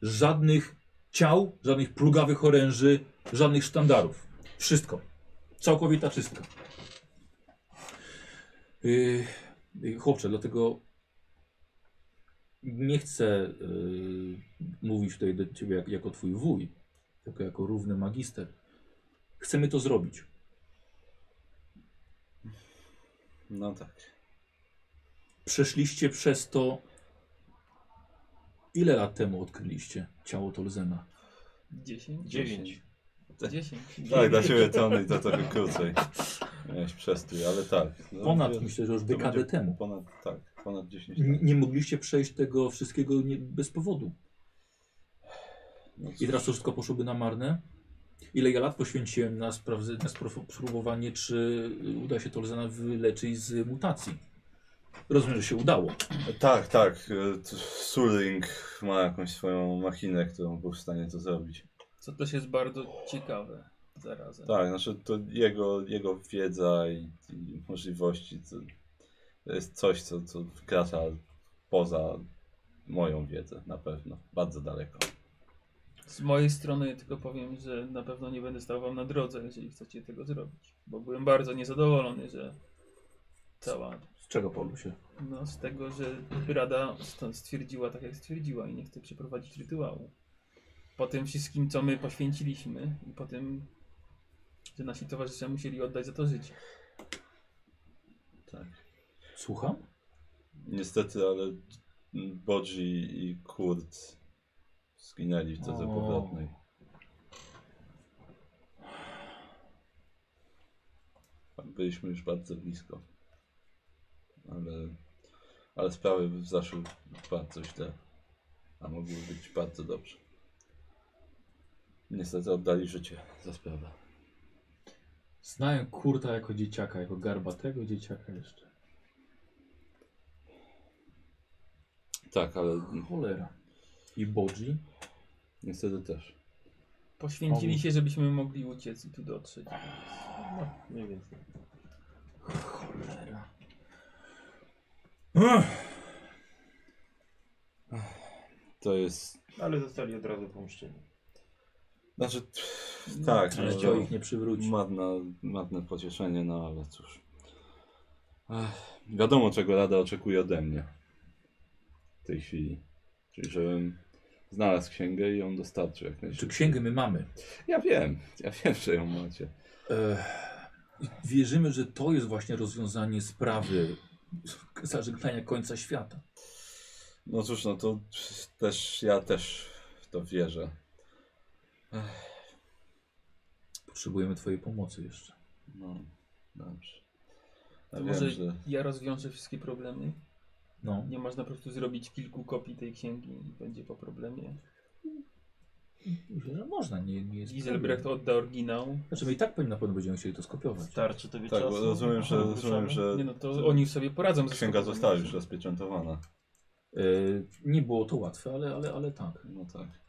Żadnych ciał, żadnych plugawych oręży, żadnych sztandarów. Wszystko. Całkowita czystka. Yy, chłopcze, dlatego nie chcę yy, mówić tutaj do ciebie jak, jako twój wuj, tylko jako równy magister. Chcemy to zrobić. No tak. Przeszliście przez to. Ile lat temu odkryliście ciało Tolzena? 10? Dziewięć. 10. Tak, dla ciebie Tony to trochę krócej. Miałeś przestój, ale tak. No, Ponad, wiesz, myślę, że już dekadę temu. Ponad, tak, ponad 10 N- lat. Nie mogliście przejść tego wszystkiego nie, bez powodu. No I teraz to wszystko poszłoby na marne? Ile ja lat poświęciłem na, sprawdze, na spróbowanie, czy uda się Tolzena wyleczyć z mutacji? Rozumiem, że się udało. Tak, tak. e, Suling ma jakąś swoją machinę, którą był w stanie to zrobić. Co też jest bardzo ciekawe zarazem. Tak, znaczy to jego, jego wiedza i, i możliwości to, to jest coś, co, co wkracza poza moją wiedzę na pewno. Bardzo daleko. Z mojej strony tylko powiem, że na pewno nie będę stał wam na drodze, jeżeli chcecie tego zrobić. Bo byłem bardzo niezadowolony, że cała, Z czego polu się? no z tego, że Rada st- stwierdziła tak jak stwierdziła i nie chce przeprowadzić rytuału. Po tym wszystkim, co my poświęciliśmy i po tym, że nasi towarzysze musieli oddać za to życie. Tak. Słucham? Niestety, ale Bodzi i Kurt zginęli w drodze O. powrotnej. Byliśmy już bardzo blisko. Ale, ale sprawy zaszły bardzo źle. A mogły być bardzo dobrze. Niestety oddali życie za sprawę. Znałem Kurta jako dzieciaka, jako garbatego dzieciaka jeszcze. Tak, ale Cholera. I Bodzi? niestety też. Poświęcili się, żebyśmy mogli uciec i tu dotrzeć. Mniej więcej. Cholera. To jest. Ale zostali od razu pomszczeni. Znaczy, tak. Ale no, ich nie przywróci. Madna, madne pocieszenie, no ale cóż. Ech, wiadomo, czego Rada oczekuje ode mnie w tej chwili. Czyli żebym znalazł księgę i ją dostarczył jak Czy najszybciej. księgę my mamy? Ja wiem, ja wiem, że ją macie. E, wierzymy, że to jest właśnie rozwiązanie sprawy zażegnania końca świata. No cóż, no to też, ja też w to wierzę. Potrzebujemy Twojej pomocy jeszcze. No, dobrze. Ja To wiem, może że... ja rozwiążę wszystkie problemy. No. Nie można po prostu zrobić kilku kopii tej księgi i będzie po problemie. Że można, nie, nie jest Giselbrecht problem. odda oryginał. Znaczy my i tak na pewno będziemy chcieli to skopiować. Starczy tobie Tak, czasu? bo rozumiem, że, rozumiem, że Nie no, to oni sobie poradzą ze księga została już rozpieczętowana. E, nie było to łatwe, ale, ale, ale tak. No tak.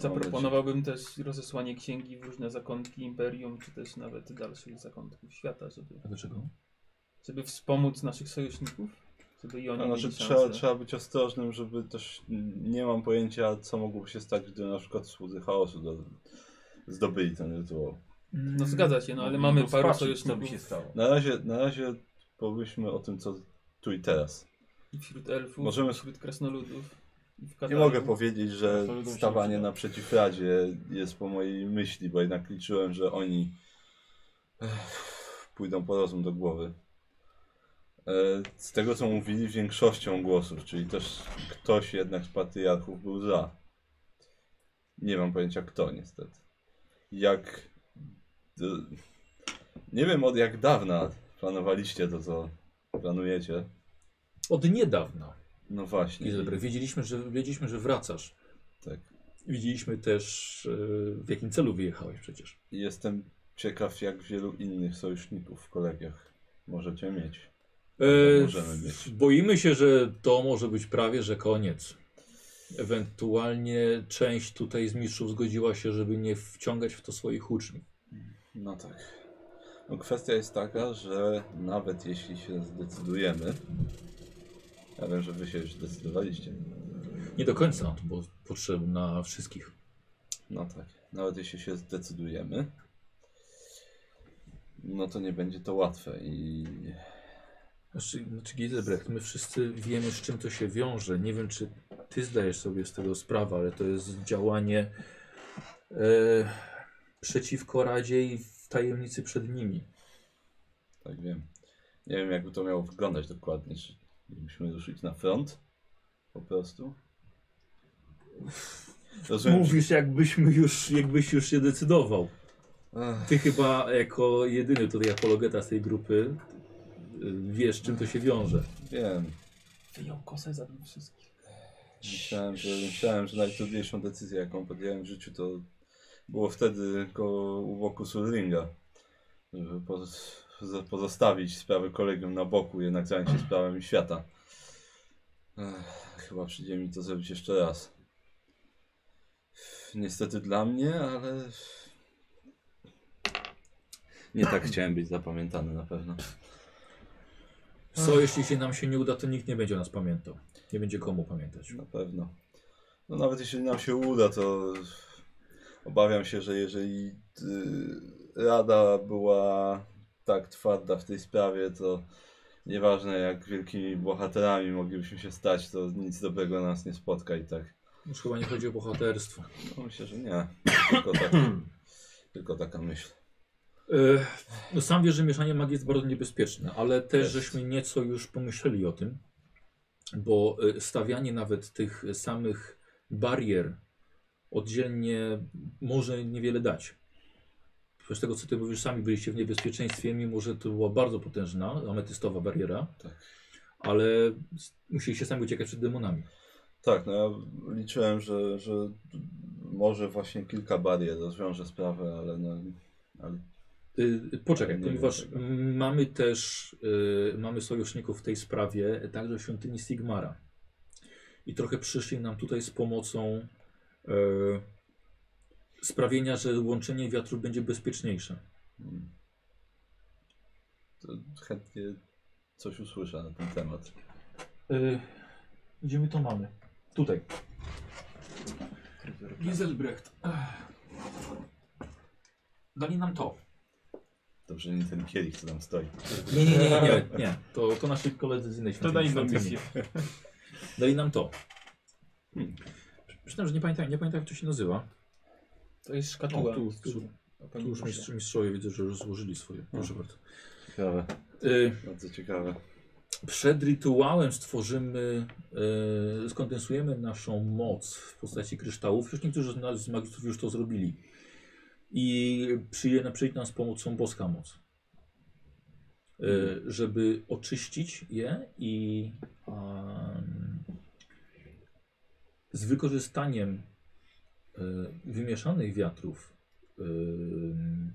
Zaproponowałbym też rozesłanie księgi w różne zakątki imperium, czy też nawet dalszych zakątków świata, żeby, A dlaczego? żeby wspomóc naszych sojuszników, żeby i oni No, mieli znaczy, szansę. trzeba, trzeba być ostrożnym, żeby też nie mam pojęcia, co mogłoby się stać, gdy na przykład słudzy chaosu do, zdobyli ten rytuał. No zgadza się, no ale Mogli mamy go paru spatrzyć, co by sojuszników się stało. Na razie, na razie pomyślmy o tym, co tu i teraz. i wśród elfów, Możemy- i wśród krasnoludów. Nie mogę powiedzieć, że się stawanie naprzeciw Radzie jest po mojej myśli, bo jednak liczyłem, że oni pójdą po rozum do głowy. E, Z tego, co mówili większością głosów, czyli też ktoś jednak z patriarchów był za. Nie mam pojęcia kto, niestety. Jak... Nie wiem od jak dawna planowaliście to, co planujecie. Od niedawna. No właśnie. Giselbrecht, wiedzieliśmy, że, wiedzieliśmy, że wracasz. Tak. Widzieliśmy też, e, w jakim celu wyjechałeś przecież. Jestem ciekaw, jak wielu innych sojuszników w kolegiach możecie mieć. E, możemy mieć. Boimy się, że to może być prawie, że koniec. Ewentualnie część tutaj z mistrzów zgodziła się, żeby nie wciągać w to swoich uczniów. No tak. No kwestia jest taka, że nawet jeśli się zdecydujemy, ja wiem, że wy się już zdecydowaliście. Nie do końca, to było potrzebne wszystkich. No tak. Nawet jeśli się zdecydujemy, no to nie będzie to łatwe i Znaczy, znaczy Giselbrecht, my wszyscy wiemy, z czym to się wiąże. Nie wiem, czy ty zdajesz sobie z tego sprawę, ale to jest działanie e, przeciwko Radzie i w tajemnicy przed nimi. tak wiem. Nie wiem, jakby to miało wyglądać dokładnie. Czy mielibyśmy ruszyć na front? Po prostu? Rozumiem, że- Mówisz, jakbyśmy już, jakbyś już się decydował. Ty chyba jako jedyny tutaj apologeta z tej grupy y, wiesz, czym to się wiąże. Wiem. Wyjął kosę, zabił wszystkich. Myślałem, że, myślałem, że najtrudniejszą decyzję, jaką podjąłem w życiu, to było wtedy koło u boku poz, z- pozostawić sprawę kolegium na boku, jednak zająć się sprawami świata. Ech, chyba przyjdzie mi to zrobić jeszcze raz. Niestety dla mnie, ale... Nie tak chciałem być zapamiętany na pewno. Co jeśli się nam się nie uda, to nikt nie będzie nas pamiętał. Nie będzie komu pamiętać. Na pewno. No nawet jeśli nam się uda, to obawiam się, że jeżeli y, Rada była tak twarda w tej sprawie, to nieważne jak wielkimi bohaterami moglibyśmy się stać, to nic dobrego nas nie spotka i tak. Już chyba nie chodzi o bohaterstwo. No myślę, że nie. Tylko, tak, (clears throat) tylko taka myśl. E, No sam wiesz, że mieszanie magii jest bardzo niebezpieczne, ale też Jest. żeśmy nieco już pomyśleli o tym, bo e, stawianie nawet tych samych barier oddzielnie może niewiele dać. Z tego co ty mówisz, sami byliście w niebezpieczeństwie, mimo że to była bardzo potężna ametystowa bariera, Tak. ale musieliście sami uciekać przed demonami. Tak, no ja liczyłem, że, że może właśnie kilka barier rozwiąże sprawę, ale no... Ale Y, Poczekaj, Nie ponieważ mamy też y, mamy sojuszników w tej sprawie, także w świątyni Sigmara. I trochę przyszli nam tutaj z pomocą y, sprawienia, że łączenie wiatru będzie bezpieczniejsze. mm, to chętnie coś usłyszę na ten temat. Y, gdzie my to mamy? Tutaj. Giselbrecht. Dali nam to. Dobrze, nie ten kielich, co tam stoi. Nie, nie, nie, nie, nie. nie. To, to nasi koledzy z innej To świątyni. na inną świątyni. misję. Dali nam to. Hmm. Przyznam, że nie pamiętam, nie pamiętam jak to się nazywa. To jest O, szkatuła. tu, z tu, pani tu już mistrz, mistrzowie widzę, że już złożyli swoje. Proszę bardzo. Ciekawe, Y, bardzo ciekawe. Przed rytuałem stworzymy, e, skondensujemy naszą moc w postaci kryształów. Już niektórzy z nas, z magistrów już to zrobili. I przyjdzie, przyjdzie nam z pomocą boska moc. E, żeby oczyścić je i z wykorzystaniem wymieszanych wiatrów, em,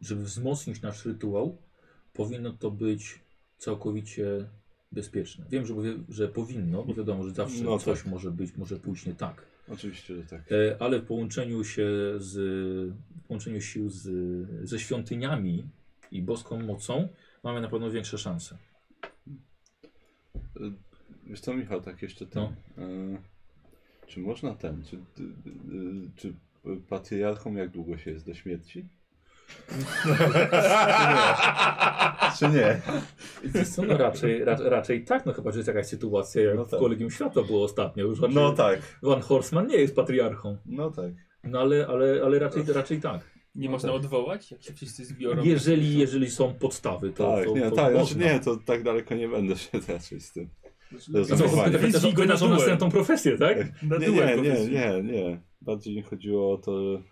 żeby wzmocnić nasz rytuał, powinno to być całkowicie bezpieczne. Wiem, że, że powinno, bo wiadomo, że zawsze No coś tak. może być, może pójść nie tak. Oczywiście, że tak. E, ale w połączeniu się z, w połączeniu sił z, ze świątyniami i boską mocą mamy na pewno większe szanse. Wiesz co, Michał, tak jeszcze ten. y, czy można ten, czy, czy patriarchom jak długo się jest do śmierci? (laughs) czy nie? Co, no raczej, ra, raczej tak, no chyba, że jest jakaś sytuacja, jak No w tak. Kolegium Światła było ostatnio. Już raczej No tak, Van Horstman nie jest patriarchą, no tak. no ale, ale, ale raczej, raczej tak. Nie No można tak. odwołać, jak się wszyscy zbiorą. Jeżeli, jeżeli są podstawy, to, Tak, to, nie, to tak, znaczy można. nie, to tak daleko nie będę się (laughs) raczej z tym. Co, wydasz o następną profesję, tak? Na Nie, nie, nie, nie, nie. Bardziej mi chodziło o to.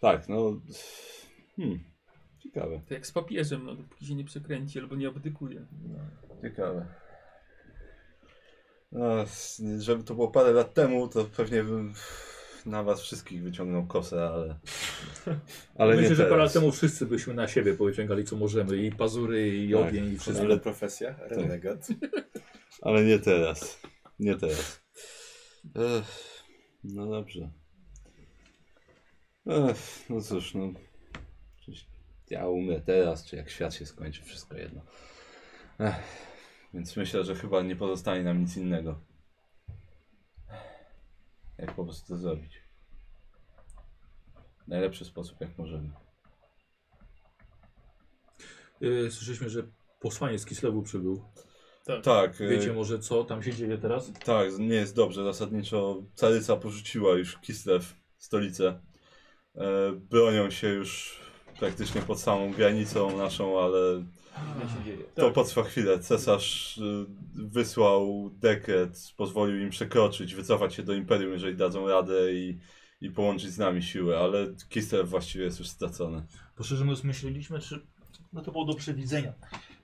Tak, no. Hmm. Ciekawe. To jak z papieżem, no dopóki się nie przekręci albo nie abdykuje. Ciekawe. No, żeby to było parę lat temu, to pewnie bym na was wszystkich wyciągnął kosę, ale. Ale Myślę, nie że parę lat teraz. temu wszyscy byśmy na siebie powyciągali co możemy. I pazury, i Tak. ogień, i wszystko. Ale profesja, renegat. (laughs) Ale nie teraz. Nie teraz. Ech, no dobrze. Ech, no cóż, no. Ja umrę teraz, czy jak świat się skończy, wszystko jedno. Ech, więc myślę, że chyba nie pozostanie nam nic innego. Jak po prostu to zrobić. W najlepszy sposób, jak możemy. Yy, słyszeliśmy, że posłaniec z Kislewu przybył. Tak, Wiecie może co tam się dzieje teraz? Tak, nie jest dobrze. Zasadniczo caryca porzuciła już Kislew, stolicę. E, bronią się już praktycznie pod samą granicą naszą, ale Źle się dzieje. to potrwa chwilę. Cesarz y, wysłał dekret, pozwolił im przekroczyć, wycofać się do Imperium, jeżeli dadzą radę i, i połączyć z nami siły, ale Kislew właściwie jest już stracony. Bo szczerze mówiąc myśleliśmy, czy... No to było do przewidzenia.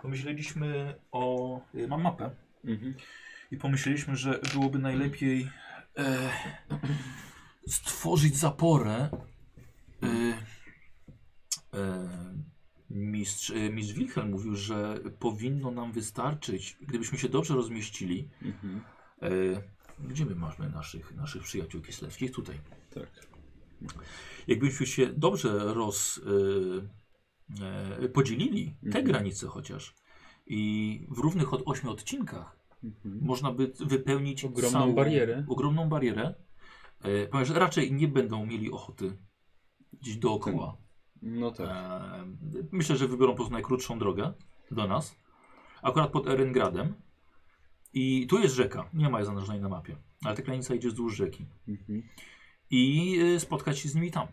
Pomyśleliśmy o... y, Mam mapę. I pomyśleliśmy, że byłoby najlepiej e, stworzyć zaporę. E, e, mistrz, e, mistrz Wilhelm mówił, że powinno nam wystarczyć, gdybyśmy się dobrze rozmieścili. Mhm. E, gdzie my mamy naszych, naszych przyjaciół kislewskich? Tutaj. Tak. Jakbyśmy się dobrze roz, e, podzielili te Mhm. granice chociaż i w równych od ośmiu odcinkach Mhm. można by wypełnić Ogromną całą, barierę. Ogromną barierę, ponieważ raczej nie będą mieli ochoty gdzieś dookoła. No tak. E, myślę, że wybiorą po prostu najkrótszą drogę do nas, akurat pod Erengradem. I tu jest rzeka, nie ma jej zaznaczonej na mapie, ale ta granica idzie wzdłuż rzeki. Mhm. I e, spotkać się z nimi tam.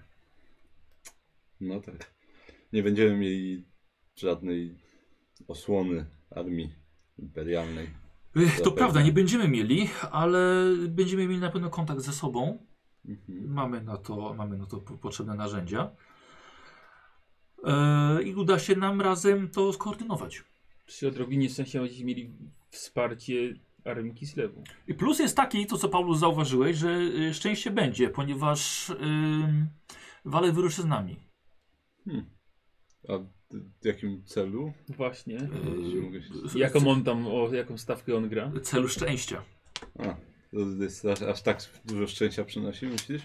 No tak. Nie będziemy mieli żadnej osłony armii imperialnej. Ech, To prawda, nie będziemy mieli, ale będziemy mieli na pewno kontakt ze sobą. Mhm. Mamy na to, mamy na to po- potrzebne narzędzia. E, I uda się nam razem to skoordynować. Przy odrobinie szczęścia będziecie mieli wsparcie armii Kislewu. I plus jest taki, to co Paulus zauważyłeś, że y, szczęście będzie, ponieważ y, Wale wyruszy z nami. A w jakim celu? Właśnie. Jeśli mogę się- Y, Jaką on tam, o jaką stawkę on gra? Celu szczęścia. A, to jest aż, aż tak dużo szczęścia przynosi, myślisz?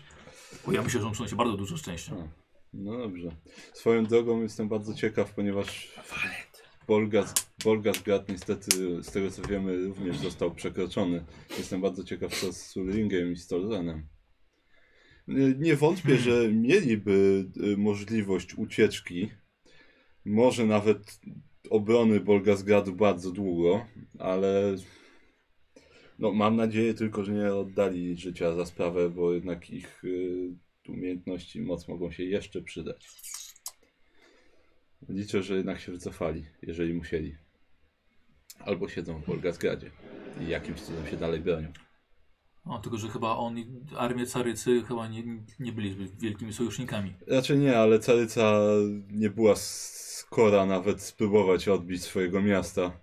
Bo ja myślę, że on przynosi bardzo dużo szczęścia. A, no dobrze. Swoją drogą jestem bardzo ciekaw, ponieważ Bolgas, Bolgasgard niestety, z tego co wiemy, również został przekroczony. Jestem bardzo ciekaw, co z Sulringiem i Stolzenem. Nie- Nie wątpię, że mieliby y, możliwość ucieczki, może nawet obrony Bolgasgradu bardzo długo, ale No mam nadzieję tylko, że nie oddali życia za sprawę, bo jednak ich y, umiejętności i moc mogą się jeszcze przydać. Liczę, że jednak się wycofali, jeżeli musieli. Albo siedzą w Wolgazgradzie i jakimś cudem się dalej bronią. O, tylko, że chyba on i armię Carycy chyba nie, nie byli zbyt wielkimi sojusznikami. Raczej nie, ale Caryca nie była skora nawet spróbować odbić swojego miasta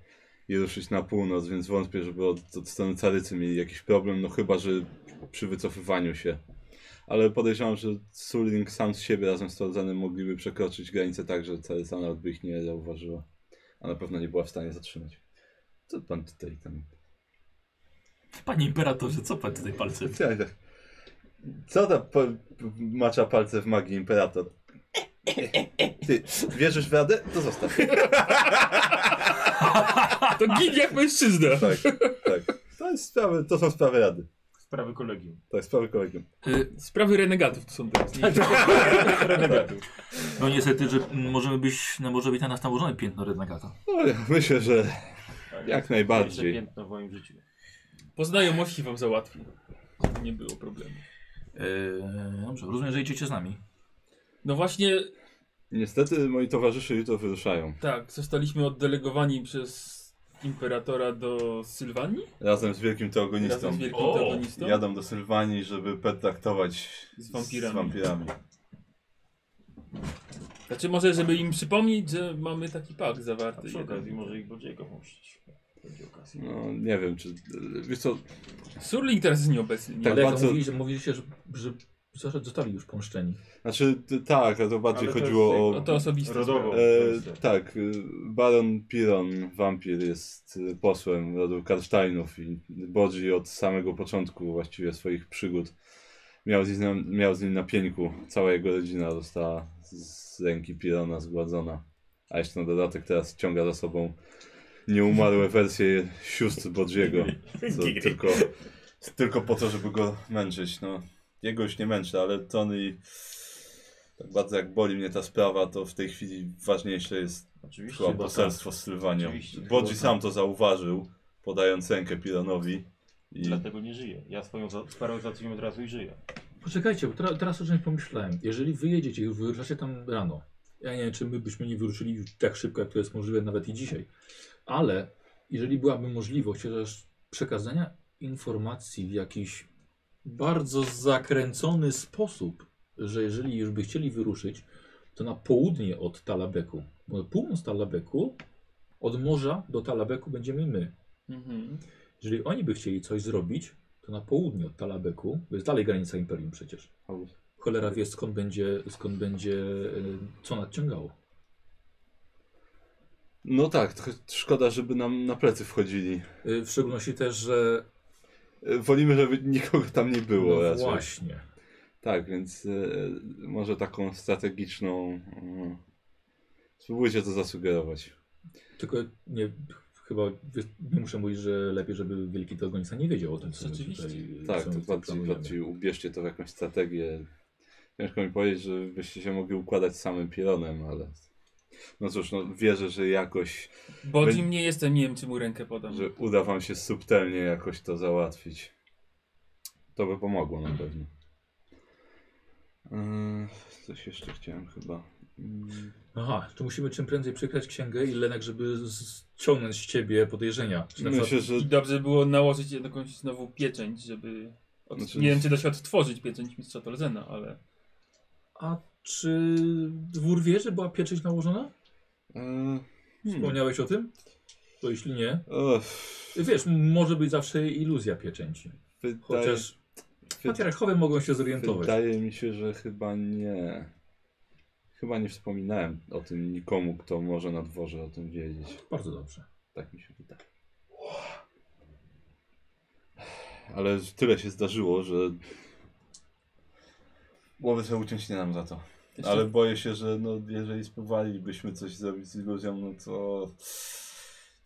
i ruszyć na północ, więc wątpię, żeby od, od strony Carycy mieli jakiś problem, no chyba, że przy wycofywaniu się. Ale podejrzewam, że Sulling sam z siebie razem z Torzanem mogliby przekroczyć granicę tak, że Caryca nawet by ich nie zauważyła. A na pewno nie była w stanie zatrzymać. Co pan tutaj tam... Panie imperatorze, co pan tutaj palce? (laughs) Co tam po, macza palce w magii imperator? Ty, wierzysz w radę? To zostaw. To gin jak mężczyzna. Tak, tak. To, jest sprawy, to są sprawy rady. Sprawy kolegium. Tak, sprawy kolegium. Y, Sprawy renegatów to są teraz. (laughs) Nie? Renegatów. no niestety, że możemy być, no, może być na nas nałożone piętno renegata. No, ja myślę, że Tak, Jak najbardziej. Piętno w moim życiu. Po znajomości wam załatwi. Żeby Nie było problemu. Y, dobrze, rozumiem, że idziecie z nami. No właśnie, niestety moi towarzysze jutro wyruszają. tak, zostaliśmy oddelegowani przez imperatora do Sylwanii? Razem z wielkim teogonistą. Razem z wielkim O, teogonistą? Jadą do Sylwanii, żeby pertraktować Z wampirami. Z wampirami. Znaczy może, żeby im przypomnieć, że mamy taki pakt A zawarty. przy jeden. okazji może ich Bodziego puścić. Będzie okazja. No, nie wiem, czy... Wiesz co, Surling teraz jest nieobecny. Nie? Tak, Ale jak bardzo- mówiliście, że, że że zostali już pomszczeni. znaczy tak, a to bardziej Ale to chodziło jest o... No to osobiste. Rodowo. E, tak, y, Baron Piron, wampir, jest y, posłem rodu Karsteinów i Bodzi od samego początku właściwie swoich przygód miał z nim, miał z nim na pieńku. Cała jego rodzina została z ręki Pirona zgładzona. A jeszcze na dodatek teraz ciąga za sobą nieumarłe wersje sióstr Bodziego. (laughs) Tylko, tylko po to, żeby go męczyć. No, jego już nie męczy, ale Tony tak bardzo jak boli mnie ta sprawa, to w tej chwili ważniejsze jest Oczywiście. chyba poselstwo z Sylwanią. Oczywiście, Bodzi sam tak. to zauważył, podając rękę Pironowi. I Dlatego nie żyję. Ja swoją sprawę załatwiłem od razu i żyję. Poczekajcie, bo teraz, teraz o czymś pomyślałem. Jeżeli wyjedziecie i wyruszacie tam rano, ja nie wiem, czy my byśmy nie wyruszyli tak szybko, jak to jest możliwe nawet i dzisiaj, ale jeżeli byłaby możliwość chociaż przekazania informacji w jakiś bardzo zakręcony sposób, że jeżeli już by chcieli wyruszyć, to na południe od Talabeku, bo północ Talabeku, od morza do Talabeku będziemy my. Mhm. Jeżeli oni by chcieli coś zrobić, to na południe od Talabeku, to jest dalej granica Imperium przecież. Cholera wie skąd będzie, skąd będzie e, co nadciągało. no tak, szkoda, żeby nam na plecy wchodzili. E, W szczególności też, że Wolimy, żeby nikogo tam nie było no raczej. właśnie. Tak, więc e, może taką strategiczną. e, spróbujcie to zasugerować. Tylko nie, chyba nie muszę mówić, że lepiej, żeby wielki teogonista nie wiedział o tym, co tutaj, Tak, to bardziej, bardziej ubierzcie to w jakąś strategię. Ciężko mi powiedzieć, że byście się mogli układać z samym Pironem, ale. No cóż, no wierzę, że jakoś, Bodzim nie jestem, nie wiem czy mu rękę podam. że uda wam się subtelnie jakoś to załatwić. To by pomogło na pewno. Eee, coś jeszcze chciałem chyba. Mm, Aha, to musimy czym prędzej przekrać księgę i Lenek, żeby ściągnąć z ciebie podejrzenia. Czy na przykład, Myślę, że I dobrze było nałożyć jakąś znowu pieczęć, żeby... Od... Znaczy- Nie wiem czy da się odtworzyć pieczęć mistrza Tolzena, ale... a czy dwór wie, że była pieczęć nałożona? Eee, hmm. Wspomniałeś o tym? To jeśli nie, Ech, wiesz, może być zawsze iluzja pieczęci. wydaje, Chociaż patriarchowie mogą się zorientować. wydaje mi się, że chyba nie. Chyba nie wspominałem o tym nikomu, kto może na dworze o tym wiedzieć. Bardzo dobrze. Tak mi się wydaje. Ale tyle się zdarzyło, że głowy sobie uciąć nie nam za to. Jeszcze- Ale boję się, że no, jeżeli spróbowalibyśmy coś zrobić z iluzją, no to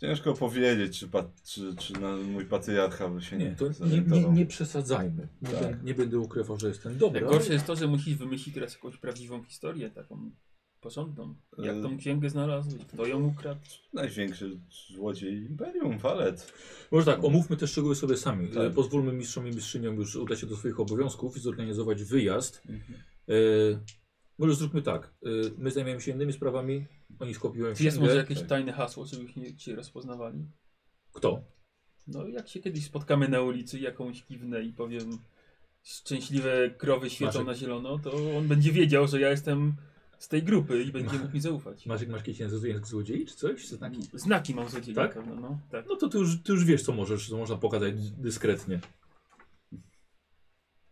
ciężko powiedzieć, czy, pa, czy, czy na, mój patriarcha by się nie, Nie, to nie, nie, nie przesadzajmy. Nie, Tak. będę, nie będę ukrywał, że jestem dobry. Najgorsze jest to, że musisz wymyślić teraz jakąś prawdziwą historię, taką Porządną. Jak tą księgę znalazłeś? Kto ją ukradł? Największy złodziej Imperium, Walet. Może tak, omówmy te szczegóły sobie sami. Tak. E, Pozwólmy mistrzom i mistrzyniom już udać się do swoich obowiązków i zorganizować wyjazd. E, może zróbmy tak. E, my zajmiemy się innymi sprawami, oni skopiują Czy jest księgę. może jakieś tajne hasło, żebyśmy się rozpoznawali? Kto? No jak się kiedyś spotkamy na ulicy, jakąś kiwnę i powiem szczęśliwe krowy świecą Masz- na zielono, to on będzie wiedział, że ja jestem z tej grupy i będzie mógł mi zaufać. Masz, masz jakiś język, język złodziei czy coś? Znaki? Znaki mam złodziei Tak? na pewno, no. Tak. No to ty już, ty już wiesz, co możesz, co można pokazać dyskretnie.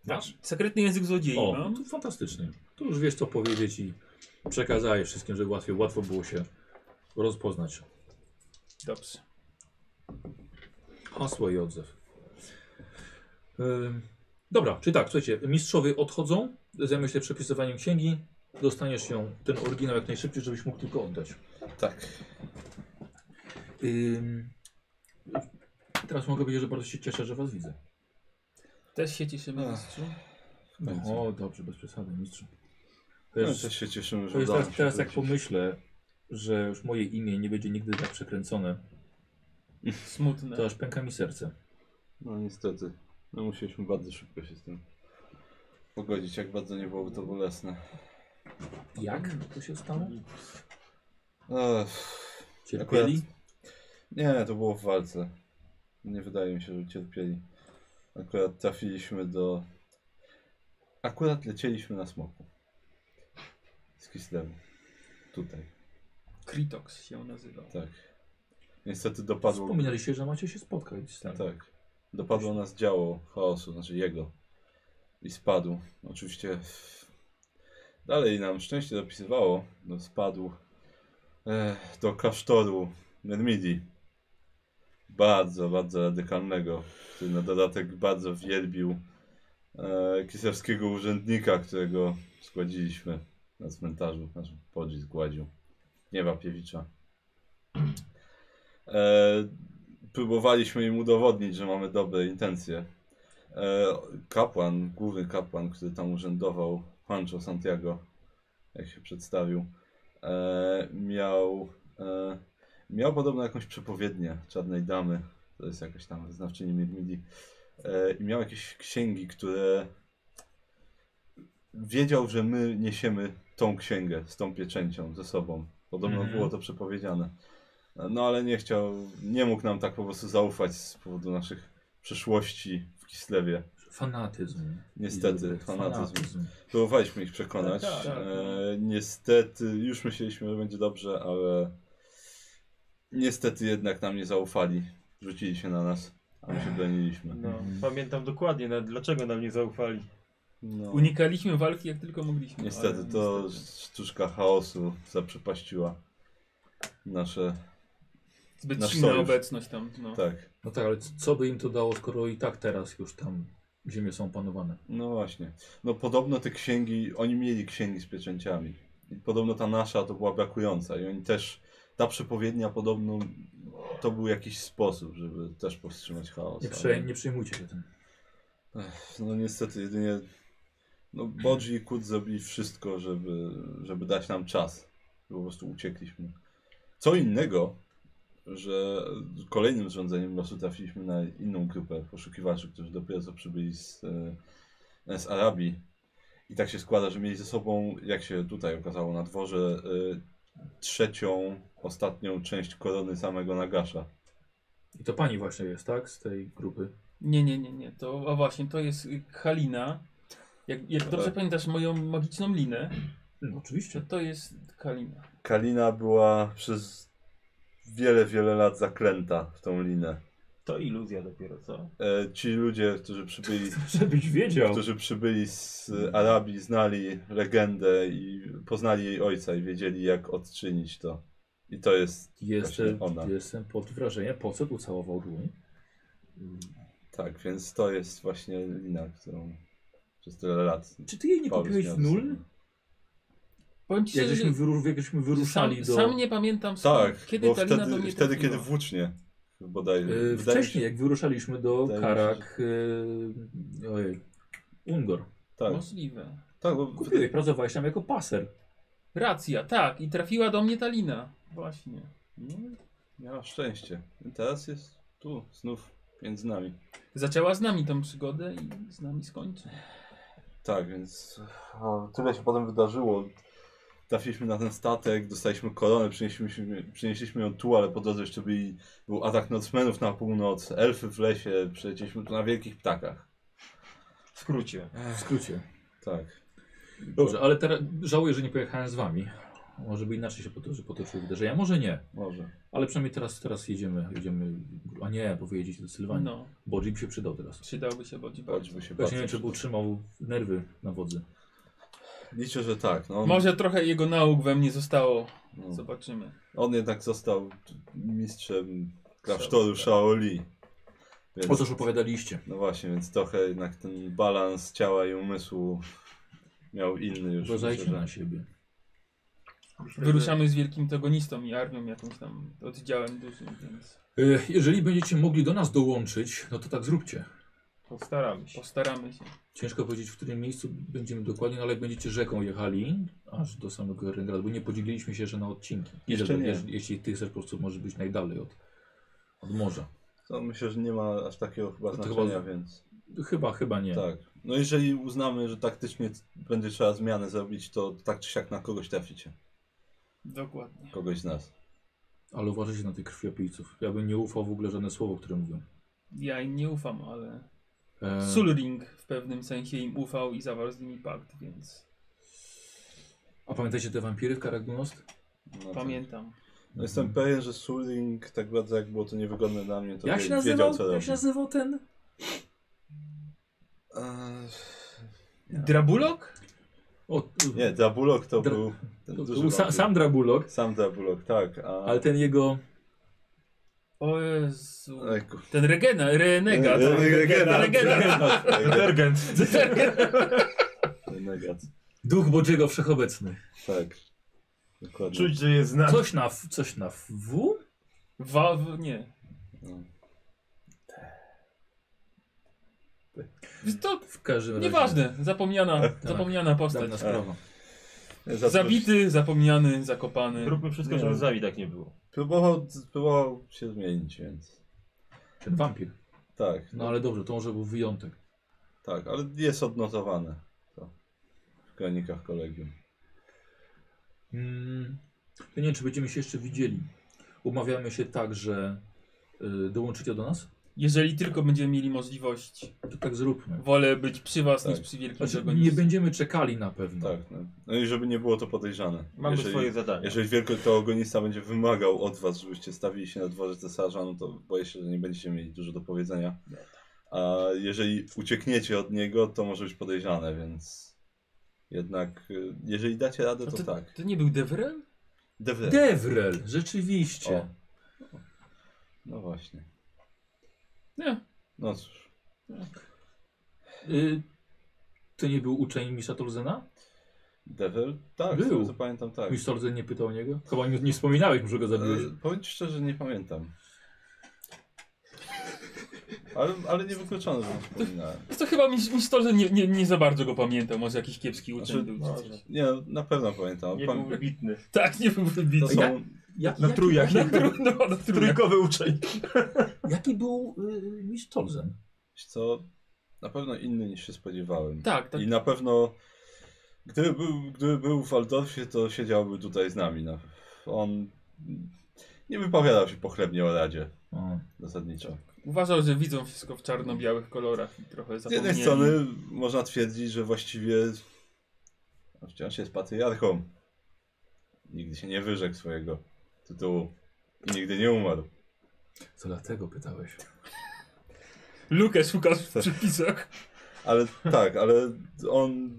Masz? Sekretny język złodziei O, no to fantastycznie. To już wiesz, co powiedzieć i przekazałeś wszystkim, żeby łatwiej, łatwo było się rozpoznać. Dobrze. Hasło i odzew. Ym, dobra, czyli tak, słuchajcie, mistrzowie odchodzą, zajmę się przepisywaniem księgi, dostaniesz ją, ten oryginał jak najszybciej, żebyś mógł tylko oddać. Tak. Ym, teraz mogę powiedzieć, że bardzo się cieszę, że was widzę. Też się cieszymy, Ach. mistrzu. Będzie. O, dobrze, bez przesady, mistrzu. No, jest, też się cieszymy, że to jest udało teraz, się teraz jak wrócić. pomyślę, że już moje imię nie będzie nigdy tak przekręcone, Smutne. to aż pęka mi serce. No niestety. No musieliśmy bardzo szybko się z tym pogodzić, jak bardzo nie byłoby to bolesne. Jak to się stało? Ech, Cierpieli? nie, to było w walce. Nie wydaje mi się, że cierpieli. Akurat trafiliśmy do... Akurat lecieliśmy na smoku. Z Kislewu. Tutaj, Kritox się nazywał. tak. Niestety dopadło... Wspominaliście, że macie się spotkać z tym. Tak. Dopadło nas działo chaosu, znaczy jego. I spadł. Oczywiście dalej nam szczęście dopisywało. No, spadł eh, do klasztoru Mermidi. Bardzo, bardzo radykalnego, który na dodatek bardzo wielbił e, kisewskiego urzędnika, którego zgładziliśmy na cmentarzu. Znaczy, Podzi zgładził. Gniewa Piewicza. E, próbowaliśmy im udowodnić, że mamy dobre intencje. E, kapłan, główny kapłan, który tam urzędował, Juancho Santiago, jak się przedstawił, e, miał, e, miał podobno jakąś przepowiednię Czarnej Damy, to jest jakaś tam znawczyni Mirmidi, e, i miał jakieś księgi, które wiedział, że my niesiemy tą księgę z tą pieczęcią ze sobą. Podobno Mhm. było to przepowiedziane. No ale nie chciał, nie mógł nam tak po prostu zaufać z powodu naszych przeszłości w Kislewie. Fanatyzm. Niestety, fanatyzm. Próbowaliśmy ich przekonać. Tak, tak, E, niestety, już myśleliśmy, że będzie dobrze, ale niestety jednak nam nie zaufali. Rzucili się na nas, a my się broniliśmy. No, pamiętam dokładnie, nawet dlaczego nam nie zaufali. No, Unikaliśmy walki jak tylko mogliśmy. niestety, ale to niestety. sztuczka chaosu zaprzepaściła nasze. Zbyt nasz silna sojusz. obecność tam. No. Tak, No tak, ale co by im to dało, skoro i tak teraz już tam ziemie są panowane? no właśnie. No podobno te księgi, oni mieli księgi z pieczęciami. I podobno ta nasza to była brakująca. I oni też, ta przepowiednia podobno to był jakiś sposób, żeby też powstrzymać chaos. Nie, ale- prze, nie przejmujcie się tym. Ech, No niestety jedynie no Bodzi i Kut zrobili wszystko, żeby, żeby dać nam czas. Po prostu uciekliśmy. Co innego, że kolejnym zrządzeniem losu trafiliśmy na inną grupę poszukiwaczy, którzy dopiero co przybyli z, e, z Arabii. I tak się składa, że mieli ze sobą, jak się tutaj okazało na dworze, e, trzecią, ostatnią część korony samego Nagasza. I to pani właśnie jest, tak? Z tej grupy. Nie, nie, nie, nie. To, a właśnie, to jest Halina. Jak, jak dobrze Tak. pamiętasz moją magiczną linę, No, to oczywiście. to jest Kalina. Kalina była przez wiele, wiele lat zaklęta w tą linę. To iluzja dopiero, co? E, ci ludzie, którzy przybyli, (laughs) Żebyś wiedział. którzy przybyli z Arabii, znali legendę i poznali jej ojca i wiedzieli, jak odczynić to. I to jest Jestem, ona. jestem pod wrażeniem, po co tu całował dłoń? Tak, więc to jest właśnie lina, którą przez tyle lat. Czy ty jej nie kupiłeś w nul? ci Jak żeśmy, że wyru, jak żeśmy wyruszali sam, do... sam nie pamiętam skąd, Tak, kiedy bo Kalina do wtedy, mnie wtedy trafiła. kiedy włócznie Wydaje mi wcześniej, się- jak wyruszaliśmy do wydaje Karak... E, ojej. Ungor. Tak, Możliwe. tak bo Kupiłeś, pracowałeś tam jako paser. Racja, tak. I trafiła do mnie ta lina. Właśnie. No, miała szczęście. I teraz jest tu, znów między nami. Zaczęła z nami tą przygodę i z nami skończy. Tak, więc o, tyle się potem wydarzyło. Trafiliśmy na ten statek, dostaliśmy koronę, przynieśliśmy, przynieśliśmy ją tu, ale po drodze jeszcze byli, był atak Norsemenów na północ, elfy w lesie, przylecieliśmy tu na wielkich ptakach. W skrócie. W skrócie. Tak. Dobrze, ale teraz żałuję, że nie pojechałem z wami. Może by inaczej się potoczy, potoczyły wydarzenia. Może nie, Może. ale przynajmniej teraz, teraz jedziemy, jedziemy. A nie, bo wy jedziecie do Sylwanii. No, Bodzi by się przydał teraz. przydałby się Bodzi bardzo. się Właśnie nie wiem, czy był trzymał nerwy na wodzy. Liczę, że tak. No, on, Może trochę jego nauk we mnie zostało. no, Zobaczymy. on jednak został mistrzem klasztoru Shaoli. Więc, O już opowiadaliście. no właśnie, więc trochę jednak ten balans ciała i umysłu miał inny już. Uważajcie myślę, że- na siebie. Wyruszamy z wielkim togonistą i armią jakąś tam oddziałem dużym, więc E, Jeżeli będziecie mogli do nas dołączyć, no to tak zróbcie. Postaramy się. postaramy się. Ciężko powiedzieć, w którym miejscu będziemy dokładnie, no ale jak będziecie rzeką jechali, aż do samego Erengradu, bo nie podzieliliśmy się jeszcze na odcinki. Jeszcze Ile- nie. Jeśli, jeśli ty chcesz po prostu może być najdalej od, od morza. To myślę, że nie ma aż takiego chyba To znaczenia, chyba- więc Chyba, chyba nie. tak. No jeżeli uznamy, że taktycznie c- będzie trzeba zmianę zrobić, to tak czy siak na kogoś traficie. Dokładnie. Kogoś z nas. Ale uważajcie na tych krwiopijców. Ja bym nie ufał w ogóle żadne słowo, które mówią. Ja im nie ufam, ale E, Sulring w pewnym sensie im ufał i zawarł z nimi pakt, więc a pamiętacie te wampiry w Karagunost? No tak. pamiętam. No jestem pewien, że Suling, tak bardzo jak było to niewygodne dla mnie, to Jak się wiedział nazywał, co jak się nazywał ten? Eee, Drabulok? O, Nie, Drabulok to Dra- był ten to, był sa, wampir. sam Drabulok, Sam Drabulok, tak. A... ale ten jego... O Jezu. Ejku. Ten Regena, Renegat. Re- re- Regenat. Regenat. Detergent. Renegat. Duch Bodziego Wszechobecny. Tak. Dokładnie. Czuć, że jest znany. Coś na, coś na W? Wa, w, nie. No. To W każdym razie. nieważne. Zapomniana, zapomniana postać. Zaproś- Zabity, zapomniany, zakopany. Róbmy wszystko, Nie. żeby z nami tak nie było. Próbował, próbował się zmienić, więc Ten wampir. tak. No ale dobrze, to może był wyjątek. Tak, ale jest odnotowane to w kronikach kolegium. Mm, ja nie wiem, czy będziemy się jeszcze widzieli. Umawiamy się tak, że y, dołączycie do nas? Jeżeli tylko będziemy mieli możliwość. To tak zróbmy. Wolę być przy was Tak. niż przy wielkim Znaczy, nie będziemy czekali na pewno. Tak, no. no i żeby nie było to podejrzane. Mamy jeżeli, swoje zadania. jeżeli wielkoteogonista będzie wymagał od was, żebyście stawili się na dworze cesarza, no to boję się, że nie będziecie mieli dużo do powiedzenia. A jeżeli uciekniecie od niego, to może być podejrzane, więc jednak y, jeżeli dacie radę, to, to, tak. to nie był Devrel? Devre. Devrel, rzeczywiście. O. No właśnie. Nie. No cóż. Y, to nie był uczeń Misza Tolzena? Devil? Tak, Był. pamiętam, tak. Mistrz Tolzen nie pytał o niego? Chyba nie, nie wspominałeś, może go zabiłeś. E, powiem ci szczerze, nie pamiętam. Ale, ale nie wykluczone, że wspominałem. To chyba mi, mi to, że nie, nie, nie za bardzo go pamiętam. Może jakiś kiepski uczeń Znaczy, był. no, czy coś. nie, na pewno pamiętam. Nie Pam- był wybitny. Tak, nie był to wybitny. są, Jak- Na jaki, trójach. Na no, na trójach. Trójkowy uczeń. (laughs) jaki był y, Mistrz Tolzen? wiesz co, na pewno inny niż się spodziewałem. Tak, tak. I na pewno, gdyby był, gdyby był w Waldorfie, to siedziałby tutaj z nami. No. On nie wypowiadał się pochlebnie o Radzie, O. zasadniczo. Uważał, że widzą wszystko w czarno-białych kolorach i trochę Z zapomnieli. jednej strony można twierdzić, że właściwie wciąż jest patriarchą. Nigdy się nie wyrzekł swojego tytułu i nigdy nie umarł. Co dlatego pytałeś? Lukę szukasz w przepisach. Ale tak, ale on,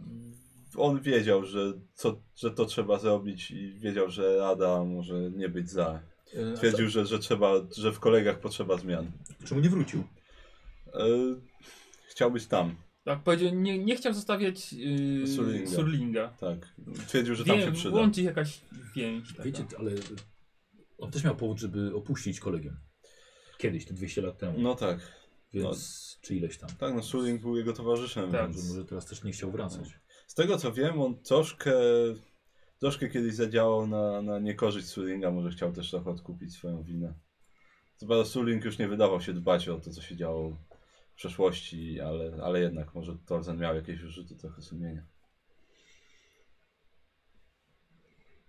on wiedział, że, co, że to trzeba zrobić i wiedział, że Rada może nie być za. A Twierdził, że, że trzeba, że w kolegach potrzeba zmian. Czemu nie wrócił? E, chciał być tam, Tak, powiedział, nie, nie chciał zostawiać yy, Surlinga. Surlinga. tak. Twierdził, że tam się przyda. łączy jakaś więź. Taka. Wiecie, ale on też miał powód, żeby opuścić kolegium. Kiedyś, te 200 lat temu. No tak, Więc, czy ileś tam. tak, no Suling był jego towarzyszem, Tak, więc może teraz też nie chciał wracać. z tego co wiem, on troszkę troszkę kiedyś zadziałał na, na niekorzyść Sulinga, może chciał też trochę odkupić swoją winę. Prawda Suling już nie wydawał się dbać o to, co się działo w przeszłości, ale, ale jednak może Torzen miał jakieś wyrzuty trochę sumienia.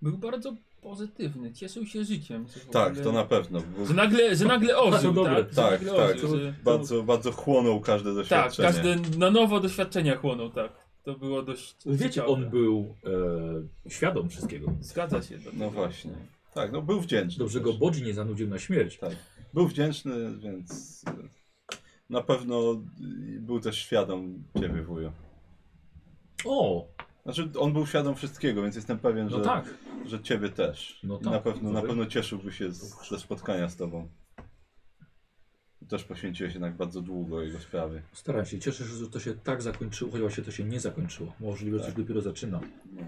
Był bardzo pozytywny, cieszył się życiem. Tak, ogóle- to na pewno. Bo Że nagle, że nagle ożył, tak? Tak, tak. ożył, że- Bardzo, bardzo chłonął każde Tak, doświadczenie. każdy na nowo doświadczenia chłonął, tak. To było dość Wiecie, ciekawe. on był e, świadom wszystkiego. Zgadza się. do No właśnie. Tak, no był wdzięczny. Dobrze też. go Bodzi nie zanudził na śmierć. Tak. Był wdzięczny, więc e, na pewno e, był też świadom ciebie, wujo. O, Znaczy, on był świadom wszystkiego, więc jestem pewien, no że, tak. że ciebie też. No I tak. na, pewno, na pewno cieszyłby się z, ze spotkania z tobą. Też poświęciłeś jednak bardzo długo jego sprawie. Staram się, cieszę się, że to się tak zakończyło, chociaż właśnie to się nie zakończyło. Możliwe, że Tak. coś dopiero zaczyna. No.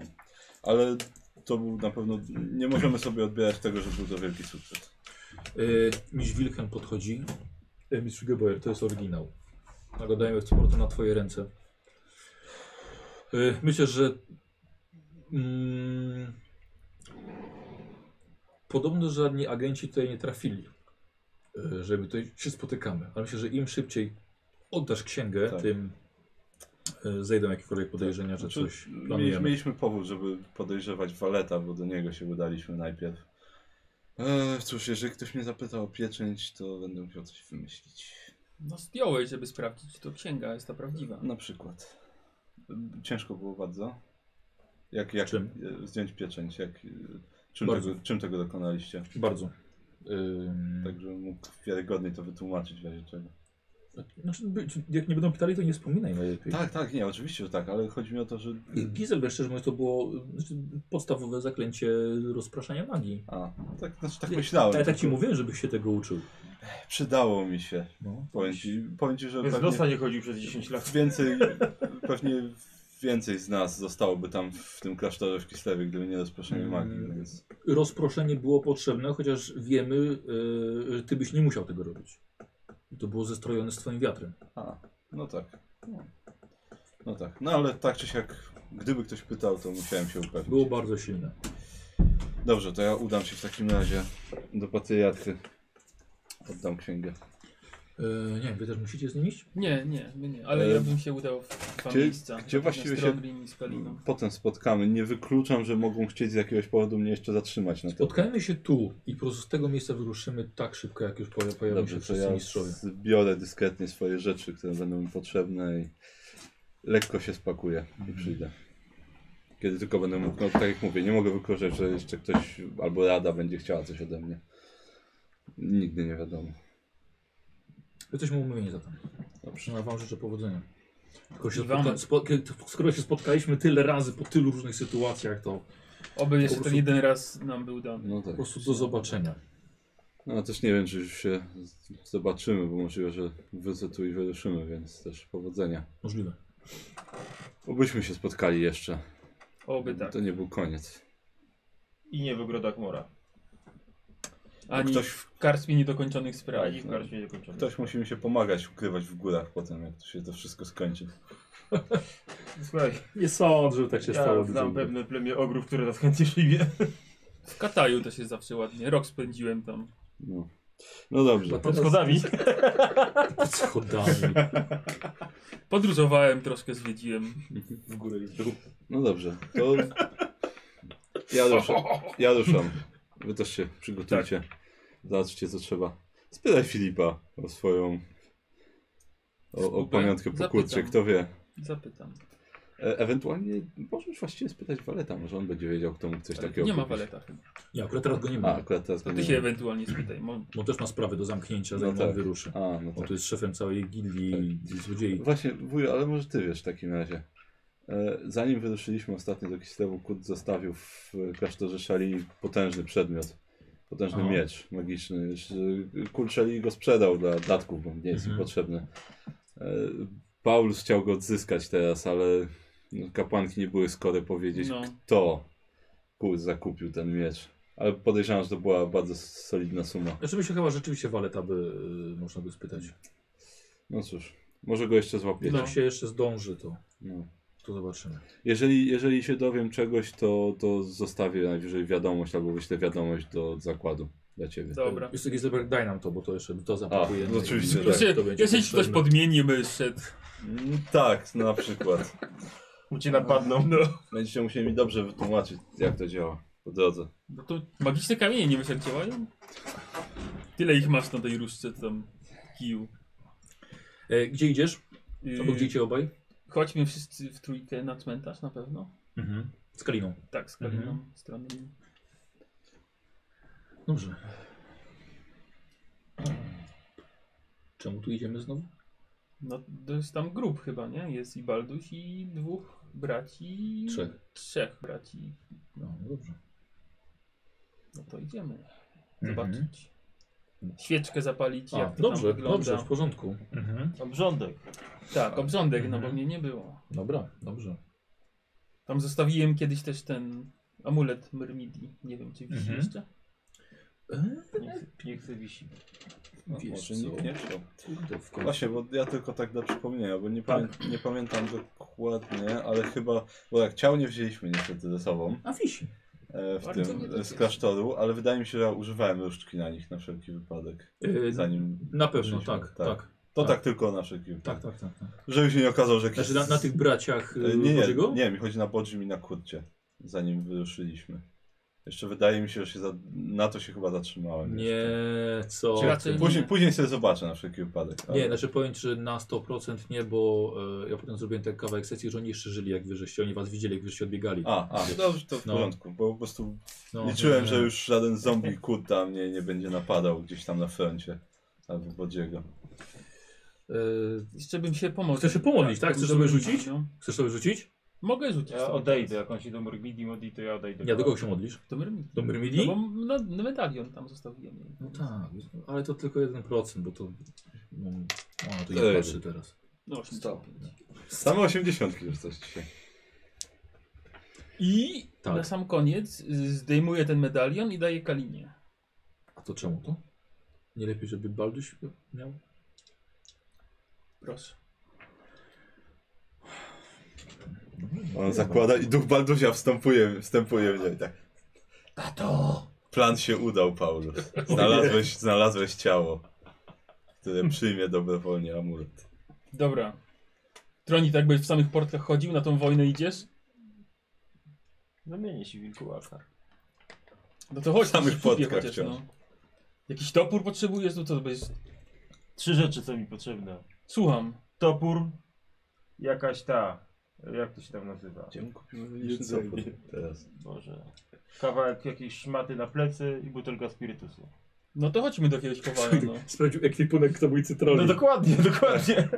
Ale to był na pewno. Nie możemy sobie odbierać tego, że był to wielki sukces. Yy, Miś Wilhelm podchodzi. E, Mistrz Gebauer, to jest oryginał. Nakładajmy eksportu na twoje ręce. Yy, myślę, że mm, podobno żadni agenci tutaj nie trafili, yy, że my tutaj się spotykamy. Ale myślę, że im szybciej oddasz księgę, Tak. tym yy, zejdą jakiekolwiek podejrzenia, że Znaczy, coś mieliśmy, planujemy. mieliśmy powód, żeby podejrzewać Waleta, bo do niego się udaliśmy najpierw. Eee, cóż, jeżeli ktoś mnie zapytał o pieczęć, to będę musiał coś wymyślić. No zdjąłeś, żeby sprawdzić, czy to księga jest ta prawdziwa. Na przykład. Ciężko było bardzo. Jak, jak Czym? e, zdjąć pieczęć? Jak, e, czym, Bardzo. tego, czym tego dokonaliście? Bardzo. Ym, Tak, żebym mógł wiarygodniej to wytłumaczyć w razie czego. Znaczy, jak nie będą pytali, to nie wspominaj najlepiej. Tak, tak, nie, oczywiście, że tak, ale chodzi mi o to, że... Gizel, szczerze mówiąc, to było znaczy, podstawowe zaklęcie rozpraszania magii. A, tak, znaczy, tak myślałem. A ja tak ci mówiłem, żebyś się tego uczył. Przydało mi się. No. Powiem ci, powiem ci że Bez pewnie nosa nie chodził przez 10 lat. więcej, (laughs) pewnie więcej z nas zostałoby tam w tym klasztorze w Kislewie, gdyby nie rozproszenie magii, Mm. więc... Rozproszenie było potrzebne, chociaż wiemy, że ty byś nie musiał tego robić. To było zestrojone z twoim wiatrem. A, no tak. No. no tak, no ale tak czy siak, gdyby ktoś pytał, to musiałem się upewnić. Było bardzo silne. Dobrze, to ja udam się w takim razie do patriarchy. Oddam księgę. Yy, nie wiem, wy też musicie z nim iść? Nie, nie, my nie, ale E, ja bym się udał w dwa gdzie- miejsca. gdzie właściwie się- i Speliną. Potem spotkamy. Nie wykluczam, że mogą chcieć z jakiegoś powodu mnie jeszcze zatrzymać na to. Spotkajmy się tu i po prostu z tego miejsca wyruszymy tak szybko, jak już poja- pojawią Dobrze, się to wszyscy ja mistrzowie. zbiorę dyskretnie swoje rzeczy, które będą mi potrzebne i lekko się spakuję i przyjdę. Kiedy tylko będę mógł, no tak jak mówię, nie mogę wykluczać, że jeszcze ktoś albo rada będzie chciała coś ode mnie. Nigdy nie wiadomo. Jesteśmy umówieni zatem. Dobrze. No, wam życzę powodzenia. Tylko się spotka- skoro się spotkaliśmy tyle razy po tylu różnych sytuacjach, to Oby jeszcze Po ten jeden raz nam był dany. No po tak. prostu do zobaczenia. No też nie wiem, czy już się zobaczymy, bo możliwe, że wrócę tu i wyruszymy, więc też powodzenia. Możliwe. Obyśmy się spotkali jeszcze. Oby tak. To nie był koniec. I nie w ogrodach Mora. Ani ktoś- w karstwie niedokończonych spraw. Ani w karczmie niekończonej. Ktoś musi mi się pomagać, ukrywać w górach potem, jak to się to wszystko skończy. (laughs) Słuchaj, Nie sądzę, że tak się ja stało. znam pewne plemię ogrów, które nas chętnie przyjmie. W Kataju też jest zawsze ładnie. Rok spędziłem tam. No, no dobrze. Pod schodami. (laughs) Pod schodami. Podróżowałem, troszkę zwiedziłem. W górę i w dół. No dobrze, to ja ruszam. Ja ruszam. Wy też się przygotujcie. Zobaczcie co trzeba. Spytaj Filipa o swoją o, o pamiątkę po Zapytam. kto wie. Zapytam. E, ewentualnie możesz właściwie spytać Waleta, może on będzie wiedział, kto mógł coś Ale takiego nie ma kupić. waleta chyba. Nie, akurat teraz go nie A, ma. akurat teraz To go ty nie się ma. ewentualnie spytaj. Mo- Bo też ma sprawę do zamknięcia, No zanim tak. on wyruszy. A, no Bo tak. to jest szefem całej gildii i złodziei. Właśnie, wujo, ale może ty wiesz w takim razie. E, zanim wyruszyliśmy ostatnio do Kislewu, Kurt zostawił w klasztorze Szali potężny przedmiot. Potężny Aha. miecz magiczny. że Kurt Szali go sprzedał dla datków, bo nie jest im Mhm. potrzebny. E, Paulus chciał go odzyskać teraz, ale no, kapłanki nie były skore powiedzieć, No. kto Kurt zakupił ten miecz. Ale podejrzewam, że to była bardzo solidna suma. Znaczy by się chyba rzeczywiście waleta by można by spytać. No cóż, może go jeszcze złapiecie. Jak się jeszcze zdąży, to. No. To zobaczymy. Jeżeli, jeżeli się dowiem czegoś, to, to zostawię najwyżej wiadomość albo wyślę wiadomość do zakładu dla ciebie. Dobra. Jest taki Gizelberg, daj nam to, bo to jeszcze to zapakujemy. no oczywiście, tak. Jeszcze, to będzie jeżeli ktoś potrzebne. podmieni myszedł. Mm, Tak, na przykład. Cię napadną. No. Będziecie musieli mi dobrze wytłumaczyć, jak to działa po drodze. no to magiczne kamienie nie działają? Tyle ich masz na tej różdżce tam kiju. E, gdzie idziesz? Albo gdzie idzie obaj? Chodźmy wszyscy w trójkę na cmentarz na pewno. Mhm. Z Kaliną. Tak, z Kaliną Mhm. stroną. Dobrze. Czemu tu idziemy znowu? No to jest tam grup chyba, nie? Jest i Balduś i dwóch braci. Trzech. Trzech braci. No, dobrze. No to idziemy. Mhm. Zobaczyć. Świeczkę zapalić, A, jak to dobrze, tam wygląda. dobrze, w porządku. Mhm. Obrządek. Tak, obrządek, no Mhm. bo mnie nie było. Dobra, dobrze. Tam zostawiłem kiedyś też ten amulet Myrmidii. Nie wiem, czy wisi Mhm. jeszcze? Nie chce wisi. No, Wiesz może co? nikt nie chciał. Kurde, w końcu. Właśnie, bo ja tylko tak dla przypomnienia, bo nie, Tak. pamię nie pamiętam dokładnie, ale chyba, bo jak ciał nie wzięliśmy niestety ze sobą A wisi. E, w Bardzo tym, z klasztoru, ale wydaje mi się, że ja używałem różdżki na nich na wszelki wypadek. Yy, Zanim na pewno, wyszliśmy. tak, tak. To tak, tak. tylko na wszelki Tak, wypadek. tak, tak. tak. Żeby się nie okazało, że jakiś... Znaczy na, na tych braciach E, yy, Nie, nie, Bożego? nie, mi chodzi na Bodżim i na Kurcie, zanim wyruszyliśmy. Jeszcze wydaje mi się, że się za... na to się chyba zatrzymałem. Nie, jeszcze. co? Czy raczej- Później, później sobie zobaczę na wszelki wypadek. ale- Nie, znaczy powiem, że na 100% nie, bo e, ja potem zrobiłem ten kawałek sesji, że oni jeszcze żyli, jak wy żeście, oni was widzieli, jak wyście odbiegali. A, a, dobrze, to w No. porządku, bo po prostu No, liczyłem, nie, że nie. już żaden zombie kurta mnie nie będzie napadał gdzieś tam na froncie. Albo Bodziego. E, Jeszcze bym się pomógł. Chcesz się pomodlić, tak? bym Chcesz sobie rzucić? No. Chcesz sobie rzucić? Mogę rzucić. Ja sobie. odejdę, jak on się do Myrmidii modli, to ja odejdę. Ja do kogo się modlisz? Do Myrmidii. Do Myrmidii? No bo no, no, medalion tam zostawiłem. No tak, ale to tylko 1%, bo to... No, ona tu Ej. nie patrzy teraz. No 85. Same 80 już coś dzisiaj. I Tak. na sam koniec zdejmuję ten medalion i daję Kalinie. A to czemu to? Nie lepiej, żeby Balduś miał? Proszę. On zakłada i duch Balduzia wstępuje, wstępuje w niego i tak. Tato! Plan się udał, Paulus. Znalazłeś, znalazłeś ciało, które przyjmie dobrowolnie amulet. Dobra. Troni, tak byś w samych portkach chodził, na tą wojnę idziesz? Zamienię się w wilkołaka. No to chodź, W samych portkach chociaż, wciąż. no. Jakiś topór potrzebujesz? No to będziesz... Trzy rzeczy są mi potrzebne. Słucham. Topór, jakaś ta, jak to się tam nazywa? Kupimy jedzenie teraz? Boże. Kawałek jakiejś szmaty na plecy i butelka spirytusu. No to chodźmy do jakiegoś kowala, no. (laughs) Sprawdził ekwipunek kto cytroli. No dokładnie, (laughs) dokładnie.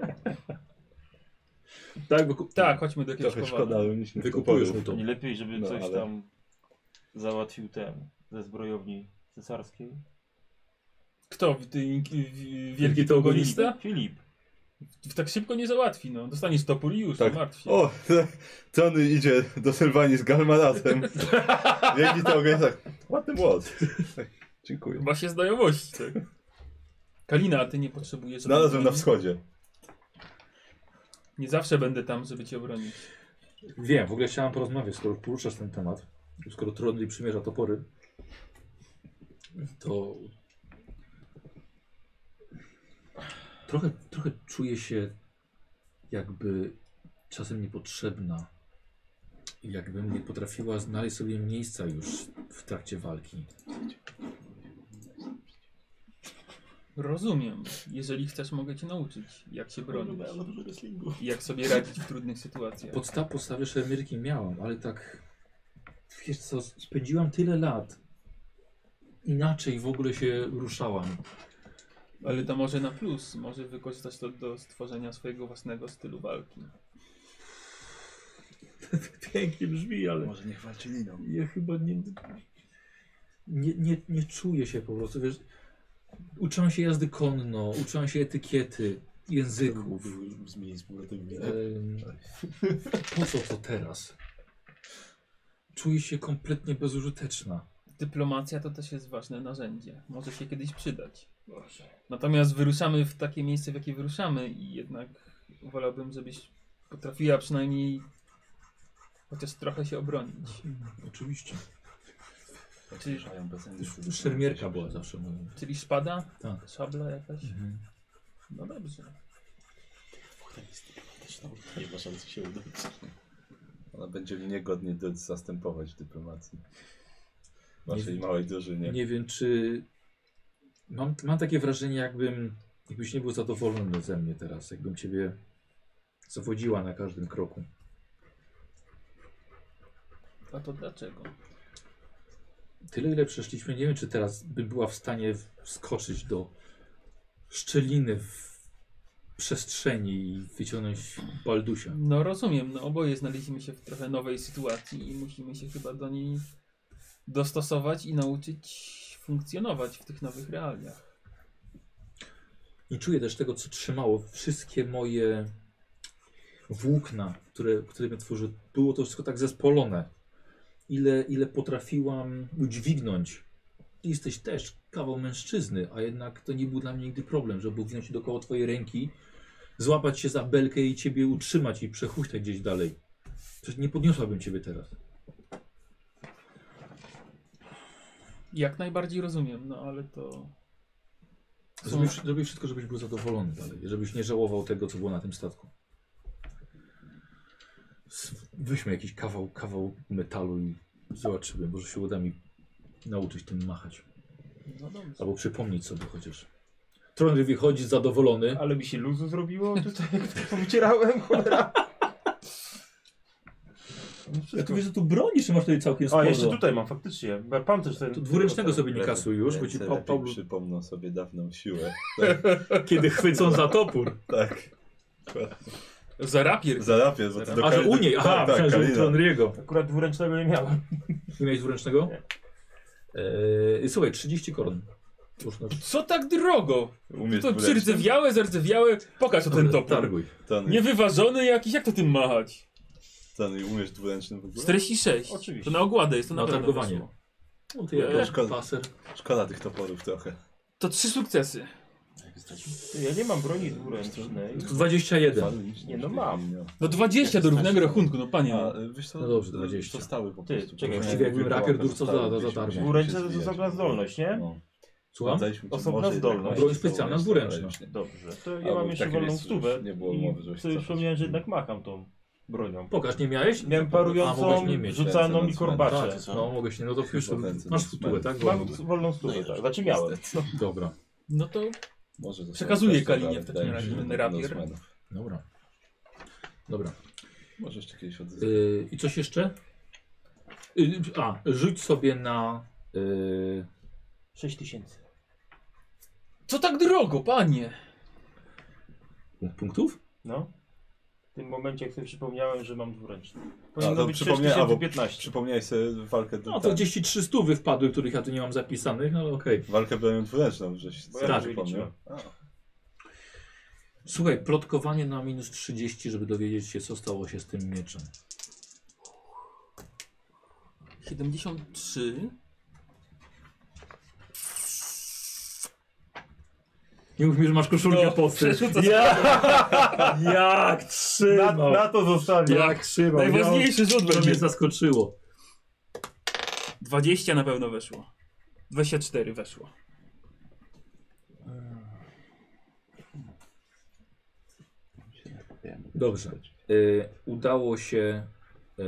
tak, bo... Tak, chodźmy do jakiegoś Trochę kowala. szkoda, ale mieliśmy Wykupujesz mu to. Nie lepiej, żeby No, coś ale- tam załatwił ten ze zbrojowni cesarskiej. Kto? Ty, w- wielki togonista? Filip. Tak szybko nie załatwi, no. Dostaniesz topór i już, Tak. nie martw się. O, (laughs) Tony idzie do Sylwanii z Galmaratem. Wielki (laughs) to jest tak. Ładny młot. Dziękuję. Chyba się znajomości, tak. Kalina, a ty nie potrzebujesz... Znalazłem na wschodzie. Nie zawsze będę tam, żeby cię obronić. Wiem, w ogóle chciałem porozmawiać, skoro poruszasz ten temat, skoro Trondli przymierza topory, to trochę, trochę czuję się jakby czasem niepotrzebna. Jakbym nie potrafiła znaleźć sobie miejsca już w trakcie walki. Rozumiem. Jeżeli chcesz, mogę cię nauczyć, jak się bronić. I jak sobie radzić w trudnych sytuacjach. Podstaw podstawy szermierki miałam, ale tak. Wiesz co, spędziłam tyle lat. Inaczej w ogóle się ruszałam. Ale to może na plus. Może wykorzystać to do stworzenia swojego własnego stylu walki. (laughs) Pięknie brzmi, ale Może niech walczy liną. ja chyba nie, nie, nie, nie czuję się po prostu. Wiesz, uczyłam się jazdy konno, uczyłam się etykiety, języków. Zmienić z powrotem Em, (laughs) po co to teraz? Czuję się kompletnie bezużyteczna. Dyplomacja to też jest ważne narzędzie. Może się kiedyś przydać. Natomiast wyruszamy w takie miejsce, w jakie wyruszamy i jednak wolałbym, żebyś potrafiła przynajmniej Chociaż trochę się obronić. Oczywiście. Czyli, Szermierka była zawsze moją. czyli szpada? Tak. Szabla jakaś? Mhm. No dobrze. Nie ma szans się udać. Ona będzie mnie godnie do- zastępować w dyplomacji. W waszej małej drużynie. Nie wiem, czy. Mam, mam takie wrażenie, jakbym. Jakbyś nie był zadowolony ze mnie teraz, jakbym ciebie zawodziła na każdym kroku. A to dlaczego? Tyle, ile przeszliśmy, nie wiem, czy teraz by była w stanie wskoczyć do szczeliny w przestrzeni i wyciągnąć Baldusia. No rozumiem, no oboje znaleźliśmy się w trochę nowej sytuacji i musimy się chyba do niej dostosować i nauczyć funkcjonować w tych nowych realiach. Nie czuję też tego, co trzymało wszystkie moje włókna, które, które mnie tworzy. Było to wszystko tak zespolone. Ile, ile potrafiłam udźwignąć. Ty jesteś też kawał mężczyzny, a jednak to nie był dla mnie nigdy problem, żeby uwinąć się dookoła twojej ręki, złapać się za belkę i ciebie utrzymać i przechuśtać gdzieś dalej. Przecież nie podniosłabym ciebie teraz. Jak najbardziej rozumiem, no ale to... Zrobię, wszy- zrobię wszystko, żebyś był zadowolony dalej, żebyś nie żałował tego, co było na tym statku. S- Weźmy jakiś kawał, kawał metalu i zobaczymy, może się uda mi nauczyć tym machać. No dobrze. Albo przypomnieć sobie chociaż. Tron wychodzi zadowolony. Ale mi się luzu zrobiło tutaj, jak to (laughs) wycierałem, cholera. Ja tu wiesz, że tu bronisz, że masz tutaj całkiem A, sporo. jeszcze tutaj mam, faktycznie. Pan też ten... To dwuręcznego sobie nie kasuj już, bo ci Paul, przypomną sobie dawną siłę. (laughs) kiedy chwycą za topór. Tak. Za rapier. Zarapię, bo to do A, że u niej, aha, tak, tak, myślałem, że u. Tronriego. Akurat dwuręcznego nie miałem. (laughs) Nie miałeś dwuręcznego? Nie. Eee, słuchaj, 30 koron. Już na... Co tak drogo? Umiesz To przyrzewiałe, zardzewiałe. Pokaż o ten topór. Targuj. Niewyważony jakiś, jak to tym machać? Tony, umiesz dwuręczny w ogóle? 46. Oczywiście. To na ogładę jest, to na, Na pewno targowanie. weszło. No ty jako Szkoda. paser. Szkoda tych toporów trochę. To trzy sukcesy. Ty, Ja nie mam broni dwuręcznej. To 21. Nie, no mam. No 20 do równego rachunku, no panie. A, No. y, wiesz co? No dobrze, 20. Zostały po Ty, prostu. czekaj, Właściwie jakbym rakier dur, to zostały za- za gdzieś, darmo. się to zwijać. osobna zdolność, nie? No. Słucham? Sprawdzaliśmy, czy Osobna może zdolność. jednak Broń się specjalna, założyć, dwuręczna. ale już nie. Dobrze, to ja Albo mam w jeszcze takim wolną miejscu stówę już nie było i mowy, żebyś sobie cofać. przypomniałem, że jednak macham tą bronią. Pokaż, nie miałeś? Miałem A, parującą, mogłeś nie mieć. rzucaną Ręce i na korbacze. No mogłeś nie, no to już masz na futułę, tak? Mam Wolną. wolną stówę, tak. Znaczy miałem. (laughs) Dobra, no to Może Przekazuję Kalinie w takim mi razie ten rapier. Dobra. Dobra. Może jeszcze kiedyś odzyskać. Yy, I coś jeszcze? Yy, a, rzuć sobie na... Yy, 6 tysięcy. co tak drogo, panie? punkt punktów? No. W tym momencie, jak sobie przypomniałem, że mam dwuręczny. Powinno to być przypomniałem, albo 6015. przypomniałeś sobie walkę No to tak, gdzieś ci 300 wpadły, których ja tu nie mam zapisanych, ale okej. walkę bronią dwuręczną, żeś Bo sobie ja przypomniał. A, Słuchaj, plotkowanie na minus 30, żeby dowiedzieć się, co stało się z tym mieczem. 73. Nie mów mi, że masz koszulkę No, posty. przerzucę Ja, (laughs) jak Na, trzymał. na to zostawię. Jak trzymał. Najważniejszy rzut To mnie będzie. zaskoczyło. 20 na pewno weszło. 24 weszło. Dobrze. Y, udało się y,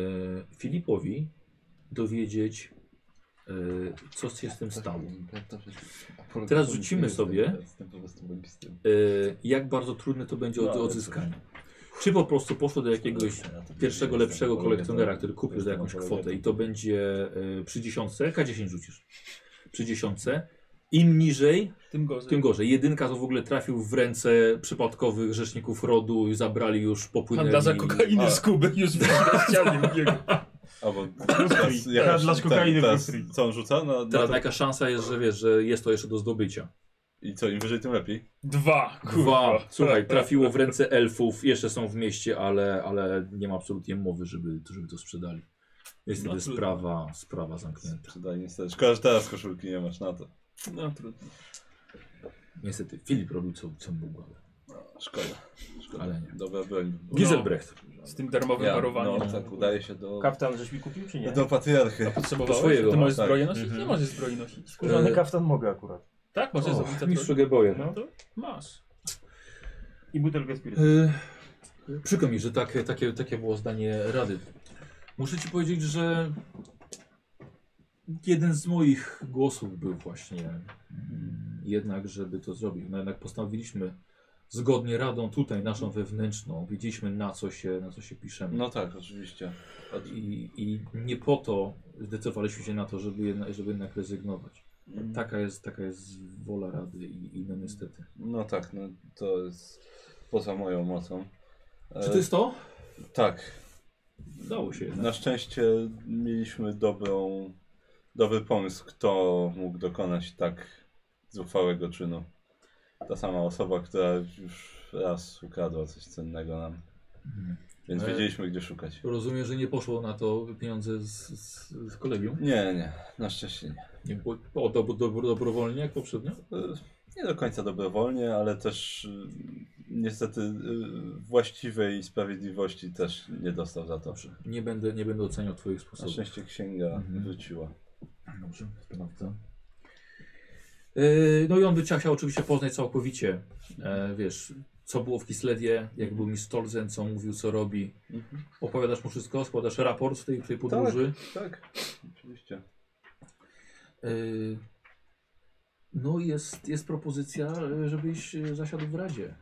Filipowi dowiedzieć, co się z tym stało. Teraz rzucimy sobie. Y, jak bardzo trudne to będzie No, od ale odzyskania. Czy po prostu poszło do jakiegoś pierwszego lepszego kolekcjonera, który kupił za jakąś kwotę i to będzie y, przy dziesiątce, K10 rzucisz. Przy dziesiątce. Im niżej, Tym gorzej. tym gorzej. Jedynka to w ogóle trafił w ręce przypadkowych rzeczników rodu i zabrali już, popłynęli. Handlarza kokainy z Kuby już wybiegł. Albo Free. (clears throat) jak- Handlarz kokainy co on rzuca? Na, na Teraz to, jaka szansa jest, że wiesz, że jest to jeszcze do zdobycia. I co, im wyżej, tym lepiej. Dwa. Dwa. Kurwa. Słuchaj, trafiło w ręce elfów, jeszcze są w mieście, ale, ale nie ma absolutnie mowy, żeby, żeby to sprzedali. Niestety No, sprawa, sprawa zamknięta. Przydaje niestety. Szkoda, że teraz koszulki nie masz na to. No trudno. Niestety Filip robił co, co mógł, ale, Szkoda. Szkoda. ale nie. Dobra broń. Giselbrecht. Z tym darmowym Ja, parowaniem. no, tak, udaje się do, Kaftan żeś mi kupił, czy nie? do patriarchy. Potrzebowałeś? swojego Ty możesz masz, tak. zbroję nosić? Mhm. Nie możesz zbroi nosić. Skórzany E, kaftan mogę akurat. Tak, możesz O, zrobić mistrzu to. Geboyer. No to masz. I butelkę spirytu. Y, Przykro mi, że takie, takie, takie było zdanie Rady. Muszę ci powiedzieć, że jeden z moich głosów był właśnie mm, jednak, żeby to zrobić. No jednak postanowiliśmy zgodnie Radą tutaj, naszą wewnętrzną, wiedzieliśmy na co się, na co się piszemy. No tak, oczywiście. I, I nie po to zdecydowaliśmy się na to, żeby jednak, żeby jednak rezygnować. Taka jest, taka jest wola Rady i, i no niestety. No tak, no to jest poza moją mocą. E, Czy to jest to? Tak. Dało się jednak. Na szczęście mieliśmy dobrą, dobry pomysł, kto mógł dokonać tak zuchwałego czynu. Ta sama osoba, która już raz ukradła coś cennego nam. Mhm. Więc E, wiedzieliśmy, gdzie szukać. Rozumiem, że nie poszło na to pieniądze z, z, z kolegium? Nie, nie, na szczęście nie. Nie było o, do, do, dobrowolnie jak poprzednio? E, Nie do końca dobrowolnie, ale też y, niestety właściwej sprawiedliwości też nie dostał za to. Dobrze. Nie będę, nie będę oceniał Twoich Na sposobów. szczęście księga Mhm. wróciła. Dobrze, sprawdzę. Yy, no i on by chciał, chciał oczywiście poznać całkowicie, e, wiesz, co było w Kislewie, jak był mi Stolzen, co mówił, co robi. Opowiadasz mu wszystko, składasz raport z tej, tej podróży. Tak, oczywiście. Yy, no i jest, jest propozycja, e, żebyś e, zasiadł w Radzie.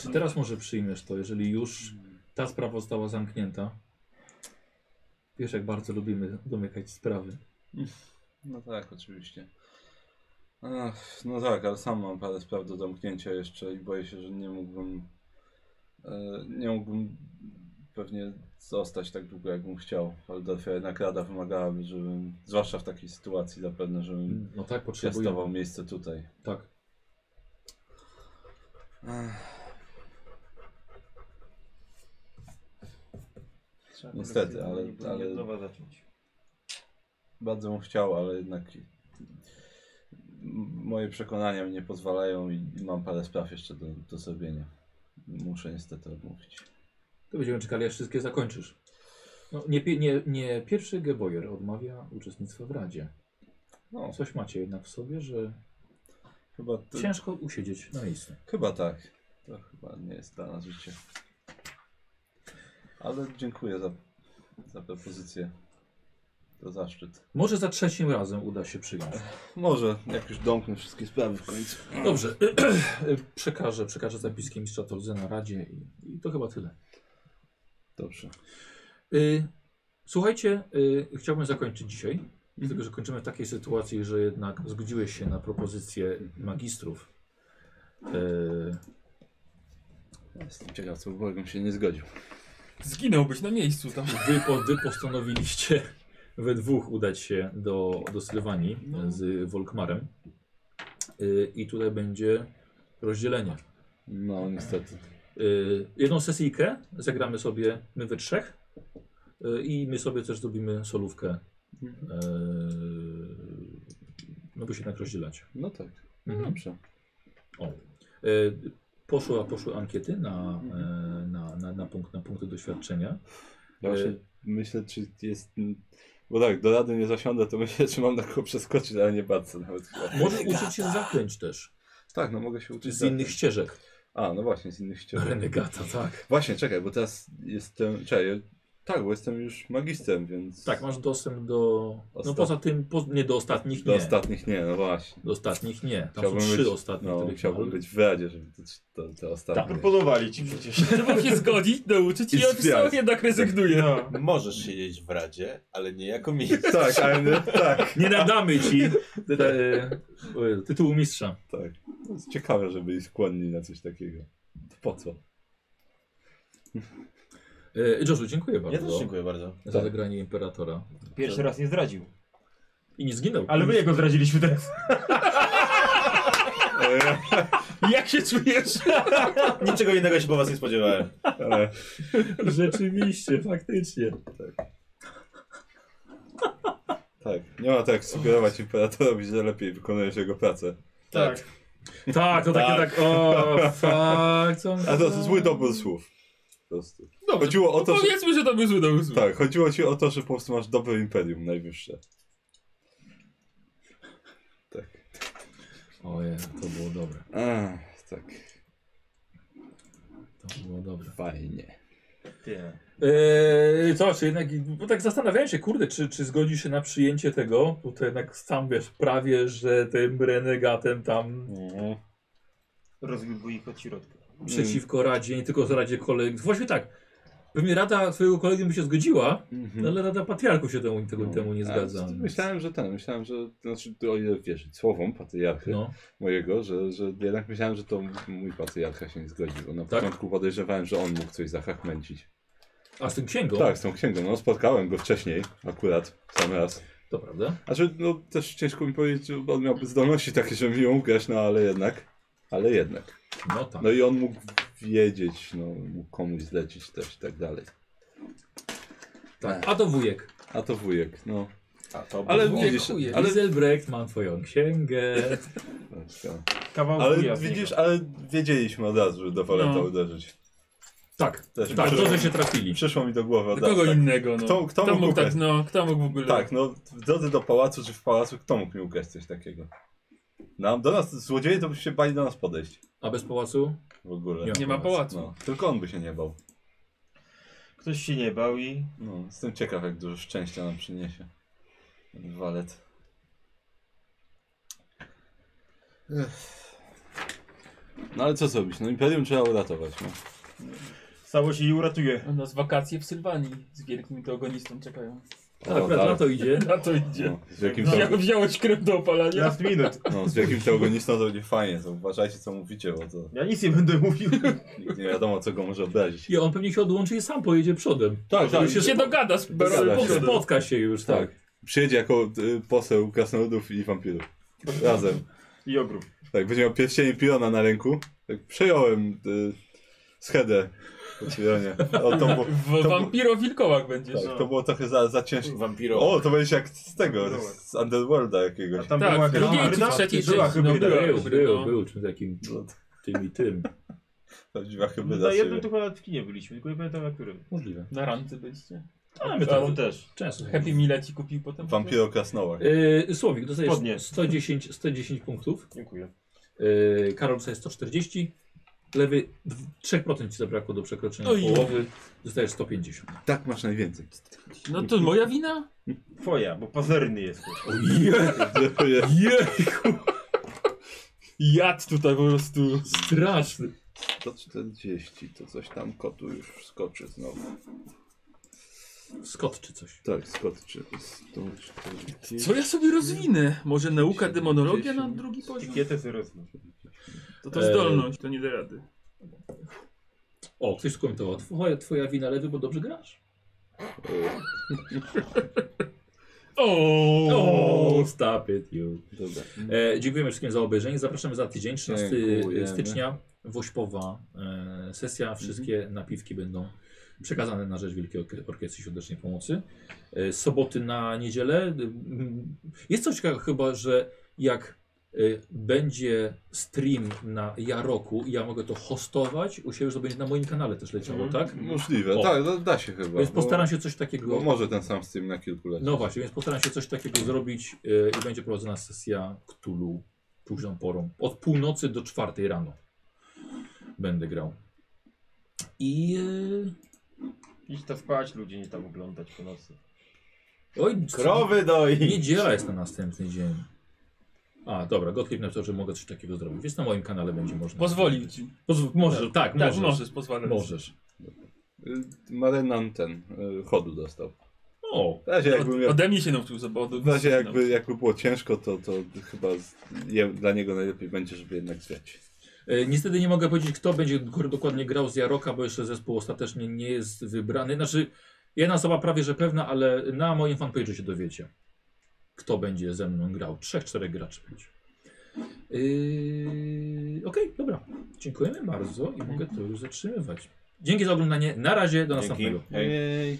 Czy teraz może przyjmiesz to, jeżeli już ta sprawa została zamknięta? Wiesz, jak bardzo lubimy domykać sprawy. No tak, oczywiście. Ach, no tak, ale sam mam parę spraw do zamknięcia jeszcze i boję się, że nie mógłbym. E, nie mógłbym pewnie zostać tak długo, jakbym chciał. Waldorfia jednak rada wymagałaby, żebym, zwłaszcza w takiej sytuacji zapewne, żebym No tak, piastował potrzebujemy. miejsce tutaj. Tak. Niestety, ale- ale- zacząć. Bardzo bym chciał, ale jednak moje przekonania mi nie pozwalają i, mam parę spraw jeszcze do, do zrobienia. Muszę niestety odmówić. To będziemy czekali, aż wszystkie zakończysz. No, nie, nie, nie pierwszy Geboyer odmawia uczestnictwa w Radzie. No, Coś macie jednak w sobie, że chyba, to, ciężko usiedzieć na miejscu. chyba tak. To chyba nie jest dla nas życie. Ale dziękuję za, za propozycję. To zaszczyt. Może za trzecim razem uda się przyjąć. Może, jak już domknę wszystkie sprawy w końcu. Dobrze, (clears throat) przekażę, przekażę zapiski mistrza Tolze na Radzie i, i to chyba tyle. Dobrze. Y, słuchajcie, y, chciałbym zakończyć dzisiaj, dlatego że kończymy w takiej sytuacji, że jednak zgodziłeś się na propozycję magistrów. Y, Jestem ciekaw, co Bogiem się nie zgodził. Zginąłbyś na miejscu tam. wy, po, wy postanowiliście we dwóch udać się do, do Sylwanii z Volkmarem y, i tutaj będzie rozdzielenie. No, niestety. Y, jedną sesyjkę zagramy sobie my we trzech y, i my sobie też zrobimy solówkę. Y, no by się jednak rozdzielać. No tak. Mhm. Dobrze. O. Y, poszła, poszły ankiety na, y, na, na, na, punkt, na punkty doświadczenia. Właśnie Y, myślę, czy jest. Bo tak, do rady nie zasiądę, to myślę, czy mam na kogo przeskoczyć, ale nie bardzo nawet chyba. Może uczyć się zaklęć też. Tak, no mogę się uczyć. Z innych zaklęć. ścieżek. A, no właśnie, z innych ścieżek. Renegata, tak. Właśnie, czekaj, bo teraz jestem. Czekaj, tak, bo jestem już magistrem, więc. Tak, masz dostęp do. No Ostat- poza tym, po, nie do ostatnich Do nie. ostatnich nie, no właśnie. Do ostatnich nie. Tam Chciałbym są trzy być- ostatnie. No, których- chciałbym być w radzie, żeby to, to, to ostatnie. Tak, proponowali ci przecież. (laughs) Trzeba się zgodzić, nauczyć i I on sam zwiast. jednak rezygnuje. No. Możesz siedzieć w radzie, ale nie jako minister. Tak, ale nie, tak, Nie nadamy ci e, e, tytułu mistrza. tak. To jest ciekawe, że byli skłonni na coś takiego. To po co? E, Joshu, dziękuję bardzo Ja też dziękuję bardzo. za zagranie Imperatora. Pierwszy raz nie zdradził. I nie zginął. Ale my jego zdradziliśmy teraz. E, (laughs) Jak się czujesz? (laughs) Niczego innego się po was nie spodziewałem. e, Rzeczywiście, faktycznie. tak, nie ma tak sugerować imperatorowi, że lepiej wykonujesz jego pracę. Tak. Tak, to takie Tak. tak, o, fuck, co on A to zły dobór słów. Po prostu. Dobrze, Chodziło o to, że... Powiedzmy, że to był zły domysł. Tak, chodziło ci o to, że po prostu masz dobre imperium najwyższe. Tak. Ojej, to było dobre. A, tak. To było dobre. Fajnie. Ty. Eee, co, czy jednak, bo tak zastanawiałem się, kurde, czy, czy zgodzisz się na przyjęcie tego, bo to jednak sam wiesz, prawie, że tym renegatem tam Rozbiłby ich od środka. przeciwko Radzie, nie tylko z Radzie kolegów. Właściwie tak, pewnie Rada twojego kolegi by się zgodziła, Mhm. ale Rada Patriarchów się temu, tego, temu nie A, zgadza. Myślałem, że ten, myślałem, że, to znaczy, o ile wierzyć słowom patriarchy No, mojego, że, że jednak myślałem, że to mój patriarcha się nie zgodził. Bo na Tak? początku podejrzewałem, że on mógł coś zachachmęcić. a z tym księgą, Tak, z tą księgą. No, spotkałem go wcześniej, akurat, sam raz. to prawda. Znaczy, no też ciężko mi powiedzieć, że on miałby zdolności takie, żeby mi ją ugrać, no ale jednak. Ale jednak. No tak. No i on mógł wiedzieć, no, mógł komuś zlecić też i tak dalej. tak. A to wujek. A to wujek, no. A to Ale widzisz, chuje. ale, Giselbrecht, mam twoją księgę. (laughs) Kawał ale widzisz, ale wiedzieliśmy od razu, że do Waleta No. uderzyć. tak, Też tak, przyszło- to, że się trafili. Przyszło mi do głowy od razu. kogo tak. innego, no. Kto- kto mógł mógł tak, no, kto mógł w ogóle... Tak, no w drodze do pałacu czy w pałacu, kto mógł mi ugrać coś takiego? Nam, do nas, złodzieje to by się bali do nas podejść. A bez pałacu? W ogóle. Nie Nie ma pałacu. No, tylko on by się nie bał. Ktoś się nie bał i No, jestem ciekaw, jak dużo szczęścia nam przyniesie. Ten walet. Ech. No ale co zrobić? No Imperium trzeba uratować, no. stało się i uratuje. U nas wakacje w Sylwanii z wielkim teogonistą czekają. Tak, akurat na to idzie. (laughs) Na to idzie. No, z jakim, No. Wzią, teo- wziąłeś krew do opalania? Last minute. (laughs) no, z jakim teogonistą to będzie fajnie, to uważajcie co mówicie, bo to Ja nic nie będę mówił. nikt nie wiadomo co go może obrazić. I on pewnie się odłączy i sam pojedzie przodem. Tak, tak. się się dogada z Dogada Baronem. się. Spotka się już, tak. Tak. Przyjedzie jako y, poseł krasnoludów i wampirów. Razem. I ogród. Tak, będzie miał pierścienie Pirona na ręku. Tak, przejąłem y, schedę po Pironie. O, to, było, W to, wampiro wilkołach będziesz. tak, to było trochę za, za ciężkie. Wampiro. O, to będzie jak z tego, z Underworlda A jakiegoś. tam Tak, była drugiej czy trzeciej Była części, no, była. Był, był, no. był, czymś takim No, tym i tym. prawdziwa No, hybryda na jednym to chyba w kinie byliśmy, tylko nie pamiętam na którym. Możliwe. Na ranty byliście. A my A to on też. często. Happy Meal ci kupił potem. Vampiro Krasnolak. Yy, Słowik, dostajesz Spodnie. 110, 110 punktów. Dziękuję. Yy, Karol dostaje 140. Lewy w- 3% ci zabrakło do przekroczenia Oj. połowy. Dostajesz 150. Tak masz najwięcej. No to moja wina? Twoja, bo pazerny jesteś. Jejku, (laughs) Jad tutaj po prostu. straszny. 140, to coś tam kotu już wskoczy znowu. Skot czy coś. Tak, skoczy. 140. Co ja sobie rozwinę? Może nauka demonologia na drugi poziom? Kietę sobie rozmów. To to zdolność, to nie da rady. O, ktoś skomentował. Twoja, twoja wina lewy, bo dobrze grasz. O! Stop it you. Dobra. E, dziękujemy wszystkim za obejrzenie. Zapraszamy za tydzień, 13 Dziękujemy. stycznia, Wośpowa e, sesja. Wszystkie napiwki będą przekazane na rzecz Wielkiej Orkie- Orkiestry Świątecznej Pomocy. E, soboty na niedzielę. mm, Jest coś takiego chyba, że jak będzie stream na Jaroku i ja mogę to hostować u siebie, że to będzie na moim kanale też leciało, Mhm. tak? Możliwe, O. tak, da, da się chyba. Więc bo- postaram się coś Bo takiego... może ten sam stream na kilku leci. No właśnie, więc postaram się coś takiego zrobić yy, i będzie prowadzona sesja Cthulhu późną porą. Od północy do czwartej rano będę grał. I... Yy, Idź to spać, ludzie nie tam oglądać po nocy. oj, Krowy doi! Niedziela jest na następny dzień. A, dobra, Gottlieb napisał, że mogę coś takiego zrobić, więc na moim kanale będzie można. Pozwolił ci. Pozw możesz, tak, Tak, możesz. możesz, pozwalam. Możesz. Y, Marenan ten y, chodu dostał. O, W razie Od, jakby, miał, ode mnie się nauczył zawodu. w razie jakby, jakby było ciężko, to, to chyba z, je, dla niego najlepiej będzie, żeby jednak zwiać. E, Niestety nie mogę powiedzieć, kto będzie k- dokładnie grał z Jaroka, bo jeszcze zespół ostatecznie nie jest wybrany. Znaczy, jedna osoba prawie że pewna, ale na moim fanpage'u się dowiecie, kto będzie ze mną grał. Trzech, czterech graczy będzie. Yy, Okej, dobra. Dziękujemy bardzo i mogę to już zatrzymywać. Dzięki za oglądanie. Na razie, do Dzięki. następnego. Hej. Ej.